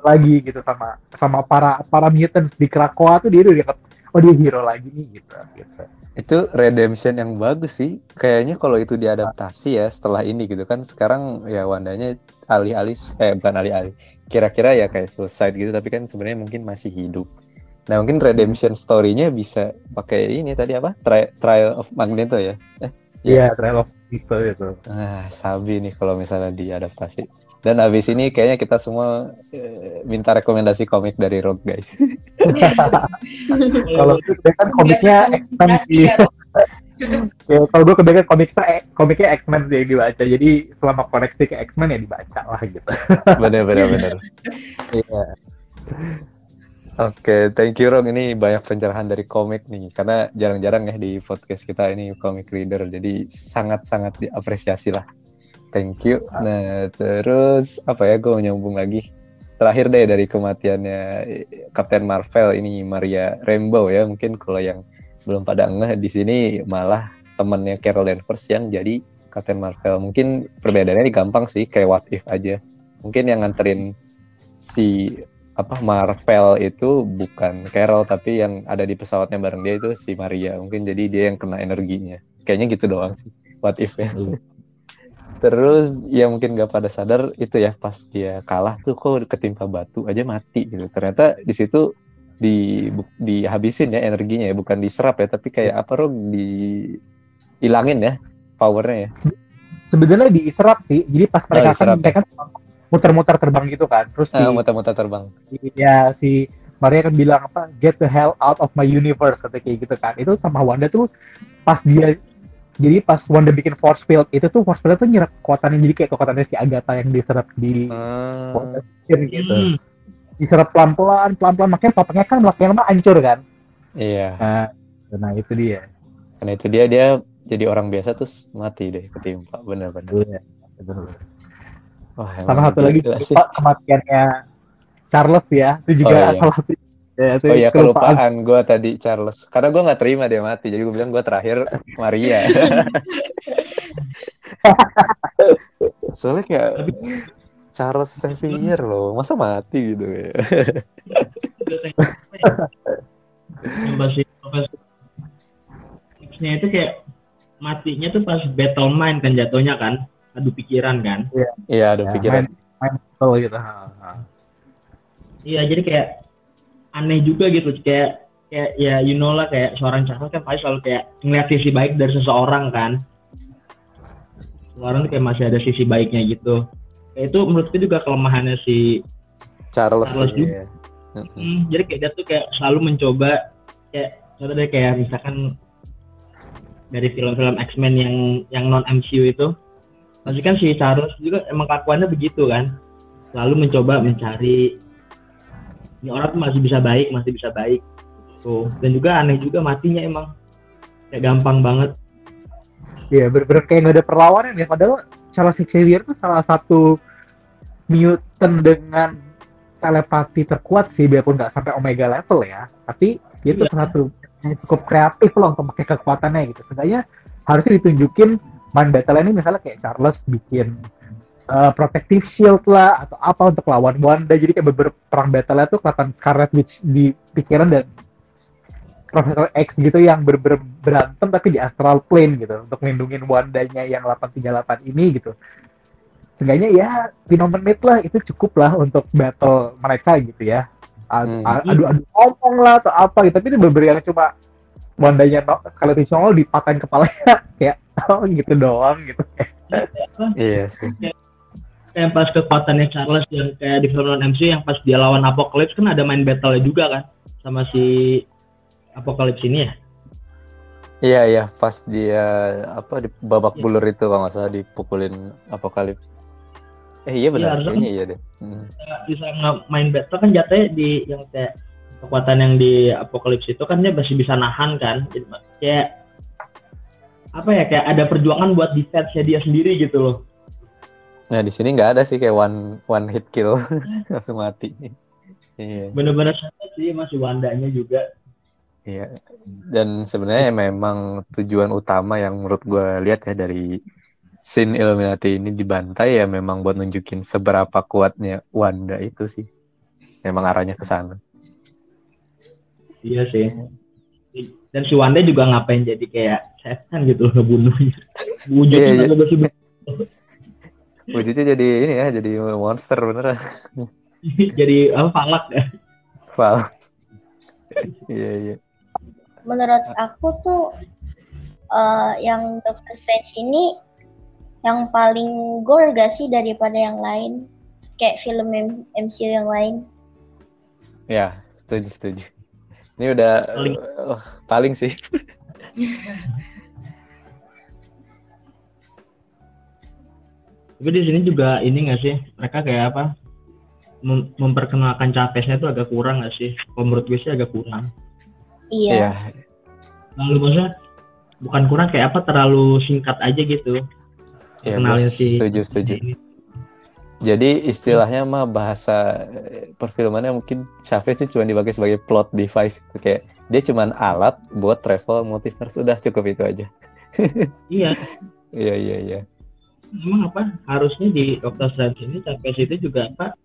lagi gitu sama sama para para mutants di Krakoa tuh dia udah dianggap oh dia hero lagi nih gitu gitu Itu redemption yang bagus sih. Kayaknya kalau itu diadaptasi ya setelah ini gitu kan. Sekarang ya Wandanya alih-alih eh bukan alih-alih. Kira-kira ya kayak suicide gitu tapi kan sebenarnya mungkin masih hidup. Nah, mungkin redemption story-nya bisa pakai ini tadi apa? Tri- Trial of Magneto ya. Eh, Iya, Trial of Magneto itu. Ah, sabi nih kalau misalnya diadaptasi. Dan habis ini kayaknya kita semua eh, minta rekomendasi komik dari Rock guys. Kalau itu dia kan komiknya X-Men sih. Ya, kalau gue kebanyakan komiknya komiknya X-Men sih yang dibaca. Jadi selama koneksi ke X-Men ya dibaca lah gitu. bener bener bener. Iya. Oke, thank you Rong. Ini banyak pencerahan dari komik nih, karena jarang-jarang ya di podcast kita ini komik reader, jadi sangat-sangat diapresiasi lah. Thank you. Nah, terus apa ya? Gue nyambung lagi. Terakhir deh dari kematiannya Captain Marvel ini Maria Rainbow ya. Mungkin kalau yang belum pada ngeh di sini malah temennya Carol Danvers yang jadi Captain Marvel. Mungkin perbedaannya ini gampang sih, kayak what if aja. Mungkin yang nganterin si apa Marvel itu bukan Carol tapi yang ada di pesawatnya bareng dia itu si Maria. Mungkin jadi dia yang kena energinya. Kayaknya gitu doang sih. What if ya. Terus ya mungkin gak pada sadar itu ya pas dia kalah tuh kok ketimpa batu aja mati gitu. Ternyata di situ di dihabisin ya energinya ya bukan diserap ya tapi kayak apa Rom di hilangin ya powernya ya. Sebenarnya diserap sih. Jadi pas mereka kan diserap ya? mereka kan muter-muter terbang gitu kan. Terus si, Ah, muter-muter terbang. ya si Maria kan bilang apa get the hell out of my universe kata kayak gitu kan. Itu sama Wanda tuh pas dia jadi pas Wanda bikin force field itu tuh force field tuh nyerap kekuatannya jadi kayak kekuatannya si Agatha yang diserap di Ah, Wanda gitu. Hmm. Diserap pelan-pelan, pelan-pelan makanya papanya kan belakangnya mah hancur kan. iya. Nah, nah itu dia. Karena itu dia dia jadi orang biasa terus mati deh ketimpa bener-bener. Iya, betul. Wah, Sama satu lagi gila sih. lupa kematiannya Charles ya. Itu juga Oh, iya. salah satu ya, itu Oh iya kelupaan. kelupaan gue tadi Charles. Karena gue nggak terima dia mati, jadi gue bilang gue terakhir Maria. Soalnya kayak Charles Xavier loh, masa mati gitu ya? X-nya itu kayak matinya tuh pas battle mind kan jatuhnya kan adu pikiran kan Iya, ada Ya, pikiran. main, main gitu. Iya jadi kayak aneh juga gitu kayak kayak ya you know lah kayak seorang Charles kan pasti selalu kayak ngeliat sisi baik dari seseorang kan seseorang tuh kayak masih ada sisi baiknya gitu kayak itu menurutku juga kelemahannya si Charles. Charles iya. Hmm, jadi kayak dia tuh kayak selalu mencoba kayak contoh deh kayak misalkan dari film-film X-Men yang yang non MCU itu pasti kan si Charles juga emang kelakuannya begitu kan selalu mencoba mencari ini orang tuh masih bisa baik masih bisa baik tuh dan juga aneh juga matinya emang kayak gampang banget Iya, bener-bener kayak nggak ada perlawanan ya. Padahal Charles Xavier tuh salah satu mutant dengan telepati terkuat sih, biarpun nggak sampai Omega level ya. Tapi dia tuh Iya. salah satu yang cukup kreatif loh untuk pakai kekuatannya gitu. Sebenarnya harusnya ditunjukin main battle ini misalnya kayak Charles bikin uh, protective shield lah atau apa untuk lawan Wanda. Jadi kayak beberapa perang battle itu kelihatan Scarlet Witch di pikiran dan Profesor X gitu yang ber ber- berantem tapi di astral plane gitu untuk melindungi Wandanya yang 838 ini gitu. Seenggaknya ya 5 menit lah itu cukup lah untuk battle mereka gitu ya. A- Hmm. a- Adu-adu ngomong lah atau apa gitu. Tapi ini bener yang cuma Wandanya kalau nongol dipatahin kepalanya kayak oh gitu doang gitu. Iya sih. kayak pas kekuatannya Charles yang kayak di film non MCU yang pas dia lawan Apocalypse kan ada main battle juga kan sama si Apocalypse ini ya Iya iya pas dia apa di babak Iya. bulur itu kalau nggak salah dipukulin apokalips. Eh iya benar, harusnya kayaknya iya deh. Hmm. bisa main battle kan jatuhnya di yang kayak kekuatan yang di Apocalypse itu kan dia masih bisa nahan kan Jadi, kayak apa ya kayak ada perjuangan buat defense dia sendiri gitu loh Nah di sini nggak ada sih kayak one one hit kill langsung mati. Iya. Bener-bener sama sih masih Wandanya juga. Iya. Dan sebenarnya memang tujuan utama yang menurut gue lihat ya dari scene Illuminati ini dibantai ya memang buat nunjukin seberapa kuatnya Wanda itu sih. Memang arahnya ke sana. Iya sih. Dan si Wanda juga ngapain jadi kayak setan gitu loh ngebunuhnya. Wujudnya Iya, iya. juga sih Wujudnya jadi ini ya, jadi monster beneran. jadi apa falak ya. Val. Iya iya. Menurut aku tuh eh, yang Doctor Strange ini yang paling gore gak sih daripada yang lain? Kayak film MCU yang lain. Ya, setuju setuju. Ini udah Paling. oh, paling sih. Tapi di sini juga ini nggak sih mereka kayak apa mem- memperkenalkan capresnya tuh agak kurang nggak sih? Kalau menurut gue sih agak kurang. Iya. Iya. Lalu maksudnya bukan kurang kayak apa terlalu singkat aja gitu. Iya, Kenalin gua si setuju setuju. ini. Jadi istilahnya mah bahasa eh, perfilmannya mungkin Chavez itu cuma dipakai sebagai plot device. Gitu. kayak dia cuma alat buat travel multiverse udah cukup itu aja. Iya, Iya iya iya. emang apa? Harusnya di Doctor Strange ini capres itu juga apa?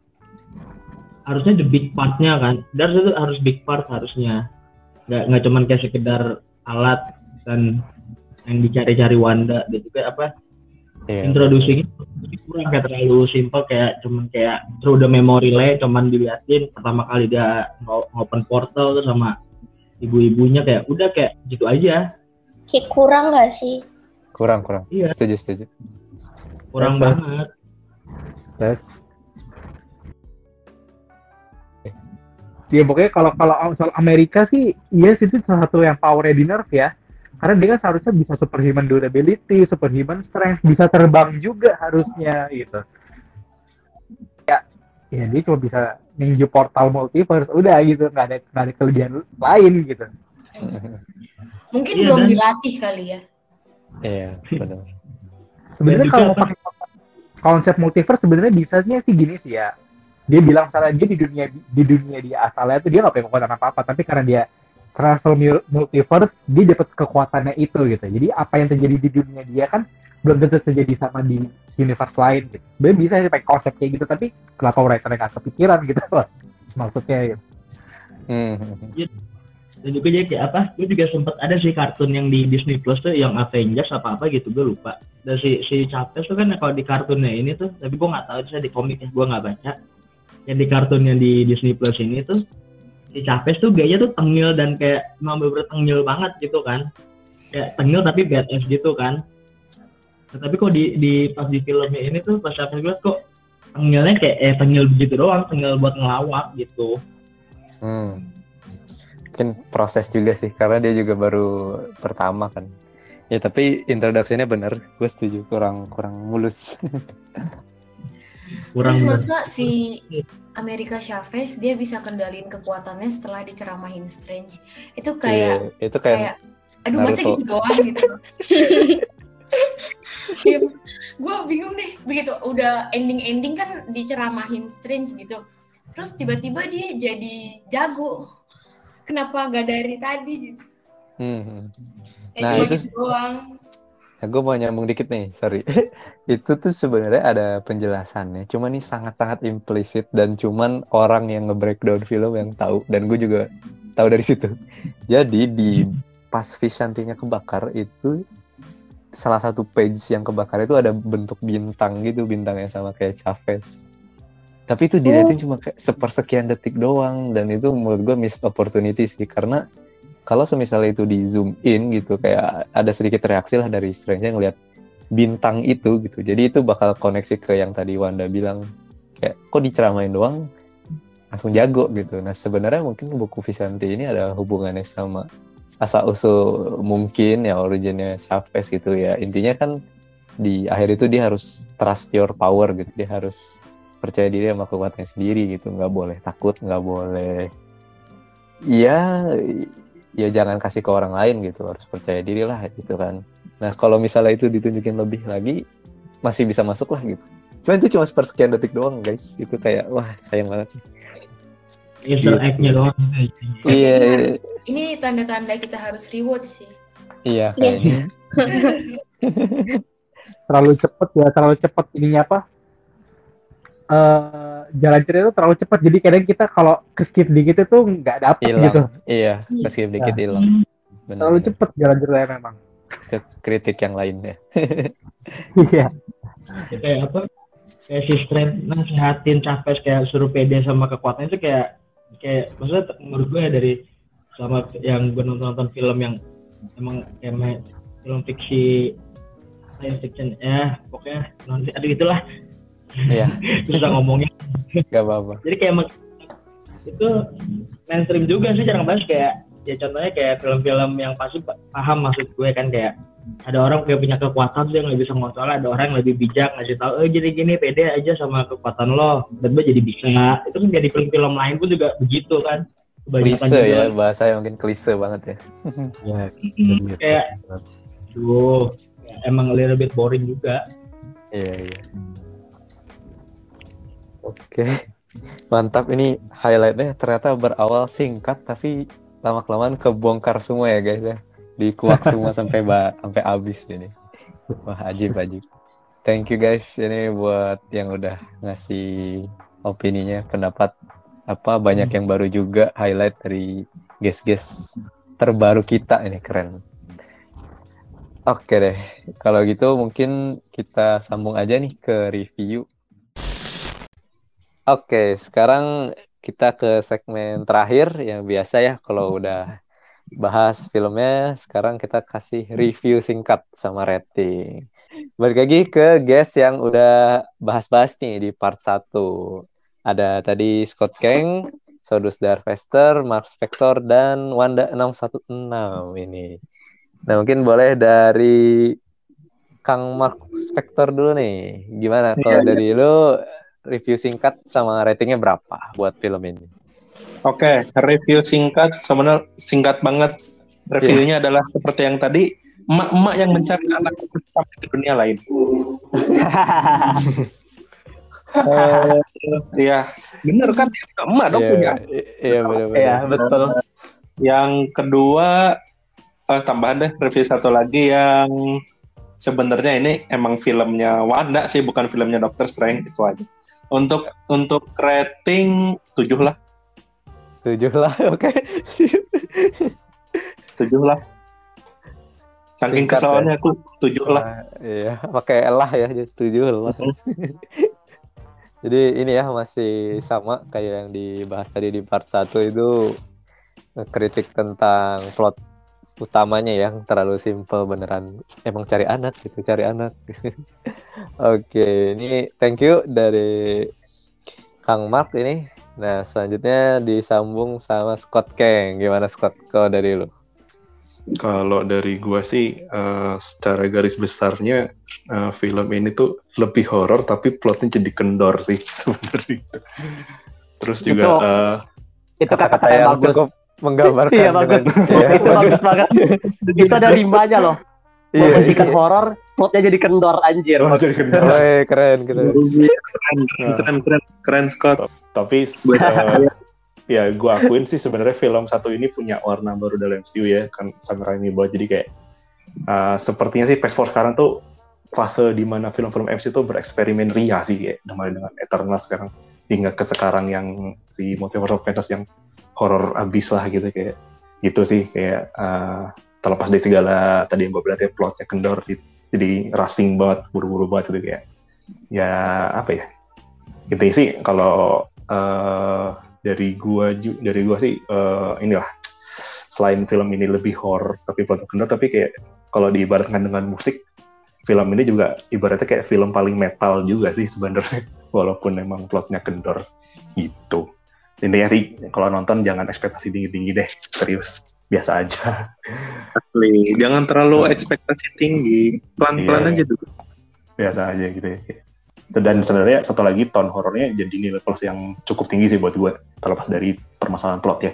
Harusnya the big partnya kan? Dan itu harus big part harusnya. Nggak nggak cuman kayak sekedar alat dan yang dicari-cari Wanda dan juga apa Iya. introducing kurang kayak terlalu simple kayak cuman kayak through the memory lane cuman diliatin pertama kali dia open portal tuh sama ibu-ibunya kayak udah kayak gitu aja Kayak kurang gak sih? Kurang kurang. Iya. Setuju setuju. kurang Betul. banget Terus Ya pokoknya kalau kalau soal Amerika sih, yes itu salah satu yang power di nerf ya. Karena dia kan seharusnya bisa superhuman durability, superhuman strength, bisa terbang juga harusnya gitu. Ya, ya dia cuma bisa ninju portal multiverse, udah gitu, nggak ada nggak ada kelebihan lain gitu. Mungkin Iya, belum dan- dilatih kali ya. Iya benar. Sebenarnya kalau mau pakai konsep multiverse sebenarnya bisanya sih gini sih ya. Dia bilang misalnya dia di dunia di dunia dia asalnya tuh dia nggak punya kekuatan apa apa, tapi karena dia travel mul- multiverse dia dapat kekuatannya itu gitu. Jadi apa yang terjadi di dunia dia kan belum tentu terjadi sama di universe lain gitu. Sebenarnya bisa sih pakai konsep kayak gitu, tapi kenapa writer nggak kepikiran gitu loh. Maksudnya gitu. Hmm. dan juga dia kayak apa gue juga sempet ada sih kartun yang di Disney Plus tuh yang Avengers apa apa gitu gue lupa dan si si Capes tuh kan kalau di kartunnya ini tuh tapi gue nggak tahu saya di komiknya gue nggak baca yang di kartunnya di Disney Plus ini tuh si Capes tuh gayanya tuh tengil dan kayak emang bener tengil banget gitu kan kayak tengil tapi badass gitu kan Nah, tapi kok di di pas di filmnya ini tuh pas Capes gue kok tengilnya kayak eh tengil begitu doang tengil buat ngelawak gitu Hmm. Mungkin proses juga sih karena dia juga baru pertama kan. Ya tapi introduksinya bener, gue setuju kurang kurang mulus. kurang Terus masa si Amerika Chavez dia bisa kendaliin kekuatannya setelah diceramahin Strange. Itu kayak Iya, itu kayak kayak aduh masa gitu doang gitu. ya, gue bingung deh begitu udah ending-ending kan diceramahin Strange gitu. Terus tiba-tiba dia jadi jago. Kenapa gak dari tadi gitu? Hmm. Ya Nah, cuma itu- gitu doang. Nah, gue mau nyambung dikit nih, sorry. itu tuh sebenarnya ada penjelasannya, cuma nih sangat-sangat implisit dan cuman orang yang nge-breakdown film yang tahu dan gue juga tahu dari situ. Jadi di pas Vishantinya kebakar itu salah satu page yang kebakar itu ada bentuk bintang gitu, bintangnya sama kayak Chavez. Tapi itu dilihatin cuma kayak sepersekian detik doang dan itu menurut gue missed opportunity sih karena kalau semisalnya itu di zoom in gitu kayak ada sedikit reaksi lah dari Strange ngelihat bintang itu gitu. Jadi itu bakal koneksi ke yang tadi Wanda bilang kayak kok diceramain doang? Langsung jago gitu. Nah sebenarnya mungkin buku Vishanti ini ada hubungannya sama asal usul mungkin ya originnya Chavez gitu ya. Intinya kan di akhir itu dia harus trust your power gitu. Dia harus percaya diri sama kekuatannya sendiri gitu. Nggak boleh takut nggak boleh ya ya jangan kasih ke orang lain gitu harus percaya diri lah gitu kan nah kalau misalnya itu ditunjukin lebih lagi masih bisa masuk lah gitu Cuman itu cuma sepersekian detik doang guys. Itu kayak wah sayang banget sih. Easter egg-nya doang. Iya, ini, iya. harus- ini tanda-tanda kita harus rewatch sih. Iya Iya. kayaknya. terlalu cepet ya terlalu cepet ininya apa eh jalan cerita itu terlalu cepat jadi kadang kita kalau ke skip dikit itu nggak dapet Hilang. gitu Iya, meski dikit hilang. Benar, terlalu cepet jalan ceritanya memang Ke kritik yang lainnya. iya kayak apa? Kayak si Strand nasihatin capek kayak suruh pede sama kekuatan itu kayak kayak maksudnya menurut gue ya dari sama yang gue nonton nonton film yang emang kayak film fiksi science fiction ya pokoknya nanti ada gitulah Iya, susah ngomongnya. Gak apa-apa. jadi kayak emang itu mainstream juga sih jarang banget kayak ya contohnya kayak film-film yang pasti pa- paham maksud gue kan kayak ada orang kayak punya kekuatan dia nggak bisa ngontrol ada orang yang lebih bijak ngasih tahu eh gini gini pede aja sama kekuatan lo. Dan gue jadi bisa. Itu kan jadi film-film lain pun juga begitu kan. Kebanyakan Klise ya, bahasanya mungkin klise banget ya. ya kayak ya, emang a little bit boring juga. Iya, iya. Oke. Mantap ini highlightnya ternyata berawal singkat tapi lama-kelamaan kebongkar semua ya guys ya. Dikuak semua sampai ba sampai habis ini. Wah, ajib ajib. Thank you guys ini buat yang udah ngasih opininya, pendapat apa banyak yang baru juga highlight dari guest-guest terbaru kita ini keren. Oke deh, kalau gitu mungkin kita sambung aja nih ke review. Oke, sekarang kita ke segmen terakhir yang biasa ya kalau udah bahas filmnya, sekarang kita kasih review singkat sama rating. Balik lagi ke guest yang udah bahas-bahas nih di part 1. Ada tadi Scott Kang, Sodus Darvester, Mark Spector, dan Wanda 616 ini. Nah, mungkin boleh dari Kang Mark Spector dulu nih. Gimana kalau Iya, dari lu review singkat sama ratingnya berapa buat film ini? Oke, review singkat sebenarnya singkat banget. Reviewnya adalah seperti yang tadi, emak-emak yang mencari anak sampai ke dunia lain. Eh, Iya, bener kan? Emak dong Iya, punya. iya benar-benar. Iya, betul. Yang kedua, eh, tambahan deh review satu lagi yang sebenarnya ini emang filmnya Wanda sih, bukan filmnya Doctor Strange itu aja. Untuk untuk rating 7 lah, Tujuh lah, oke. 7 lah. Saking Singkat kesalnya aku 7 lah. Wah, iya, pakai lah ya, tujuh lah. jadi ini ya masih sama kayak yang dibahas tadi di part 1 itu kritik tentang plot utamanya yang terlalu simple beneran. Emang cari anak gitu cari anak. Oke ini thank you dari Kang Mark ini. Nah selanjutnya disambung sama Scott Kang. Gimana Scott? Kalau dari lu? Kalau dari gua sih eh, secara garis besarnya eh, film ini tuh lebih horor tapi plotnya jadi kendor sih sebenarnya. Terus juga Itu eh, Itu kata-kata yang yang bagus. cukup menggambarkan Iya, bagus. dengan- iya, itu bagus banget. itu ada rimanya loh. Iya, Menghentikan iya. horor, plotnya jadi kendor anjir. oh, jadi kendor. Woi, keren keren Keren, keren, keren, keren Scott. Tapi eh, ya gue akuin sih sebenarnya film satu ini punya warna baru dalam MCU ya kan Sam Raimi buat jadi kayak eh, sepertinya sih Phase 4 sekarang tuh fase di mana film-film MCU tuh bereksperimen ria sih kayak dengan Eternal sekarang hingga ke sekarang yang si Multiverse of Madness yang horor abis lah gitu kayak gitu sih kayak eh, terlepas dari segala tadi yang gue bilang ya plotnya kendor jadi, jadi rushing banget buru-buru banget gitu kayak ya apa ya gitu sih. Kalau eh, dari gua dari gua sih eh, inilah selain film ini lebih horror tapi plotnya kendor tapi kayak kalau diibaratkan dengan musik film ini juga ibaratnya kayak film paling metal juga sih sebenarnya walaupun memang plotnya kendor gitu intinya sih kalau nonton jangan ekspektasi tinggi tinggi deh serius biasa aja Asli. Jangan terlalu ekspektasi tinggi. Pelan-pelan Iya. aja dulu. biasa aja gitu ya dan sebenarnya satu lagi tone horornya jadi nilai plus yang cukup tinggi sih buat gue terlepas dari permasalahan plot ya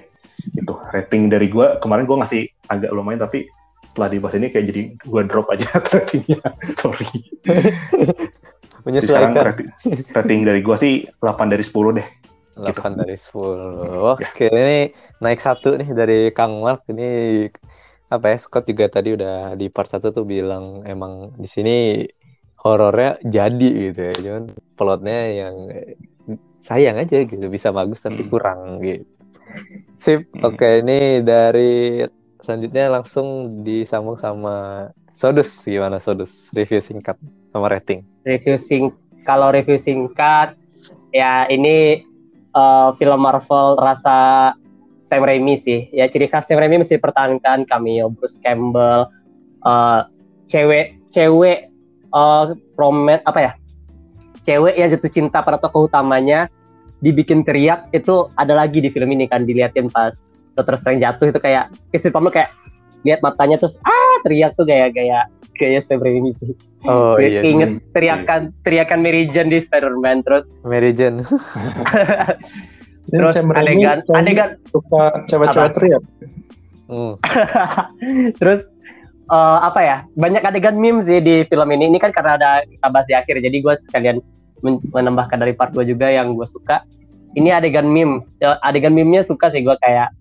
itu rating dari gue kemarin gue ngasih agak lumayan tapi setelah dibahas ini kayak jadi gue drop aja ratingnya sorry Menyesuaikan. rating, rating dari gua sih 8 dari 10 deh. 8 dari 10. Oke, ini naik satu nih dari Kang Mark. Ini apa ya? Scott juga tadi udah di part 1 tuh bilang emang di sini horornya jadi gitu ya. Cuman plotnya yang eh, sayang aja gitu. Bisa bagus tapi Hmm. kurang gitu. Sip. Hmm. Oke, ini dari selanjutnya langsung disambung sama Sodus. Gimana Sodus? Review singkat sama rating. review sing kalau review singkat ya ini eh, film Marvel rasa Sam Raimi sih. Ya ciri khas Sam Raimi mesti pertahankan cameo Bruce Campbell eh, cewek cewek eh promet apa ya? Cewek yang jatuh cinta pada tokoh utamanya dibikin teriak itu ada lagi di film ini kan diliatin pas Doctor Strange jatuh itu kayak Christopher Plummer kayak lihat matanya terus ah teriak tuh kayak kayak kayak Sam Raimi sih Oh Gue iya. inget teriakan teriakan Mary Jane di Spider-Man terus Mary Jane. Terus adegan kayaknya adegan suka cewek-cewek Apa? teriak. Hmm. terus eh, apa ya banyak adegan meme sih di film ini ini kan karena ada kita bahas di akhir jadi gue sekalian men- menambahkan dari part 2 juga yang gue suka ini adegan meme Eh, adegan meme-nya suka sih gue kayak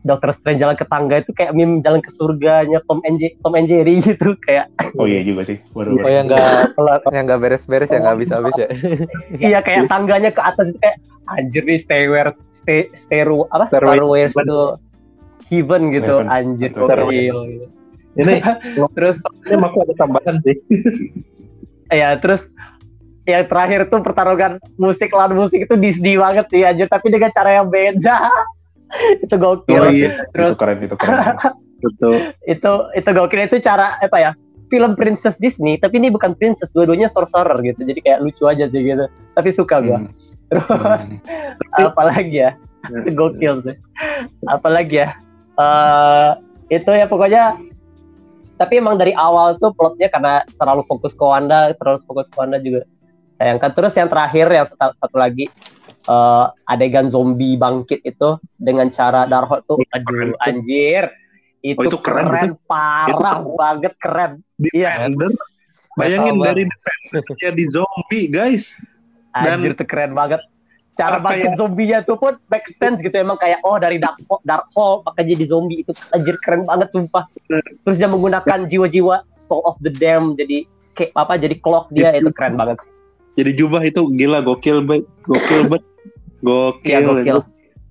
Doctor Strange jalan ke tangga itu kayak meme jalan ke surganya Tom and, J- Tom and Jerry gitu kayak Oh iya juga sih. Baru Oh yang nggak pelat, yang nggak beres-beres, yang nggak habis-habis ya. iya kayak tangganya ke atas itu kayak anjir nih stairway stay, stairway apa Stairway stairways to heaven gitu Heaven. anjir gokil Ini terus ini aku ada tambahan sih. ya terus yang terakhir tuh pertarungan musik lawan musik itu Disney banget sih anjir tapi dengan cara yang beda itu gokil. Oh iya, terus itu keren itu keren. betul. itu itu gokil. Itu cara apa ya film princess Disney tapi ini bukan princess dua-duanya sorcerer gitu. Jadi kayak lucu aja sih gitu. Tapi suka gua. Hmm. terus Hmm. apalagi ya? Itu gokil sih. Apalagi ya? Eh itu ya pokoknya tapi emang dari awal tuh plotnya karena terlalu fokus ke Wanda terlalu fokus ke Wanda juga. Sayangkan. Terus yang terakhir yang satu, satu lagi eh, adegan zombie bangkit itu dengan cara Darkhold tuh aduh anjir itu, Oh, itu keren, keren, parah banget keren Iya. Defender. Bayangin Metal dari Defender jadi zombie, guys. Dan- Anjir itu keren banget. Cara Apa bangkit ya? zombinya tuh pun sense gitu emang kayak oh dari dark hole, dark hole makanya jadi zombie itu anjir keren banget sumpah. Terus dia menggunakan jiwa-jiwa soul of the damned jadi kayak apa jadi clock dia itu keren banget. Jadi jubah itu gila gokil banget. Gokil banget. Gokil. Iya gokil,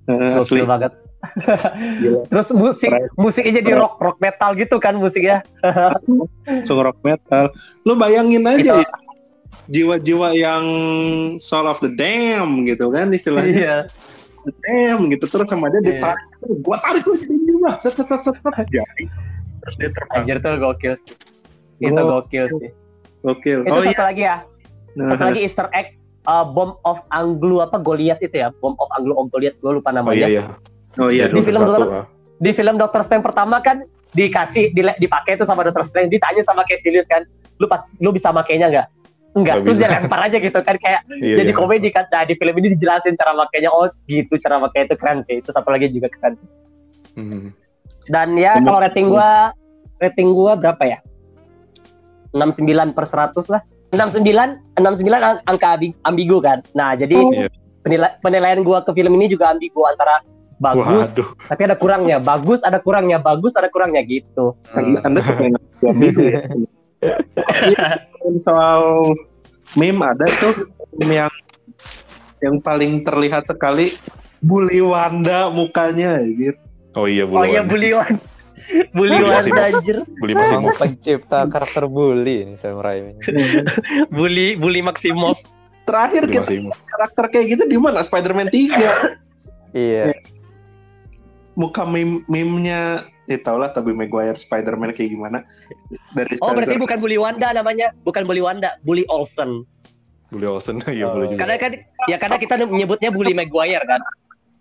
Eh, asli. gokil banget. Terus musik Keren. musiknya jadi rock rock metal gitu kan musiknya. Langsung rock metal. Lu bayangin aja Itu- ya, jiwa-jiwa yang soul of the damn gitu kan istilahnya. Iya. Damn gitu terus sama dia Iya. ditarik. Gua tarik lu jadi jiwa. Set set set set. set. Jadi. Terus dia terbang. Anjir tuh gokil sih. Itu Oh. gokil sih. Gokil. Itu Oh satu iya. lagi ya. Satu lagi Easter egg uh, Bomb of Anglo apa Goliath itu ya Bomb of Anglo oh Goliath gue lupa Oh namanya iya iya. Oh iya. Di film dulu- ah. di film Doctor Strange pertama kan dikasih dile, dipakai itu sama Doctor Strange ditanya sama Caecilius kan lu lu bisa makainya nggak enggak Nggak terus bisa. dia lempar aja gitu kan kayak Iya, jadi iya. komedi kan nah di film ini dijelasin cara makainya oh gitu cara makainya itu keren sih itu satu lagi juga keren Hmm. dan ya kalau rating gua rating gua berapa ya 69 per 100 lah 69 69 ang- angka ambi- ambigu kan nah jadi Iya. penila- penilaian gua ke film ini juga ambigu antara bagus Waduh. tapi ada kurangnya bagus ada kurangnya bagus ada kurangnya gitu Anda, anda minggu ya. soal meme ada tuh meme yang yang paling terlihat sekali bully Wanda mukanya gitu. Oh iya oh iya buliwan buliwan Maximoff. anjir masih Emang pencipta karakter bully ini Sam Raimi. bully bully Maximoff Terakhir Beli kita karakter kayak gitu di mana? Spider-Man 3. Iya. Muka meme meme-nya ya tau lah Tobey Maguire Spider-Man kayak gimana. Dari oh berarti bukan bully Wanda namanya bukan bully Wanda bully Olsen Beli Olsen iya Oh. boleh juga. karena kan ya karena kita menyebutnya bully Maguire kan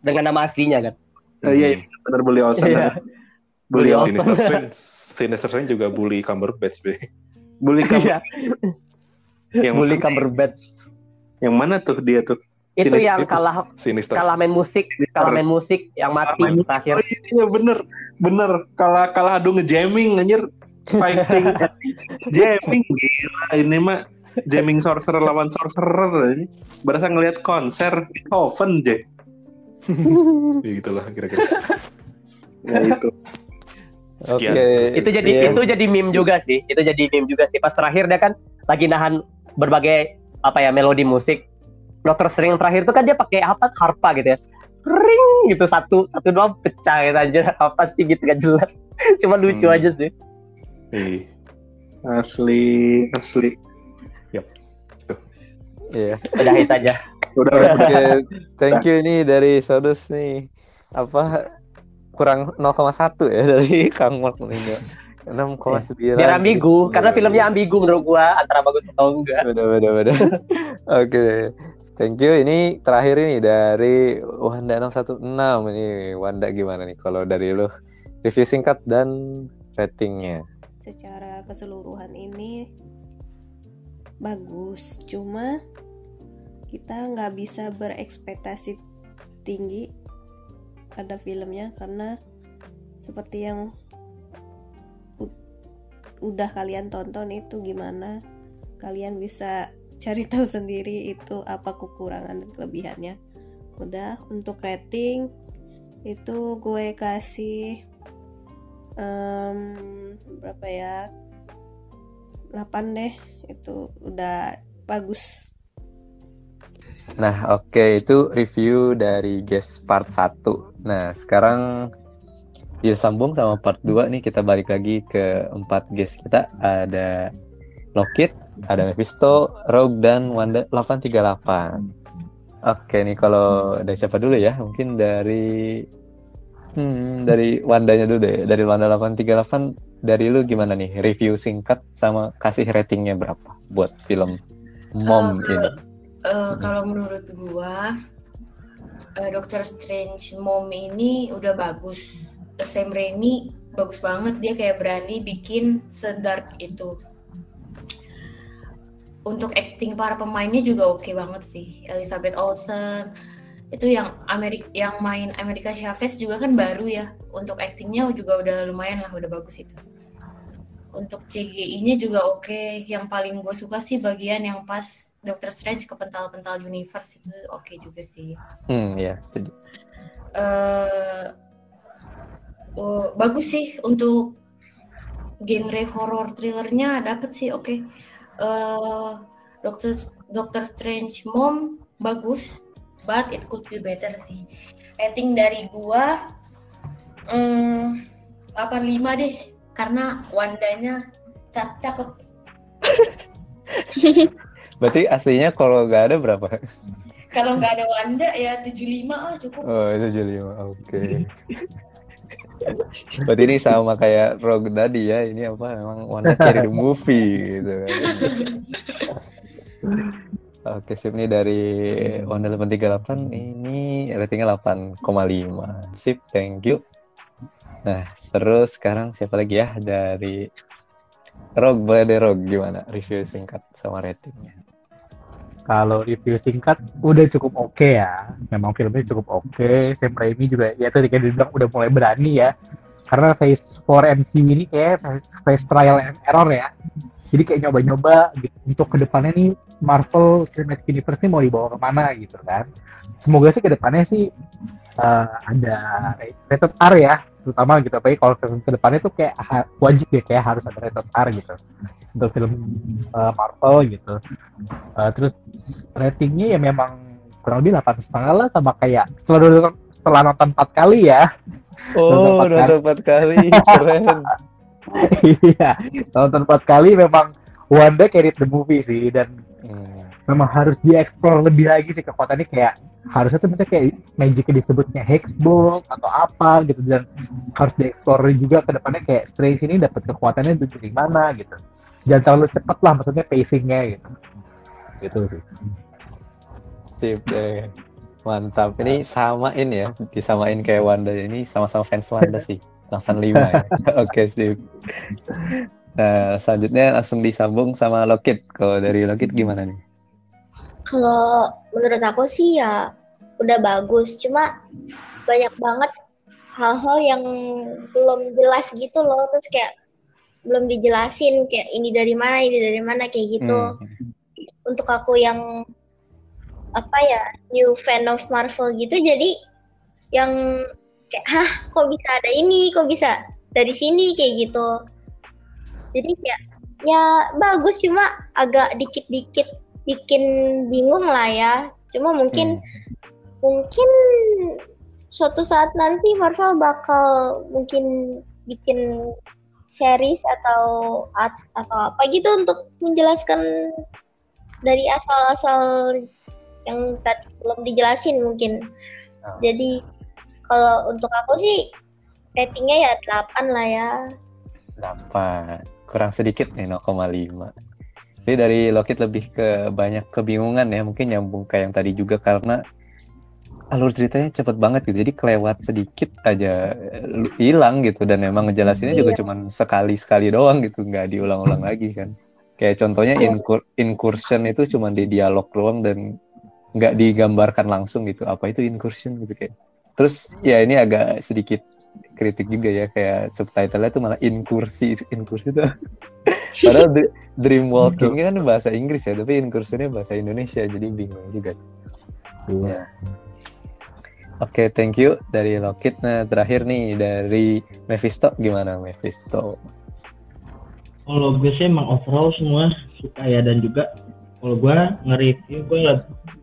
dengan nama aslinya kan Eh, iya, iya, bener bully Olsen. Iya. bully Bully Olsen. Sinister Strange, Sinister Strange juga bully Cumberbatch be. Bully Iya, yang bully? Cumberbatch. Yang mana tuh dia tuh? itu Sinister yang kalah Sinister. kalah main musik. Kalah main musik yang mati main- terakhir. Oh iya bener. Bener. Kalah kalah adu ngejamming anjir. Fighting. Jamming gila. Ini mah jamming sorcerer lawan sorcerer ini berasa ngelihat konser Beethoven deh Ya, gitulah kira-kira. ya itu Oke. Sekian. itu jadi Iya. itu jadi meme juga sih itu jadi meme juga sih pas terakhir dia kan lagi nahan berbagai apa ya melodi musik Dokter String yang terakhir itu kan dia pakai apa harpa gitu ya ring gitu satu satu dua pecah gitu aja apa sih gitu gak jelas cuma lucu Hmm. aja sih Iya. asli asli Iya. udahin saja udah Oke, thank you nih dari Sodus nih. Apa kurang 0,1 ya dari Kang Mark Molingo. 6,9. biar ambigu dari karena 10. filmnya ambigu menurut gua antara bagus atau enggak Beda beda beda. Oke. Thank you. Ini terakhir ini dari Wanda 616 ini. Wanda gimana nih kalau dari lu? Review singkat dan ratingnya. secara keseluruhan ini bagus cuma kita nggak bisa berekspektasi tinggi pada filmnya karena seperti yang udah kalian tonton itu gimana? Kalian bisa cari tahu sendiri itu apa kekurangan dan kelebihannya. Udah untuk rating itu gue kasih em, berapa ya? 8 deh itu udah bagus Nah, oke itu review dari guest part 1. Nah, sekarang disambung sama part 2 nih kita balik lagi ke empat guest kita ada Lockit, ada Mephisto, Rogue dan Wanda 838. Oke nih kalau dari siapa dulu ya? Mungkin dari hmm, dari Wandanya dulu deh. Dari Wanda 838 dari lu gimana nih? Review singkat sama kasih ratingnya berapa buat film Mom Eh, ini? Eh, kalau menurut gua eh, Doctor Strange Mom ini udah bagus. Sam Raimi bagus banget dia kayak berani bikin sedark itu. Untuk acting para pemainnya juga oke banget sih. Elizabeth Olsen itu yang Amerika yang main Amerika Chavez juga kan baru ya. Untuk actingnya juga udah lumayan lah, udah bagus itu. Untuk CGI-nya juga oke. Yang paling gue suka sih bagian yang pas Doctor Strange ke pental-pental universe itu oke juga sih. Hmm, ya, setuju. eh oh, bagus sih untuk genre horror thrillernya dapet sih oke. Eh Doctor Doctor Strange Mom bagus, but it could be better sih. Rating dari gua hmm, 85 deh karena Wandanya cak cakep. Berarti aslinya kalau nggak ada berapa? Kalau nggak ada Wanda ya 75 ah cukup. Oh, itu jadi Oke. Berarti ini sama kayak Rogue tadi ya. Ini apa memang Wanda carry the movie gitu kan. Oke, sip nih dari Wanda 838 ini ratingnya 8,5. Sip, thank you. Nah, terus sekarang siapa lagi ya dari Rogue, boleh deh Rogue gimana review singkat sama ratingnya? Kalau review singkat udah cukup oke ya. Memang filmnya cukup oke. Sam Raimi juga ya tadi kayak dibilang udah mulai berani ya. Karena phase 4 MCU ini kayak phase- trial and error ya. Jadi kayak nyoba-nyoba gitu. Untuk ke depannya nih Marvel Cinematic Universe ini mau dibawa ke mana gitu kan. Semoga sih ke depannya sih eh, ada rated R ya. Terutama gitu. Apalagi kalau ke depannya tuh kayak wajib ya kayak harus ada rated R gitu. Untuk film eh, Marvel gitu. Eh, terus ratingnya ya memang kurang lebih delapan setengah lah sama kayak setelah nonton setelah nonton empat kali ya Oh, Nonton empat kali. Keren. iya nonton empat kali memang Wanda carried the movie sih dan Hmm. memang harus dieksplor lebih lagi sih kekuatannya kayak harusnya tuh misalnya kayak magicnya disebutnya hexbolt atau apa gitu dan harus dieksplor juga ke depannya kayak Strange ini dapat kekuatannya dari mana gitu jangan terlalu cepat lah maksudnya pacingnya gitu gitu sih Sip deh. Mantap. Ini samain ya, disamain kayak Wanda. Ini sama-sama fans Wanda sih. 85 ya. Oke, sip. Nah, selanjutnya langsung disambung sama Lockit. Kalau dari Lockit gimana nih? Kalau menurut aku sih ya udah bagus, cuma banyak banget hal-hal yang belum jelas gitu loh. Terus kayak belum dijelasin kayak ini dari mana ini dari mana kayak gitu. Hmm. untuk aku yang apa ya new fan of Marvel gitu jadi yang kayak hah kok bisa ada ini kok bisa dari sini kayak gitu. Jadi kayak ya bagus cuma agak dikit-dikit bikin bingung lah ya. Cuma mungkin mungkin suatu saat nanti Marvel bakal mungkin bikin series atau at- atau apa gitu untuk menjelaskan dari asal-asal yang tadi belum dijelasin mungkin. Oh. Jadi kalau untuk aku sih ratingnya ya 8 lah ya. Dapat. Kurang sedikit nih 0,5. Jadi dari Lockit lebih ke banyak kebingungan ya, mungkin nyambung kayak yang tadi juga karena alur ceritanya cepet banget gitu. Jadi kelewat sedikit aja eh, hilang gitu dan emang ngejelasinnya juga Iya. cuman sekali-sekali doang gitu, nggak diulang-ulang lagi kan. Kayak contohnya Iya. incur- incursion itu cuman di dialog doang dan nggak digambarkan langsung gitu. Apa itu incursion gitu kayak. Terus ya ini agak sedikit kritik juga ya kayak subtitlenya tuh malah inkursi inkursi tuh padahal dr- dream walking kan bahasa Inggris ya tapi incursionnya bahasa Indonesia jadi bingung juga Iya. Oke thank you. Dari Lockit nah terakhir nih dari Mephisto. Gimana Mephisto? Kalau gue sih emang overall semua suka ya dan juga kalau gue nge-review gue ya,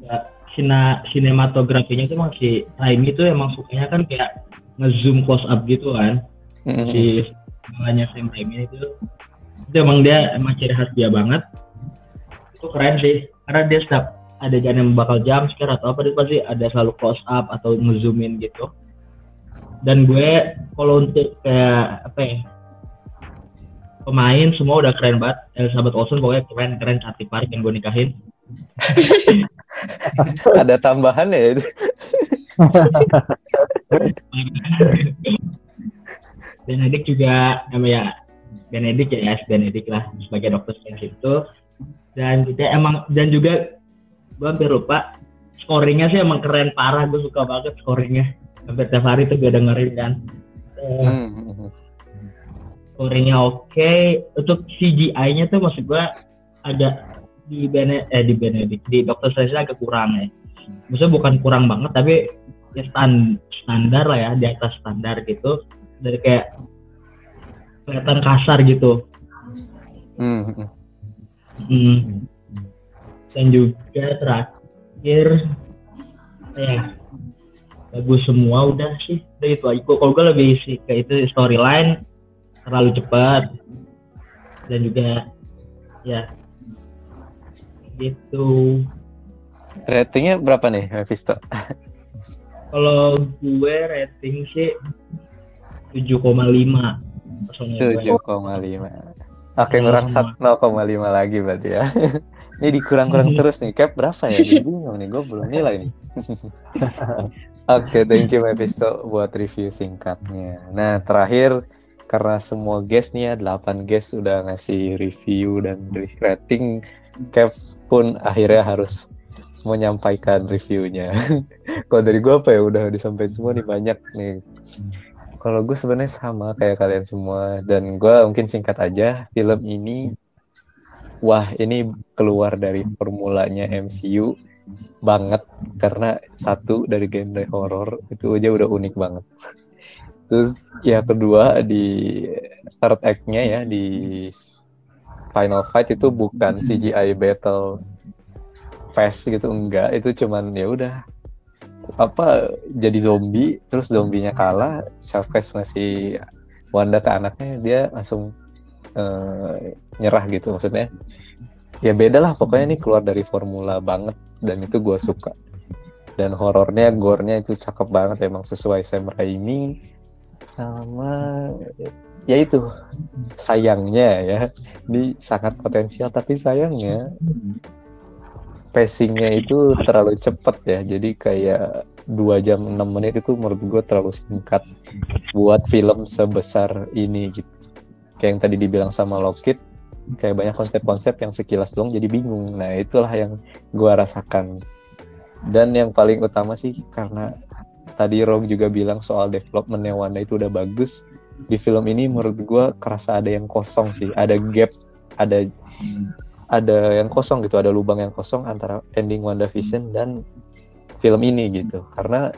ya sina sinematografinya tuh masih Raimi tuh emang sukanya kan kayak nge-zoom close up gitu kan. Mm-mm. si malahnya Sam Raimi itu itu emang dia emang ciri khas dia banget. Itu keren sih karena dia setiap adegan yang bakal jam scare atau apa dia pasti ada selalu close up atau ngezoomin gitu. Dan gue kalau untuk kayak apa ya pemain semua udah keren banget. Elizabeth Olsen pokoknya keren keren cantik banget yang gue nikahin. Ada tambahan ya itu? Benedict juga nama ya Benedict ya yes, Benedict lah sebagai dokter Strange itu. Dan juga emang dan juga gue hampir lupa. Scoringnya sih emang keren parah gue suka banget scoringnya. Hampir tiap hari tuh gue dengerin kan. Eh, Hmm. scoringnya oke. Untuk CGI-nya tuh maksud gue agak di Bene eh di Benedict di Doctor Strange agak kurang ya. Maksudnya bukan kurang banget tapi ya stan- standar lah ya di atas standar gitu. Dari kayak kelihatan kasar gitu. Hmm, hmm. Dan juga terakhir ya bagus semua udah sih. Udah itu aja. Kalau gue lebih sih ke itu storyline terlalu cepat. Dan juga ya gitu. Ratingnya berapa nih Mephisto kalau gue rating sih 7,5 personnya gue. 7,5 Oke ngerangsat 0,5 lagi berarti ya Ini dikurang-kurang terus nih. Cap berapa ya? Gue bingung nih, gue belum nilai nih. Oke thank you Mephisto buat review singkatnya. Nah terakhir karena semua guest nih ya 8 guest udah ngasih review dan rating Cap pun akhirnya harus menyampaikan reviewnya. Kalau dari gue apa ya udah disampaikan semua nih banyak nih. Kalau gue sebenarnya sama kayak kalian semua dan gue mungkin singkat aja film ini wah ini keluar dari formulanya MCU banget karena satu dari genre horor itu aja udah unik banget. Terus ya kedua di third act-nya ya di final fight itu bukan CGI battle fast gitu enggak. Itu cuman ya udah apa jadi zombie terus zombinya kalah Chavez ngasih Wanda ke anaknya dia langsung eh, nyerah gitu maksudnya. Ya beda lah pokoknya ini keluar dari formula banget dan itu gue suka. Dan horornya gornya itu cakep banget emang sesuai Sam Raimi sama ya itu sayangnya ya. Ini sangat potensial tapi sayangnya pacingnya itu terlalu cepet ya. Jadi kayak dua jam 6 menit itu menurut gue terlalu singkat buat film sebesar ini gitu kayak yang tadi dibilang sama Lockit kayak banyak konsep-konsep yang sekilas doang jadi bingung. Nah itulah yang gue rasakan. Dan yang paling utama sih karena tadi Rog juga bilang soal developmentnya Wanda itu udah bagus di film ini menurut gue kerasa ada yang kosong sih. Ada gap ada ada yang kosong gitu ada lubang yang kosong antara ending WandaVision dan film ini gitu. Karena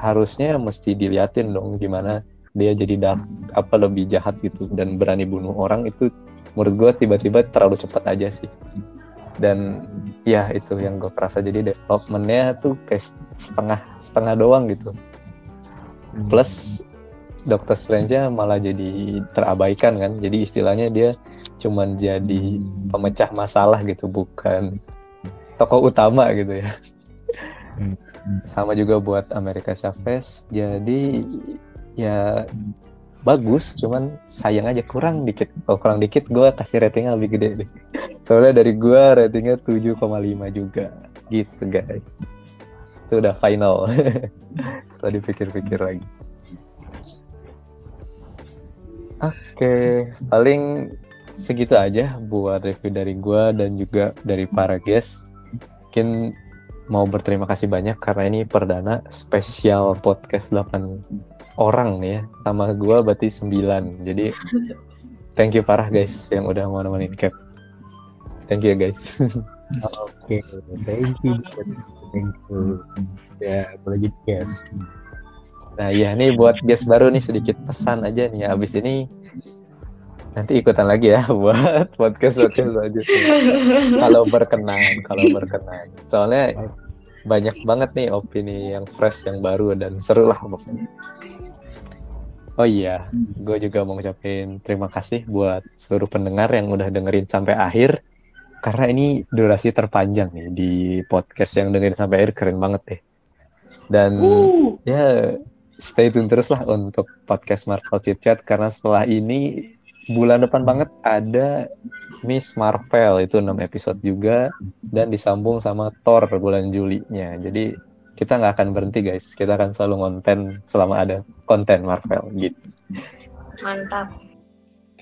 harusnya mesti diliatin dong gimana dia jadi dark apa lebih jahat gitu dan berani bunuh orang itu menurut gue tiba-tiba terlalu cepat aja sih. Dan ya itu yang gue kerasa. Jadi developmentnya tuh kayak setengah setengah doang gitu. Plus Doctor Strange-nya malah jadi terabaikan kan. Jadi istilahnya dia cuman jadi pemecah masalah gitu bukan tokoh utama gitu ya. Sama juga buat Amerika Chavez jadi ya bagus cuman sayang aja kurang dikit. Kalau kurang dikit gue kasih ratingnya lebih gede deh. Soalnya dari gue ratingnya 7,5 juga. Gitu guys. Itu udah final. Setelah dipikir-pikir lagi. Oke paling segitu aja buat review dari gue dan juga dari para guest. Mungkin mau berterima kasih banyak karena ini perdana spesial podcast 8 orang nih ya. Sama gue berarti sembilan. Jadi thank you parah guys yang udah mau nemenin cap. Thank you guys. Oke okay. thank you thank you. Ya gitu ya nah iya nih buat guys baru nih sedikit pesan aja nih. Abis ini nanti ikutan lagi ya buat podcast podcast selanjutnya. Kalau berkenan kalau berkenan. Soalnya banyak banget nih opini yang fresh yang baru dan seru lah pokoknya Oh iya, gue juga mau ngucapin terima kasih buat seluruh pendengar yang udah dengerin sampai akhir. Karena ini durasi terpanjang nih di podcast yang dengerin sampai akhir keren banget deh. Dan uh. ya stay tune terus lah untuk podcast Marvel Chit Chat karena setelah ini bulan depan banget ada Miss Marvel itu 6 episode juga dan disambung sama Thor bulan Juli-nya. Jadi kita nggak akan berhenti guys kita akan selalu konten selama ada konten Marvel gitu mantap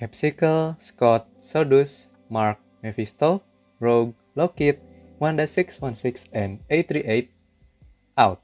Capsicle, Scott, Sodus, Mark, Mephisto, Rogue, Lockheed, Wanda 616, and A38 out.